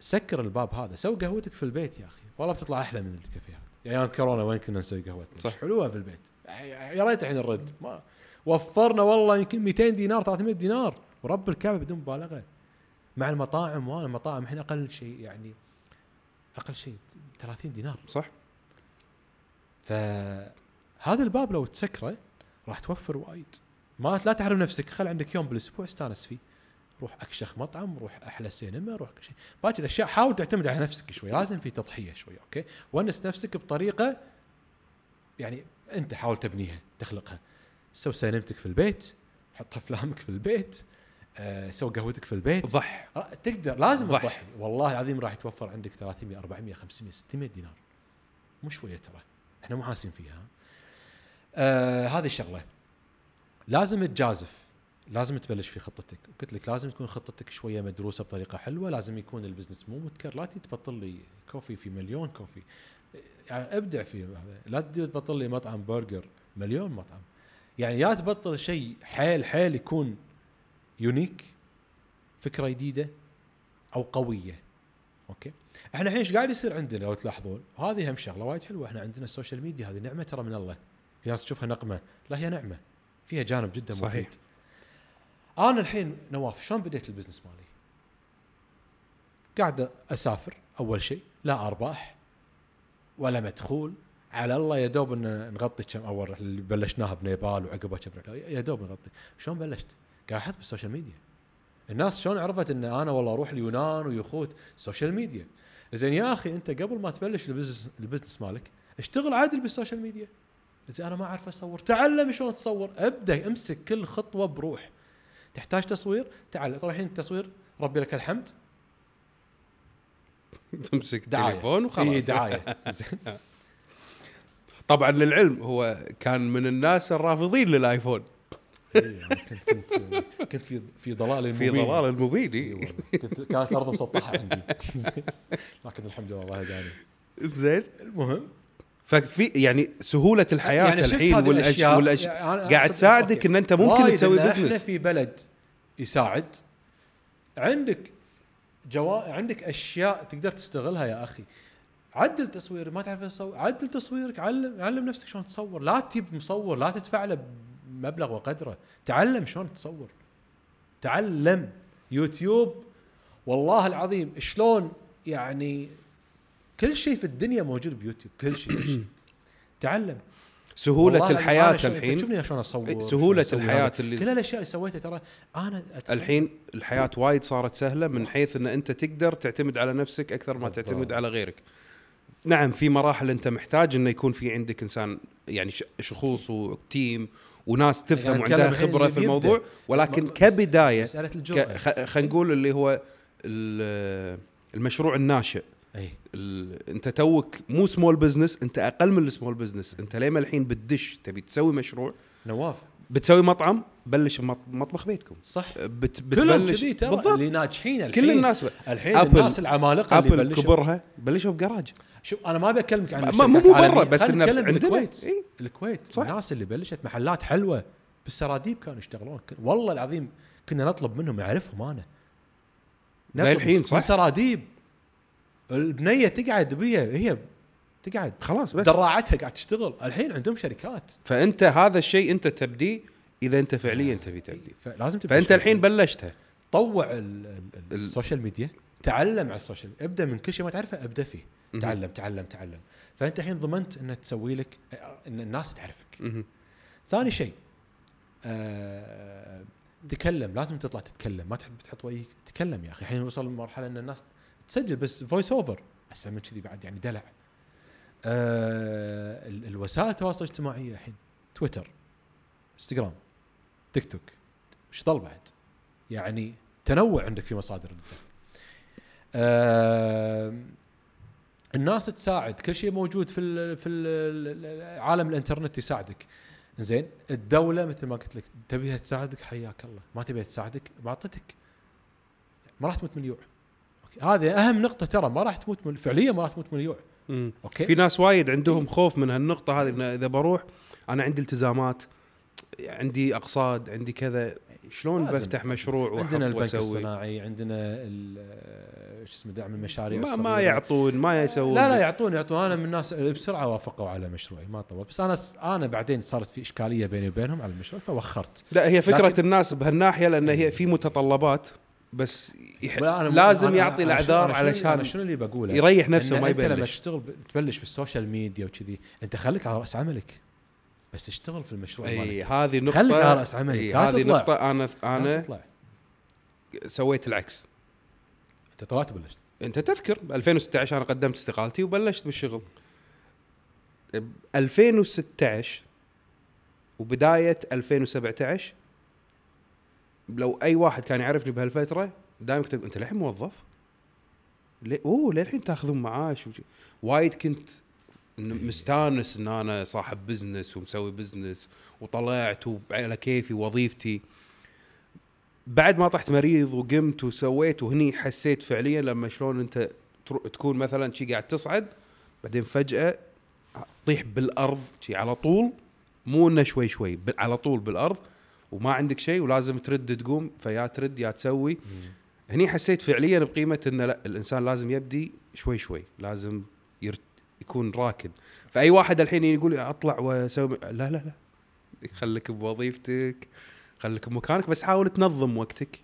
سكر الباب هذا. سوي قهوتك في البيت يا أخي. والله بتطلع أحلى من الكافيهات. يعني أيام كورونا وين كنا نسوي قهوتنا. صح. حلوة في البيت. يا ريت الحين نرد ما وفرنا والله يمكن 200 دينار 300 دينار. ورب الكعبة بدون مبالغة. مع المطاعم وأنا المطاعم الحين أقل شيء يعني أقل شيء 30 دينار. صح. فهذا الباب لو تسكره راح توفر وايد. ما لا تحرم نفسك. خل عندك يوم بالأسبوع استأنس فيه. روح أكشخ مطعم روح أحلى سينما روح كل شيء. باقي الاشياء حاول تعتمد على نفسك شوي. لازم في تضحية شوي okay؟ ونس نفسك بطريقة يعني انت حاول تبنيها تخلقها. سوي سينمتك في البيت حط افلامك في البيت آه، سوي قهوتك في البيت. ضح. تقدر لازم ضح. تضحي. والله العظيم راح يتوفر عندك 300 400 500 600 دينار. مو شوية ترى. إحنا مو حاسين فيها. آه هذه الشغلة. لازم تجازف. لازم تبلش في خطتك. قلت لك لازم تكون خطتك شوية مدروسة بطريقة حلوة. لازم يكون ال business مو متكرر لا تبطل لي coffee في مليون coffee. يعني ابدع في هذا لا تبطل لي مطعم برجر مليون مطعم. يعني يا تبطل شيء حيل حيل يكون unique فكرة جديدة أو قوية. okay؟ إحنا الحين إيش قاعد يصير عندنا؟ لو تلاحظون وهذه هم شغلة وايد حلوة. إحنا عندنا ال social media هذه نعمة ترى من الله. في ناس تشوفها نقمة. لا هي نعمة. فيها جانب جدا صحيح. مفيد أنا الحين نواف شلون بديت ال business مالي؟ قاعد أسافر أول شيء لا أرباح. ولا مدخول. على الله يا دوب إن نغطي كم أول اللي بلشناها بنيبال وعقبها كم يا دوب نغطي. شلون بلشت؟ قاعد أحط بال social media. الناس شلون عرفت إن أنا والله أروح اليونان ويخوت ال social media؟ زين يا أخي أنت قبل ما تبلش ال business ال business مالك اشتغل عادل بال social media. زين أنا ما أعرف أصور تعلم شلون تصور. أبدأ أمسك كل خطوة بروح. تحتاج تصوير؟ تعال. طبعا الحين التصوير ربي لك الحمد. تمسك تليفون وخلاص. اي دعاية. طبعا للعلم هو كان من الناس الرافضين للآيفون. إي، أنا كنت كنت كنت في في ضلال في. ضلال المبين إي إي. والله. كنت كانت الأرض مسطحة عندي. لكن الحمد لله الله هداني. زين. المهم. ففي يعني سهولة الحياة يعني الحين هذه والأش... يعني قاعد تساعدك. إن أنت ممكن تسوي إن إحنا بزنس في بلد يساعد عندك جوا... عندك أشياء تقدر تستغلها يا أخي. عدل تصوير ما تعرف تصور عدل تصويرك علم علم نفسك شلون تصور. لا تجيب مصور لا تدفع له مبلغ وقدره. تعلم شلون تصور. تعلم. يوتيوب والله العظيم شلون يعني كل شيء في الدنيا موجود بيوتيوب. كل شيء كل شيء. تعلم. سهولة الحياة الحين تشوفني شلون اصور إيه، الحياة هذا. اللي- كل الأشياء اللي سويتها ترى أنا أتخ- الحين الحياة وايد صارت سهلة من حيث إن أنت تقدر تعتمد على نفسك أكثر ما. تعتمد على غيرك نعم في مراحل أنت محتاج إنه يكون في عندك إنسان يعني شخوص وتيم وناس تفهم يعني وعندها خبرة في. الموضوع ولكن كبداية خلينا نقول اللي هو ال- المشروع الناشئ ال- انت توك مو small business انت أقل من ال small business انت ليه ما الحين بتدش تبي تسوي مشروع. نواف. بتسوي مطعم بلش مطبخ بيتكم. صح. بت كلهم بتبلش بالضبط. اللي ناجحين الحين. كل الناس الحين أبل- الناس العمالقة اللي بلشوا. كبرها بلشوا بجراج شوف أنا ما أبي أكلمك عن ما- الشركات مو برا،. بس خلينا إنه نتكلم عندنا. بالكويت. إي. الكويت. صح. الناس اللي بلشت محلات حلوة بالسراديب كانوا يشتغلون. والله العظيم كنا نطلب منهم نعرفهم أنا. للحين صح؟ سراديب. البنيه تقعد بيها هي تقعد خلاص بس. دراعتها قاعد تشتغل. الحين عندهم شركات. فأنت هذا الشيء أنت تبديه إذا أنت فعليا تبي تبديه. فلازم تبدأ فأنت. الحين بلشتها. طوع ال- ال- ال- ال- ال social media تعلم على ال social ابدأ من كل شيء ما تعرفه ابدأ فيه. تعلم تعلم تعلم. فأنت الحين ضمنت إنه تسوي لك إن الناس تعرفك. ثاني شيء آه تكلم. لازم تطلع تتكلم. ما تحب تحط وجهك. تكلم يا أخي. الحين وصل لمرحلة إن الناس تسجل بس voice over أحسن من كذي بعد يعني دلع. آه ال- الوسائل التواصل الاجتماعي الحين. تويتر انستغرام تيك توك إيش ضل بعد؟ يعني تنوع عندك في مصادر الدخل. آه الناس تساعد. كل شيء موجود في في ال عالم الإنترنت يساعدك. زين الدولة مثل ما قلت لك تبيها تساعدك؟ حياك الله. ما تبيها تساعدك؟ ما اعطتك ما راح تموت من okay. هذه أهم نقطة ترى ما راح تموت من فعليا ما راح تموت من الجوع. okay في ناس وايد عندهم خوف من هالنقطة هذه إن إذا بروح أنا عندي التزامات عندي أقساط عندي كذا شلون لازم. بفتح مشروع عندنا البنك وأسوي؟ الصناعي عندنا ال- شو اسمه دعم المشاريع ما, ما. يعطون ما يسوون لا لا يعطون يعطون أنا من الناس بسرعة وافقوا على مشروعي ما طول بس أنا أنا بعدين صارت في إشكالية بيني وبينهم على المشروع فوخرت لا هي فكرة لكن الناس بهالناحية لأن هي في متطلبات بس يح... لازم أنا- يعطي الأعذار علشان شنو اللي بقوله؟ يريح نفسه ما أنت لما يبلش. تشتغل تبلش بال social media وكذي أنت خليك على رأس عملك. بس تشتغل في المشروع إي مالك. هذه نقطه خليك على رأس عملك، هذه تطلع. نقطة أنا أنا سويت العكس. أنت طلعت بلشت أنت تذكر ب 2016 أنا قدمت استقالتي وبلشت بالشغل. ب 2016 وبداية 2017 لو أي واحد كان يعرفني بهالفترة دائما كنت أنت للحين موظف؟ ليه أوه للحين تأخذون معاش. وايد كنت مستانس إن أنا صاحب business ومسوي business وطلعت وعلى كيفي وظيفتي بعد ما طحت مريض وقمت وسويت وهني حسيت فعليا لما شلون أنت تكون مثلا شي قاعد تصعد بعدين فجأة تطيح بالأرض شي على طول مو إنه شوي شوي على طول بالأرض وما عندك شيء ولازم ترد تقوم فيا ترد يا تسوي. هني حسيت فعليا بقيمة إنه لا الإنسان لازم يبدي شوي شوي لازم يرت يكون راكد. فأي واحد الحين يقول أطلع وأسوي لا لا لا. خليك بوظيفتك خليك بمكانك بس حاول تنظم وقتك.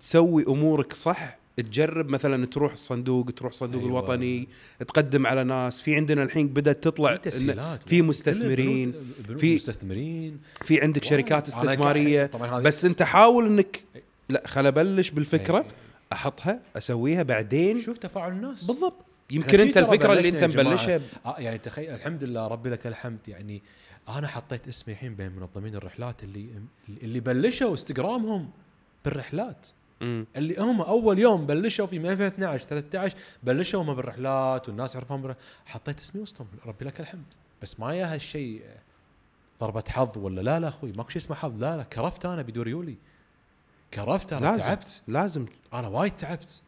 تسوي أمورك صح تجرب مثلا تروح الصندوق تروح الصندوق أيوة. أيوة. الوطني تقدم على ناس. في عندنا الحين بدأت تطلع في تسهيلات في مستثمرين. في- مستثمرين. في عندك شركات استثمارية. بس أنت حاول انك لا خل أبلش بالفكرة. إيه. أحطها أسويها بعدين شوف تفاعل الناس. بالضبط. يمكن أنت الفكرة اللي أنت. مبلشها. آه يعني تخيل الحمد لله ربي لك الحمد. يعني أنا حطيت اسمي الحين بين منظمين الرحلات اللي اللي بلشوا انستغرامهم بالرحلات. مم. اللي هم أول يوم بلشوا في 2012 13 بلشوا هم بالرحلات والناس يعرفون بالرحلات. حطيت اسمي وسطهم ربي لك الحمد بس ما يا هالشيء ضربة حظ ولا لا لا أخوي ماكو شيء اسمه حظ لا لا كرفت أنا بدون ريولي كرفت أنا لازم تعبت لازم أنا وايد تعبت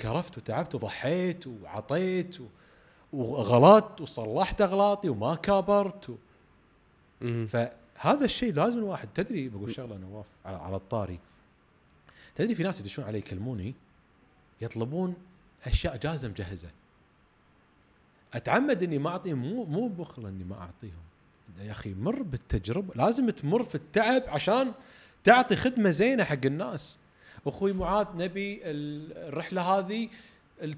كرفت وتعبت وضحيت وعطيت و... وغلطت وصلحت أغلاطي وما كابرت و... مم. فهذا الشيء لازم الواحد تدري بقول شغلة نواف على, على الطاري تدري في ناس يدشون علي يكلموني؟ يطلبون أشياء جاهزة مجهزة. أتعمد إني ما أعطيهم مو مو بخل إني ما أعطيهم. يا أخي مر بالتجربه لازم تمر في التعب عشان تعطي خدمة زينة حق الناس. أخوي معاذ نبي ال- الرحلة هذه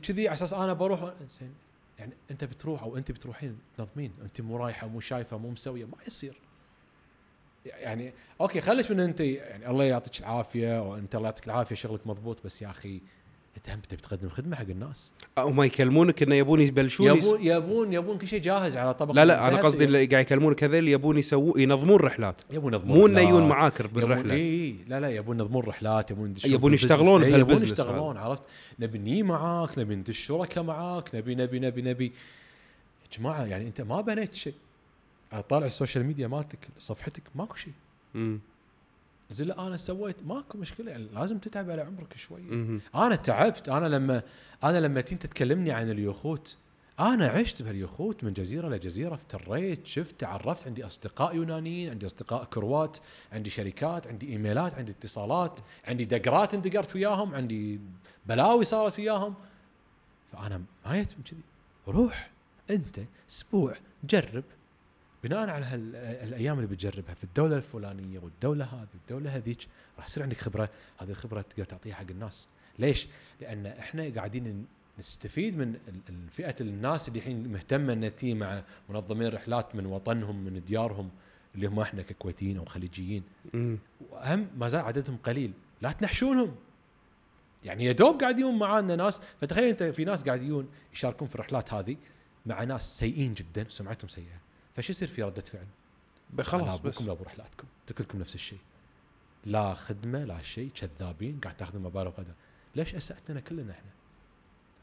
كذي على أساس أنا بروح. يعني أنت بتروح أو أنت بتروحين تنظمين؟ أنت مو رايحة مو شايفة مو مسوية ما يصير. يعني okay خليش من أنت يعني الله يعطيك العافية وأنت الله يعطيك العافية شغلك مضبوط بس يا أخي أنت هم تبي تقدم خدمة حق الناس. هم يكلمونك إنه يبون يبلشون. يبون يبون يبون كل شيء جاهز على طبق لا لا أنا. قصدي اللي قاعد يكلمونك هذول يبون يسوون ينظمون رحلات. يبون ينظمون مو إنه. يجون معاك بالرحله اي إي لا لا يبون ينظمون رحلات يبون يبون يشتغلون يبون يشتغلون عرفت؟ نبي ني معاك نبي ندش شركاء معاك نبي نبي نبي نبي. يا جماعة يعني أنت ما بنيت شيء. طالع ال social media مالتك صفحتك ماكو شيء. زين لا أنا سويت ماكو مشكلة يعني لازم تتعب على عمرك شوي. أنا تعبت أنا لما أنا لما انت تكلمني عن اليخوت أنا عشت بهاليخوت من جزيرة لجزيره افتريت شفت تعرفت عندي أصدقاء يونانيين عندي أصدقاء كروات عندي شركات عندي إيميلات عندي اتصالات عندي دقرات اندقرت وياهم عندي بلاوي صارت وياهم فأنا ما يتم كذي روح أنت أسبوع جرب بناء على هال- الأيام اللي بتجربها في الدولة الفلانية والدولة هذه والدولة هذيك راح يصير عندك خبرة هذه الخبرة تقدر تعطيها حق الناس. ليش؟ لأن إحنا قاعدين نستفيد من الفئه الناس اللي الحين مهتمة انها تي مع منظمين رحلات من وطنهم من ديارهم اللي هم إحنا ككويتيين أو خليجيين. واهم ما زال عددهم قليل. لا تنحشونهم. يعني يا دوب قاعد يجون معانا ناس. فتخيل أنت في ناس قاعد يجون يشاركون في الرحلات هذه مع ناس سيئين جدا. سمعتهم سيئة. فش يصير في ردة فعل؟ خلاص لا بس. لا أنتوا كلكم نفس الشيء. لا خدمة لا شيء كذابين قاعد تاخذون مبالغ قدر ليش اسأت لنا كلنا إحنا؟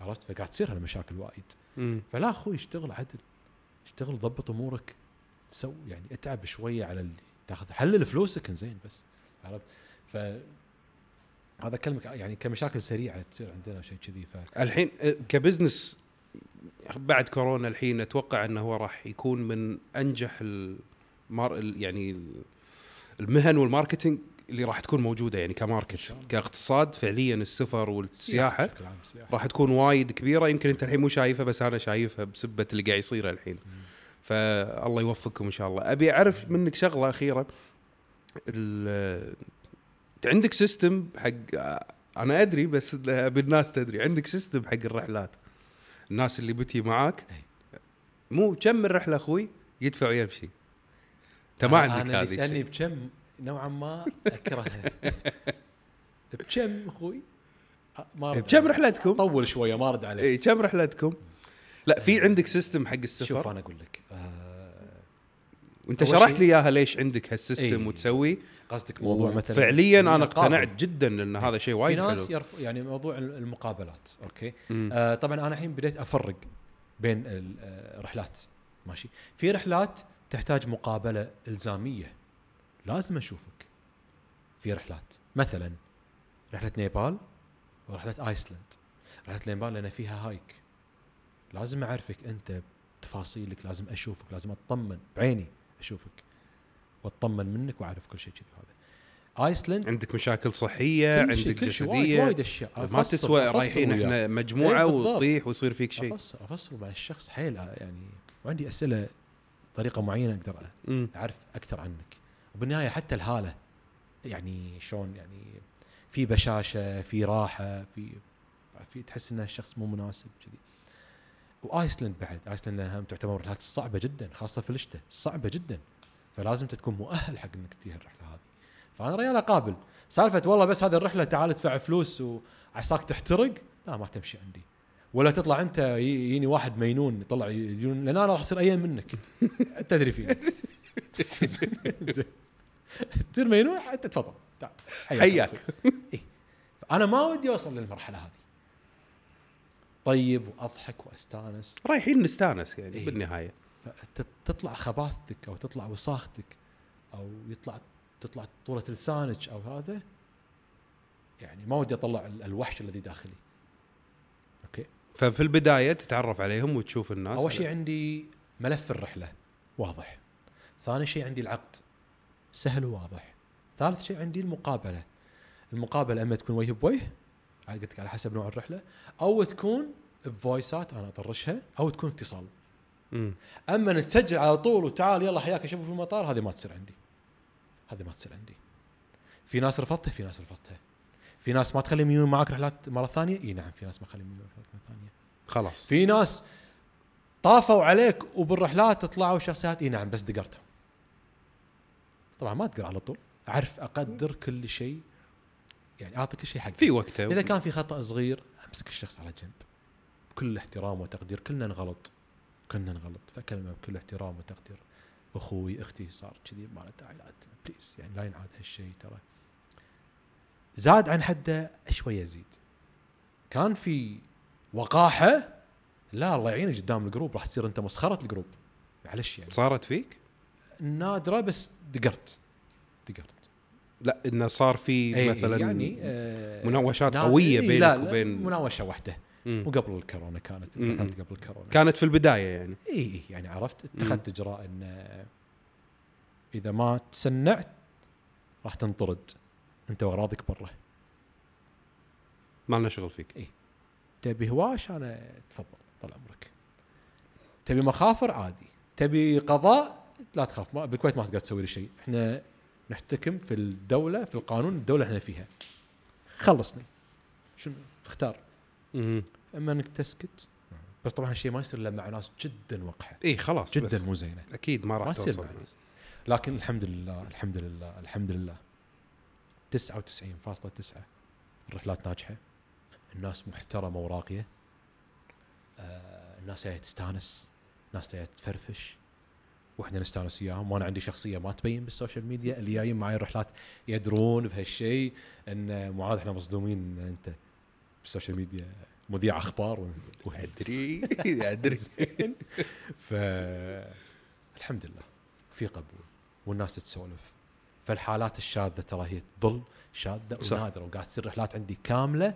عرفت؟ فقاعد تصير هالمشاكل وايد. مم. فلا أخوي اشتغل عدل. اشتغل ضبط أمورك. سو يعني اتعب شوية على اللي تاخذ حلل فلوسك زين بس. عرفت؟ ف هذا كلمة يعني كمشاكل سريعة تصير عندنا شيء كذي ف الحين آه، ك business بعد كورونا الحين أتوقع إنه هو راح يكون من أنجح ال mar- ال- يعني ال- المهن وال marketing اللي راح تكون موجودة يعني ك market. كاقتصاد فعليا السفر والسياحة راح تكون وايد كبيرة. يمكن أنت الحين مو شايفها بس أنا شايفها بسبة اللي قاعد يصير الحين. فالله يوفقكم إن شاء الله. أبي أعرف منك شغلة أخيرة. عندك system حق أنا أدري بس أبي الناس تدري. عندك system حق الرحلات. الناس اللي بتي معاك أي. مو كم من رحله أخوي يدفع ويمشي أنت ما عندك أنا هذه يسألني الشيء. بكم نوعا ما اكرهها بكم أخوي ما بكم عليك. رحلتكم؟ طول شوية ما أرد عليك اي كم رحلتكم؟ لا في عندك system حق شوف السفر أنا أقول لك آه، وانت شرحت لي إياها ليش عندك هال system إي. وتسوي. قصدك موضوع مثلا فعليا أنا. اقتنعت جدا إن هذا شيء وايد ناس حلو يرف... يعني موضوع المقابلات okay؟ مم. آه طبعا أنا الحين بديت أفرق بين ال- آه، الرحلات ماشي. في رحلات تحتاج مقابلة إلزامية. لازم أشوفك في رحلات. مثلا رحلة نيبال ورحلة آيسلند. رحلة نيبال لأن فيها hike. لازم أعرفك أنت تفاصيلك لازم أشوفك لازم أطمن بعيني. أشوفك وأطمن منك وأعرف كل شيء كذي هذا آيسلند. عندك مشاكل صحية عندك كل شيء وايد جسدية. وايد أشياء. ما تسوى رايحين. إحنا مجموعة إيه. وتطيح ويصير فيك شيء. أفصل أفصل مع الشخص حيل يعني وعندي أسئلة طريقة معينة أقدر. أعرف أكثر عنك. وبالنهاية حتى الهالة يعني شلون يعني في بشاشة في راحة في في تحس إن الشخص مو مناسب كذي. وآيسلند بعد. آيسلند لأنها تعتبر من الرحلات الصعبة جدا خاصة في الشتاء صعبة جدا. فلازم تكون مؤهل حق إنك تجي الرحلة هذه. فأنا ريال أقابل. سالفة والله بس هذه الرحلة تعال ادفع فلوس وعساك تحترق. لا ما تمشي عندي. ولا تطلع أنت يجيني واحد مينون يطلع يجون لأن أنا راح أصير أيام منك. تدري فيني. تصير مينون حتى تفضل. حياك. إيه. أنا ما ودي أوصل للمرحلة هذه. طيب وأضحك وأستانس. رايحين نستانس يعني إيه. بالنهاية. فتطلع خباثتك أو تطلع وساختك أو يطلع تطلع طولة لسانك أو هذا يعني ما ودي أطلع ال- الوحش الذي داخلي. أوكي؟ ففي البداية تتعرف عليهم وتشوف الناس أول شيء عندي ملف الرحلة واضح. ثاني شيء عندي العقد سهل وواضح. ثالث شيء عندي المقابلة. المقابلة أما تكون وجه بوجه قلت لك على حسب نوع الرحلة. أو تكون بفويسات أنا أطرشها أو تكون اتصال. مم. أما إنك تسجل على طول وتعال يلا حياك أشوفك في المطار هذه ما تصير عندي. هذه ما تصير عندي. في ناس رفضتها في ناس رفضتها. في ناس ما تخليهم يجون معك رحلات مرة ثانية؟ إي نعم في ناس ما تخليهم يجون رحلات مرة ثانية. خلاص. في ناس طافوا عليك وبالرحلات طلعوا شخصيات إي نعم بس دقرتهم. طبعا ما تقر على طول. أعرف أقدر كل شيء. يعني اعطي كل شيء حقه في وقته. إذا كان في خطأ صغير أمسك الشخص على جنب. بكل احترام وتقدير كلنا نغلط. كلنا نغلط. فاكلمه بكل احترام وتقدير. أخوي أختي صار كذي ما له داعي. please يعني لا ينعاد هالشيء ترى. زاد عن حده شوية يزيد. كان في وقاحة لا الله يعينك قدام ال group راح تصير أنت مسخرة ال group. معلش يعني. صارت فيك؟ نادرة بس دقرت. دقرت. لا إنه صار في إيه، مثلا يعني آه مناوشات نا- قوية إيه، بينك لا وبين- مناوشة واحدة. وقبل الكورونا كانت. كانت قبل الكورونا. كانت في البداية يعني. اي يعني عرفت اتخذت إجراء إن إذا ما تسنعت راح تنطرد. أنت واغراضك برا. ما لنا شغل فيك. تبي هواش أنا تفضل طال عمرك. تبي مخافر؟ عادي. تبي قضاء؟ لا تخاف ما بالكويت ما تقدر تسوي لي شيء. إحنا نحتكم في الدولة في القانون الدولة إحنا فيها. خلصني. شنو؟ اختار. أما إنك تسكت بس طبعا الشيء ما يصير إلا مع ناس جدا وقحه إي خلاص جدا مو زينة. أكيد ما راح توصل. لكن الحمد لله الحمد لله الحمد لله. 99.9 الرحلات ناجحة. الناس محترمة وراقية. آه الناس جاية تستانس. الناس جاية تفرفش. وإحنا نستانس وياهم. وأنا عندي شخصية ما تبين بال social media. اللي جايين معي الرحلات يدرون بهالشيء إن معاذ إحنا مصدومين إن أنت بال social media مذيع أخبار أدري. أدري. ف الحمد لله. في قبول. والناس تسولف. فالحالات الشاذة ترى هي تظل شاذة. ونادرة. وقاعد تصير رحلات عندي كاملة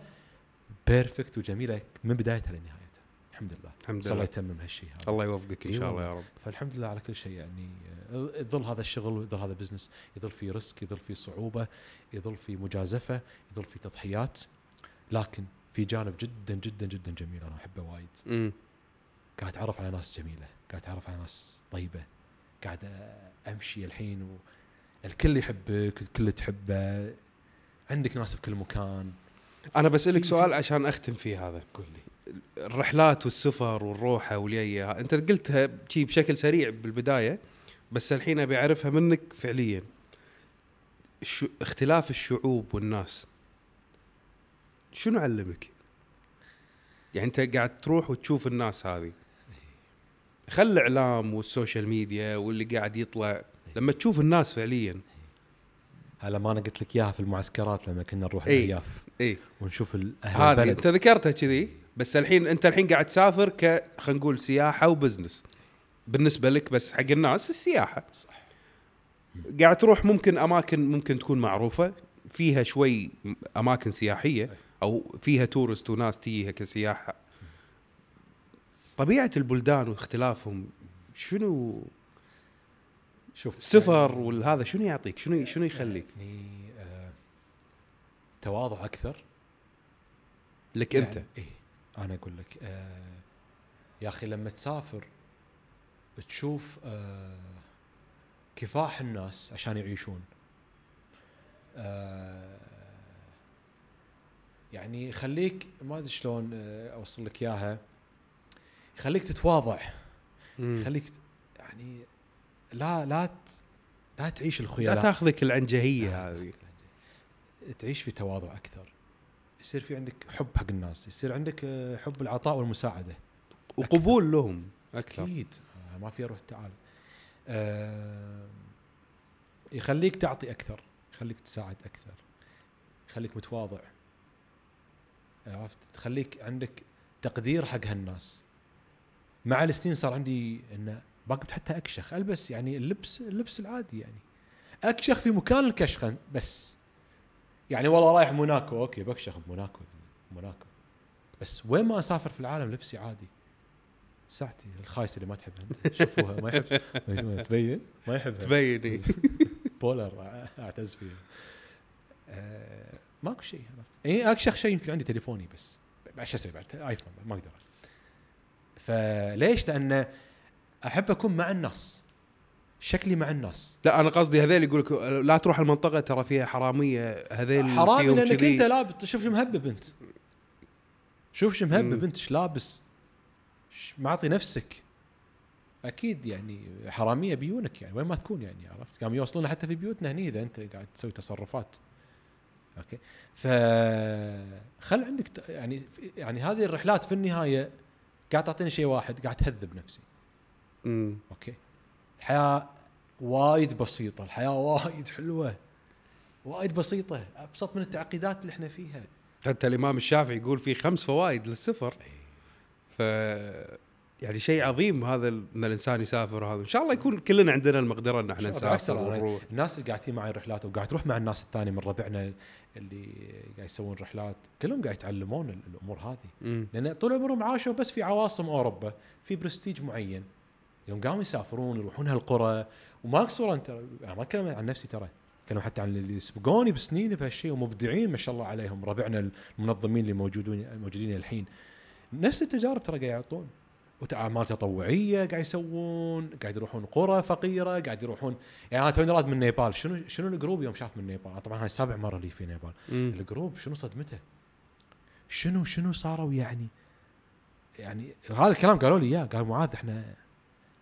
perfect وجميلة من بدايتها لنهايتها الحمد لله. الحمد بس الله لله يتمم هالشيء هذا. الله يوفقك إن شاء الله. يا رب. فالحمد لله على كل شيء يعني آه، يظل هذا الشغل يظل هذا business يظل في risk يظل في صعوبة يظل في مجازفة يظل في تضحيات. لكن في جانب جدا جدا جدا جميل أنا أحبه وايد. قاعد اتعرف على ناس جميلة قاعد اتعرف على ناس طيبة قاعد أمشي الحين و... الكل يحبك الكل تحبه عندك ناس بكل مكان. أنا بسألك سؤال عشان أختم فيه هذا. قول لي. الرحلات والسفر والروحه والجيه انت قلتها شي بشكل سريع بالبداية بس الحين أبي أعرفها منك فعليا. شو اختلاف الشعوب والناس. شنو علمك؟ يعني أنت قاعد تروح وتشوف الناس هذه خل الإعلام وال social media واللي قاعد يطلع. لما تشوف الناس فعليا. هلا ما أنا قلت لك إياها في المعسكرات لما كنا نروح. الارياف إي. ونشوف ال- أهل هذه أنت ذكرتها كذي؟ بس الحين انت الحين قاعد تسافر ك خلينا نقول سياحة و business بالنسبة لك بس حق الناس السياحة. صح. قاعد تروح ممكن أماكن ممكن تكون معروفة فيها شوي أماكن سياحية أو فيها تورست وناس تجيها كسياحة. طبيعة البلدان واختلافهم شنو شوف السفر والهذا شنو يعطيك؟ شنو شنو يخليك؟ يعني آه تواضع أكثر. لك أنت. يعني إيه. أنا أقول لك آه يا أخي لما تسافر تشوف آه كفاح الناس عشان يعيشون. آه يعني يخليك ما أدري شلون أوصل لك إياها. يخليك تتواضع. يخليك يعني لا لا لا تعيش لا الخيلاء تاخذك العنجهية لا هذه. تعيش في تواضع أكثر. يصير في عندك حب حق الناس يصير عندك آه، حب العطاء والمساعدة. وقبول لهم أكثر. أكيد. آه، ما في روح تعال. آه، يخليك تعطي أكثر يخليك تساعد أكثر يخليك متواضع. عرفت؟ تخليك عندك تقدير حق هالناس. مع السنين صار عندي انه ما كنت حتى أكشخ. ألبس يعني اللبس اللبس العادي يعني. أكشخ في مكان الكشخه بس. يعني والله رايح موناكو أوكي بكشخ بموناكو موناكو. بس وين ما أسافر في العالم لبسي عادي. ساعتي الخايسه اللي ما تحبها. شوفوها ما يحب. تبين؟ ما يحبها. تبين. Polar أعتز فيها. آه، ماكو شيء عرفت؟ إي أكشخ شيء يمكن عندي تليفوني بس. إيش أسوي بعد؟ iPhone ما أقدر. فليش؟ لأن أحب أكون مع الناس. شكلي مع الناس. لا أنا قصدي هذيل يقول لك لا تروح المنطقة ترى فيها حرامية هذيل حرامي لأنك كذي. أنت لابس شوف شو مهبب أنت. شوف شو مهبب. أنت إيش لابس معطي نفسك. أكيد يعني حرامية بيونك يعني وين ما تكون يعني عرفت؟ قاموا يوصلون حتى في بيوتنا هني إذا أنت قاعد تسوي تصرفات. okay؟ ف خل عندك يعني يعني هذه الرحلات في النهاية قاعد تعطيني شيء واحد قاعد تهذب نفسي. مم. okay؟ الحياة وايد بسيطة الحياة وايد حلوة وايد بسيطة أبسط من التعقيدات اللي إحنا فيها. حتى الإمام الشافعي يقول في خمس فوائد للسفر. ف يعني شيء عظيم هذا إن الإنسان يسافر وهذا إن شاء الله يكون كلنا عندنا المقدرة إن إحنا نسافر ونروح. الناس اللي قاعدين معي رحلات وقاعد تروح مع الناس الثانية من ربعنا اللي قاعد يسوون رحلات كلهم قاعد يتعلمون ال- الأمور هذه. لأن طول عمرهم عاشوا بس في عواصم أوروبا في برستيج معين. يوم قاموا يسافرون يروحون هالقرى وما انت أنا ما أتكلم عن نفسي ترى أتكلم حتى عن اللي سبقوني بسنين بهالشيء ومبدعين ما شاء الله عليهم ربعنا المنظمين اللي موجودين موجودين الحين نفس التجارب ترى قاعد يعطون واعمال تطوعية قاعد يسوون قاعد يروحون قرى فقيرة قاعد يروحون يعني أنا توني راد من نيبال شنو شنو ال group يوم شاف من نيبال طبعا هاي سابع مرة لي في نيبال مم. ال group شنو صدمته؟ شنو شنو صاروا يعني يعني هذا الكلام قالوا لي إياه قال معاذ إحنا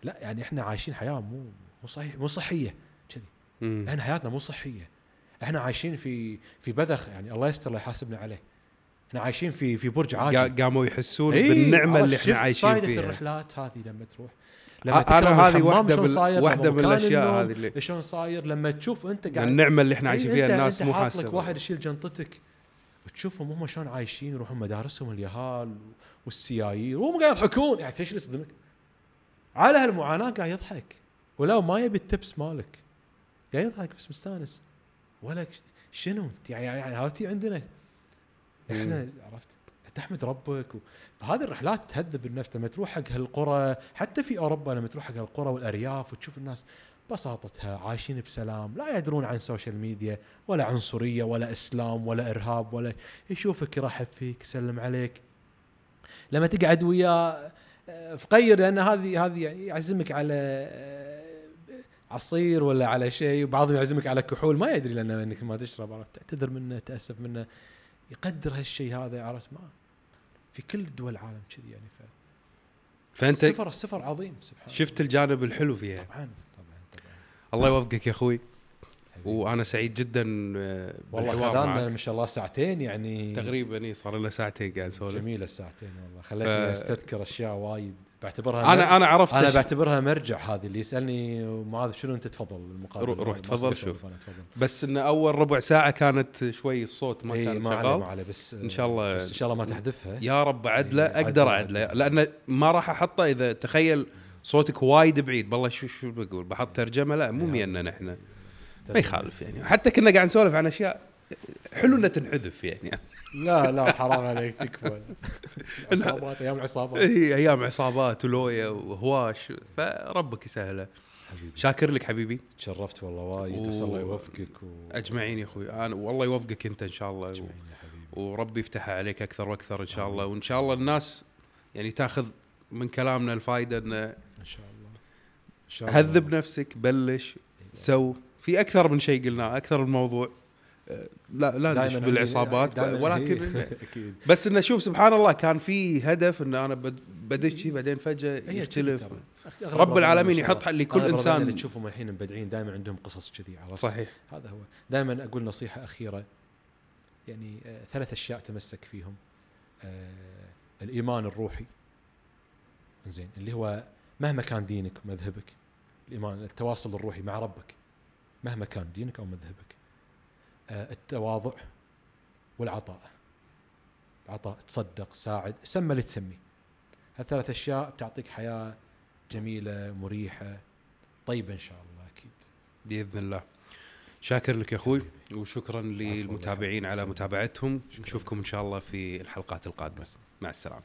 لا يعني إحنا عايشين حياة مو مو صحيح مو صحية. كذي. إحنا حياتنا مو صحية. إحنا عايشين في في بذخ يعني الله يستر لا يحاسبنا عليه. إحنا عايشين في في برج عاجي قا- قاموا يحسون إيه، بالنعمة اللي إحنا عايشين فيها. الرحلات هذه لما تروح؟ أنا تكرم هذه شلون بال- لما من النوم هذه اللي- شلون صاير؟ لما تشوف أنت قاعد النعمة اللي إحنا عايشين إيه، فيها أنت- الناس مو حاسه لك واحد يشيل جنطتك وتشوفهم هم شلون عايشين يروحون مدارسهم اليهال والسيايير. وهم قاعد يضحكون. يعني اللي يصدمك؟ على هالمعاناة قاعد يضحك. ولو ما يبي ال tips مالك قاعد يضحك بس مستانس. ولا ك- شنو؟ انت يعني يعني هذه عندنا. إحنا عرفت؟ فتحمد ربك و... فهذه الرحلات تهذب النفس لما تروح حق هالقرى حتى في أوروبا لما تروح حق القرى والأرياف وتشوف الناس بساطتها عايشين بسلام لا يدرون عن social media ولا عنصريه ولا إسلام ولا إرهاب ولا يشوفك يرحب فيك يسلم عليك. لما تقعد وياه فقير لأن هذه هذه يعني يعزمك على آه، عصير ولا على شيء وبعضهم يعزمك على كحول. ما يدري لأنه إنك ما تشرب عرفت؟ تعتذر منه تأسف منه. يقدر هالشيء هذا عرفت؟ ما في كل دول العالم كذي يعني. ف فأنت السفر السفر عظيم سبحان شفت الجانب الحلو فيها. طبعا طبعا طبعا. الله يوفقك يا أخوي. وأنا سعيد جدا آه، والله خذانا ما شاء الله ساعتين يعني. تقريبا إيه، صار لنا ساعتين قاعد نسولف. جميلة الساعتين والله. خلتني ف- أستذكر أشياء وايد. بعتبرها أنا أنا عرفت أنا بعتبرها مرجع هذه اللي يسألني معاذ شنو أنت تفضل المقابلة. روح- روح ما تفضل شوف. بس إن أول ربع ساعة كانت شوي الصوت ما كان ما ما شغال. عليه بس إن شاء الله- بس إن شاء الله ما تحذفها. يا رب اعدله إي، أقدر عدلة، أعدلة. لأن ما راح أحطه إذا تخيل صوتك وايد بعيد. بالله شو شو بقول؟ بحط ترجمة؟ لا مو مينا إحنا ما يخالف يعني. حتى كنا قاعد نسولف عن أشياء حلو انها تنحذف يعني. لا لا حرام عليك تكفى عصابات أيام العصابات هي أيام عصابات ولويا وهواش فربك يسهله. حبيبي. شاكر لك حبيبي. تشرفت والله وايد و- الله يوفقك و... اجمعين يا أخوي. أنا والله يوفقك أنت إن شاء الله. اجمعين يا حبيبي. وربي يفتحها عليك أكثر وأكثر إن شاء الله. وإن شاء الله الناس يعني تاخذ من كلامنا الفائده انه إن شاء الله. إن شاء الله. هذب نفسك بلش سو. في أكثر من شيء قلناه أكثر من موضوع. أه، لا لا ندش بالعصابات ولكن بس إنه شوف سبحان الله كان في هدف إن أنا بد- بدش بعدين فجأة يختلف. رب العالمين يحط. لكل الربعين اللي انسان تشوفهم الحين مبدعين دائما عندهم قصص كذي عرفت؟ صحيح. هذا هو. دائما أقول نصيحة أخيرة. يعني آه، ثلاث أشياء تمسك فيهم. آه، الإيمان الروحي. زين اللي هو مهما كان دينك ومذهبك الإيمان التواصل الروحي مع ربك. مهما كان دينك أو مذهبك آه، التواضع والعطاء. عطاء تصدق ساعد سمى اللي تسميه. هالثلاث أشياء بتعطيك حياة جميلة مريحة طيبة إن شاء الله أكيد. بإذن الله. شاكر لك يا أخوي وشكرا للمتابعين على متابعتهم. نشوفكم إن شاء الله في الحلقات القادمة. مع السلامة.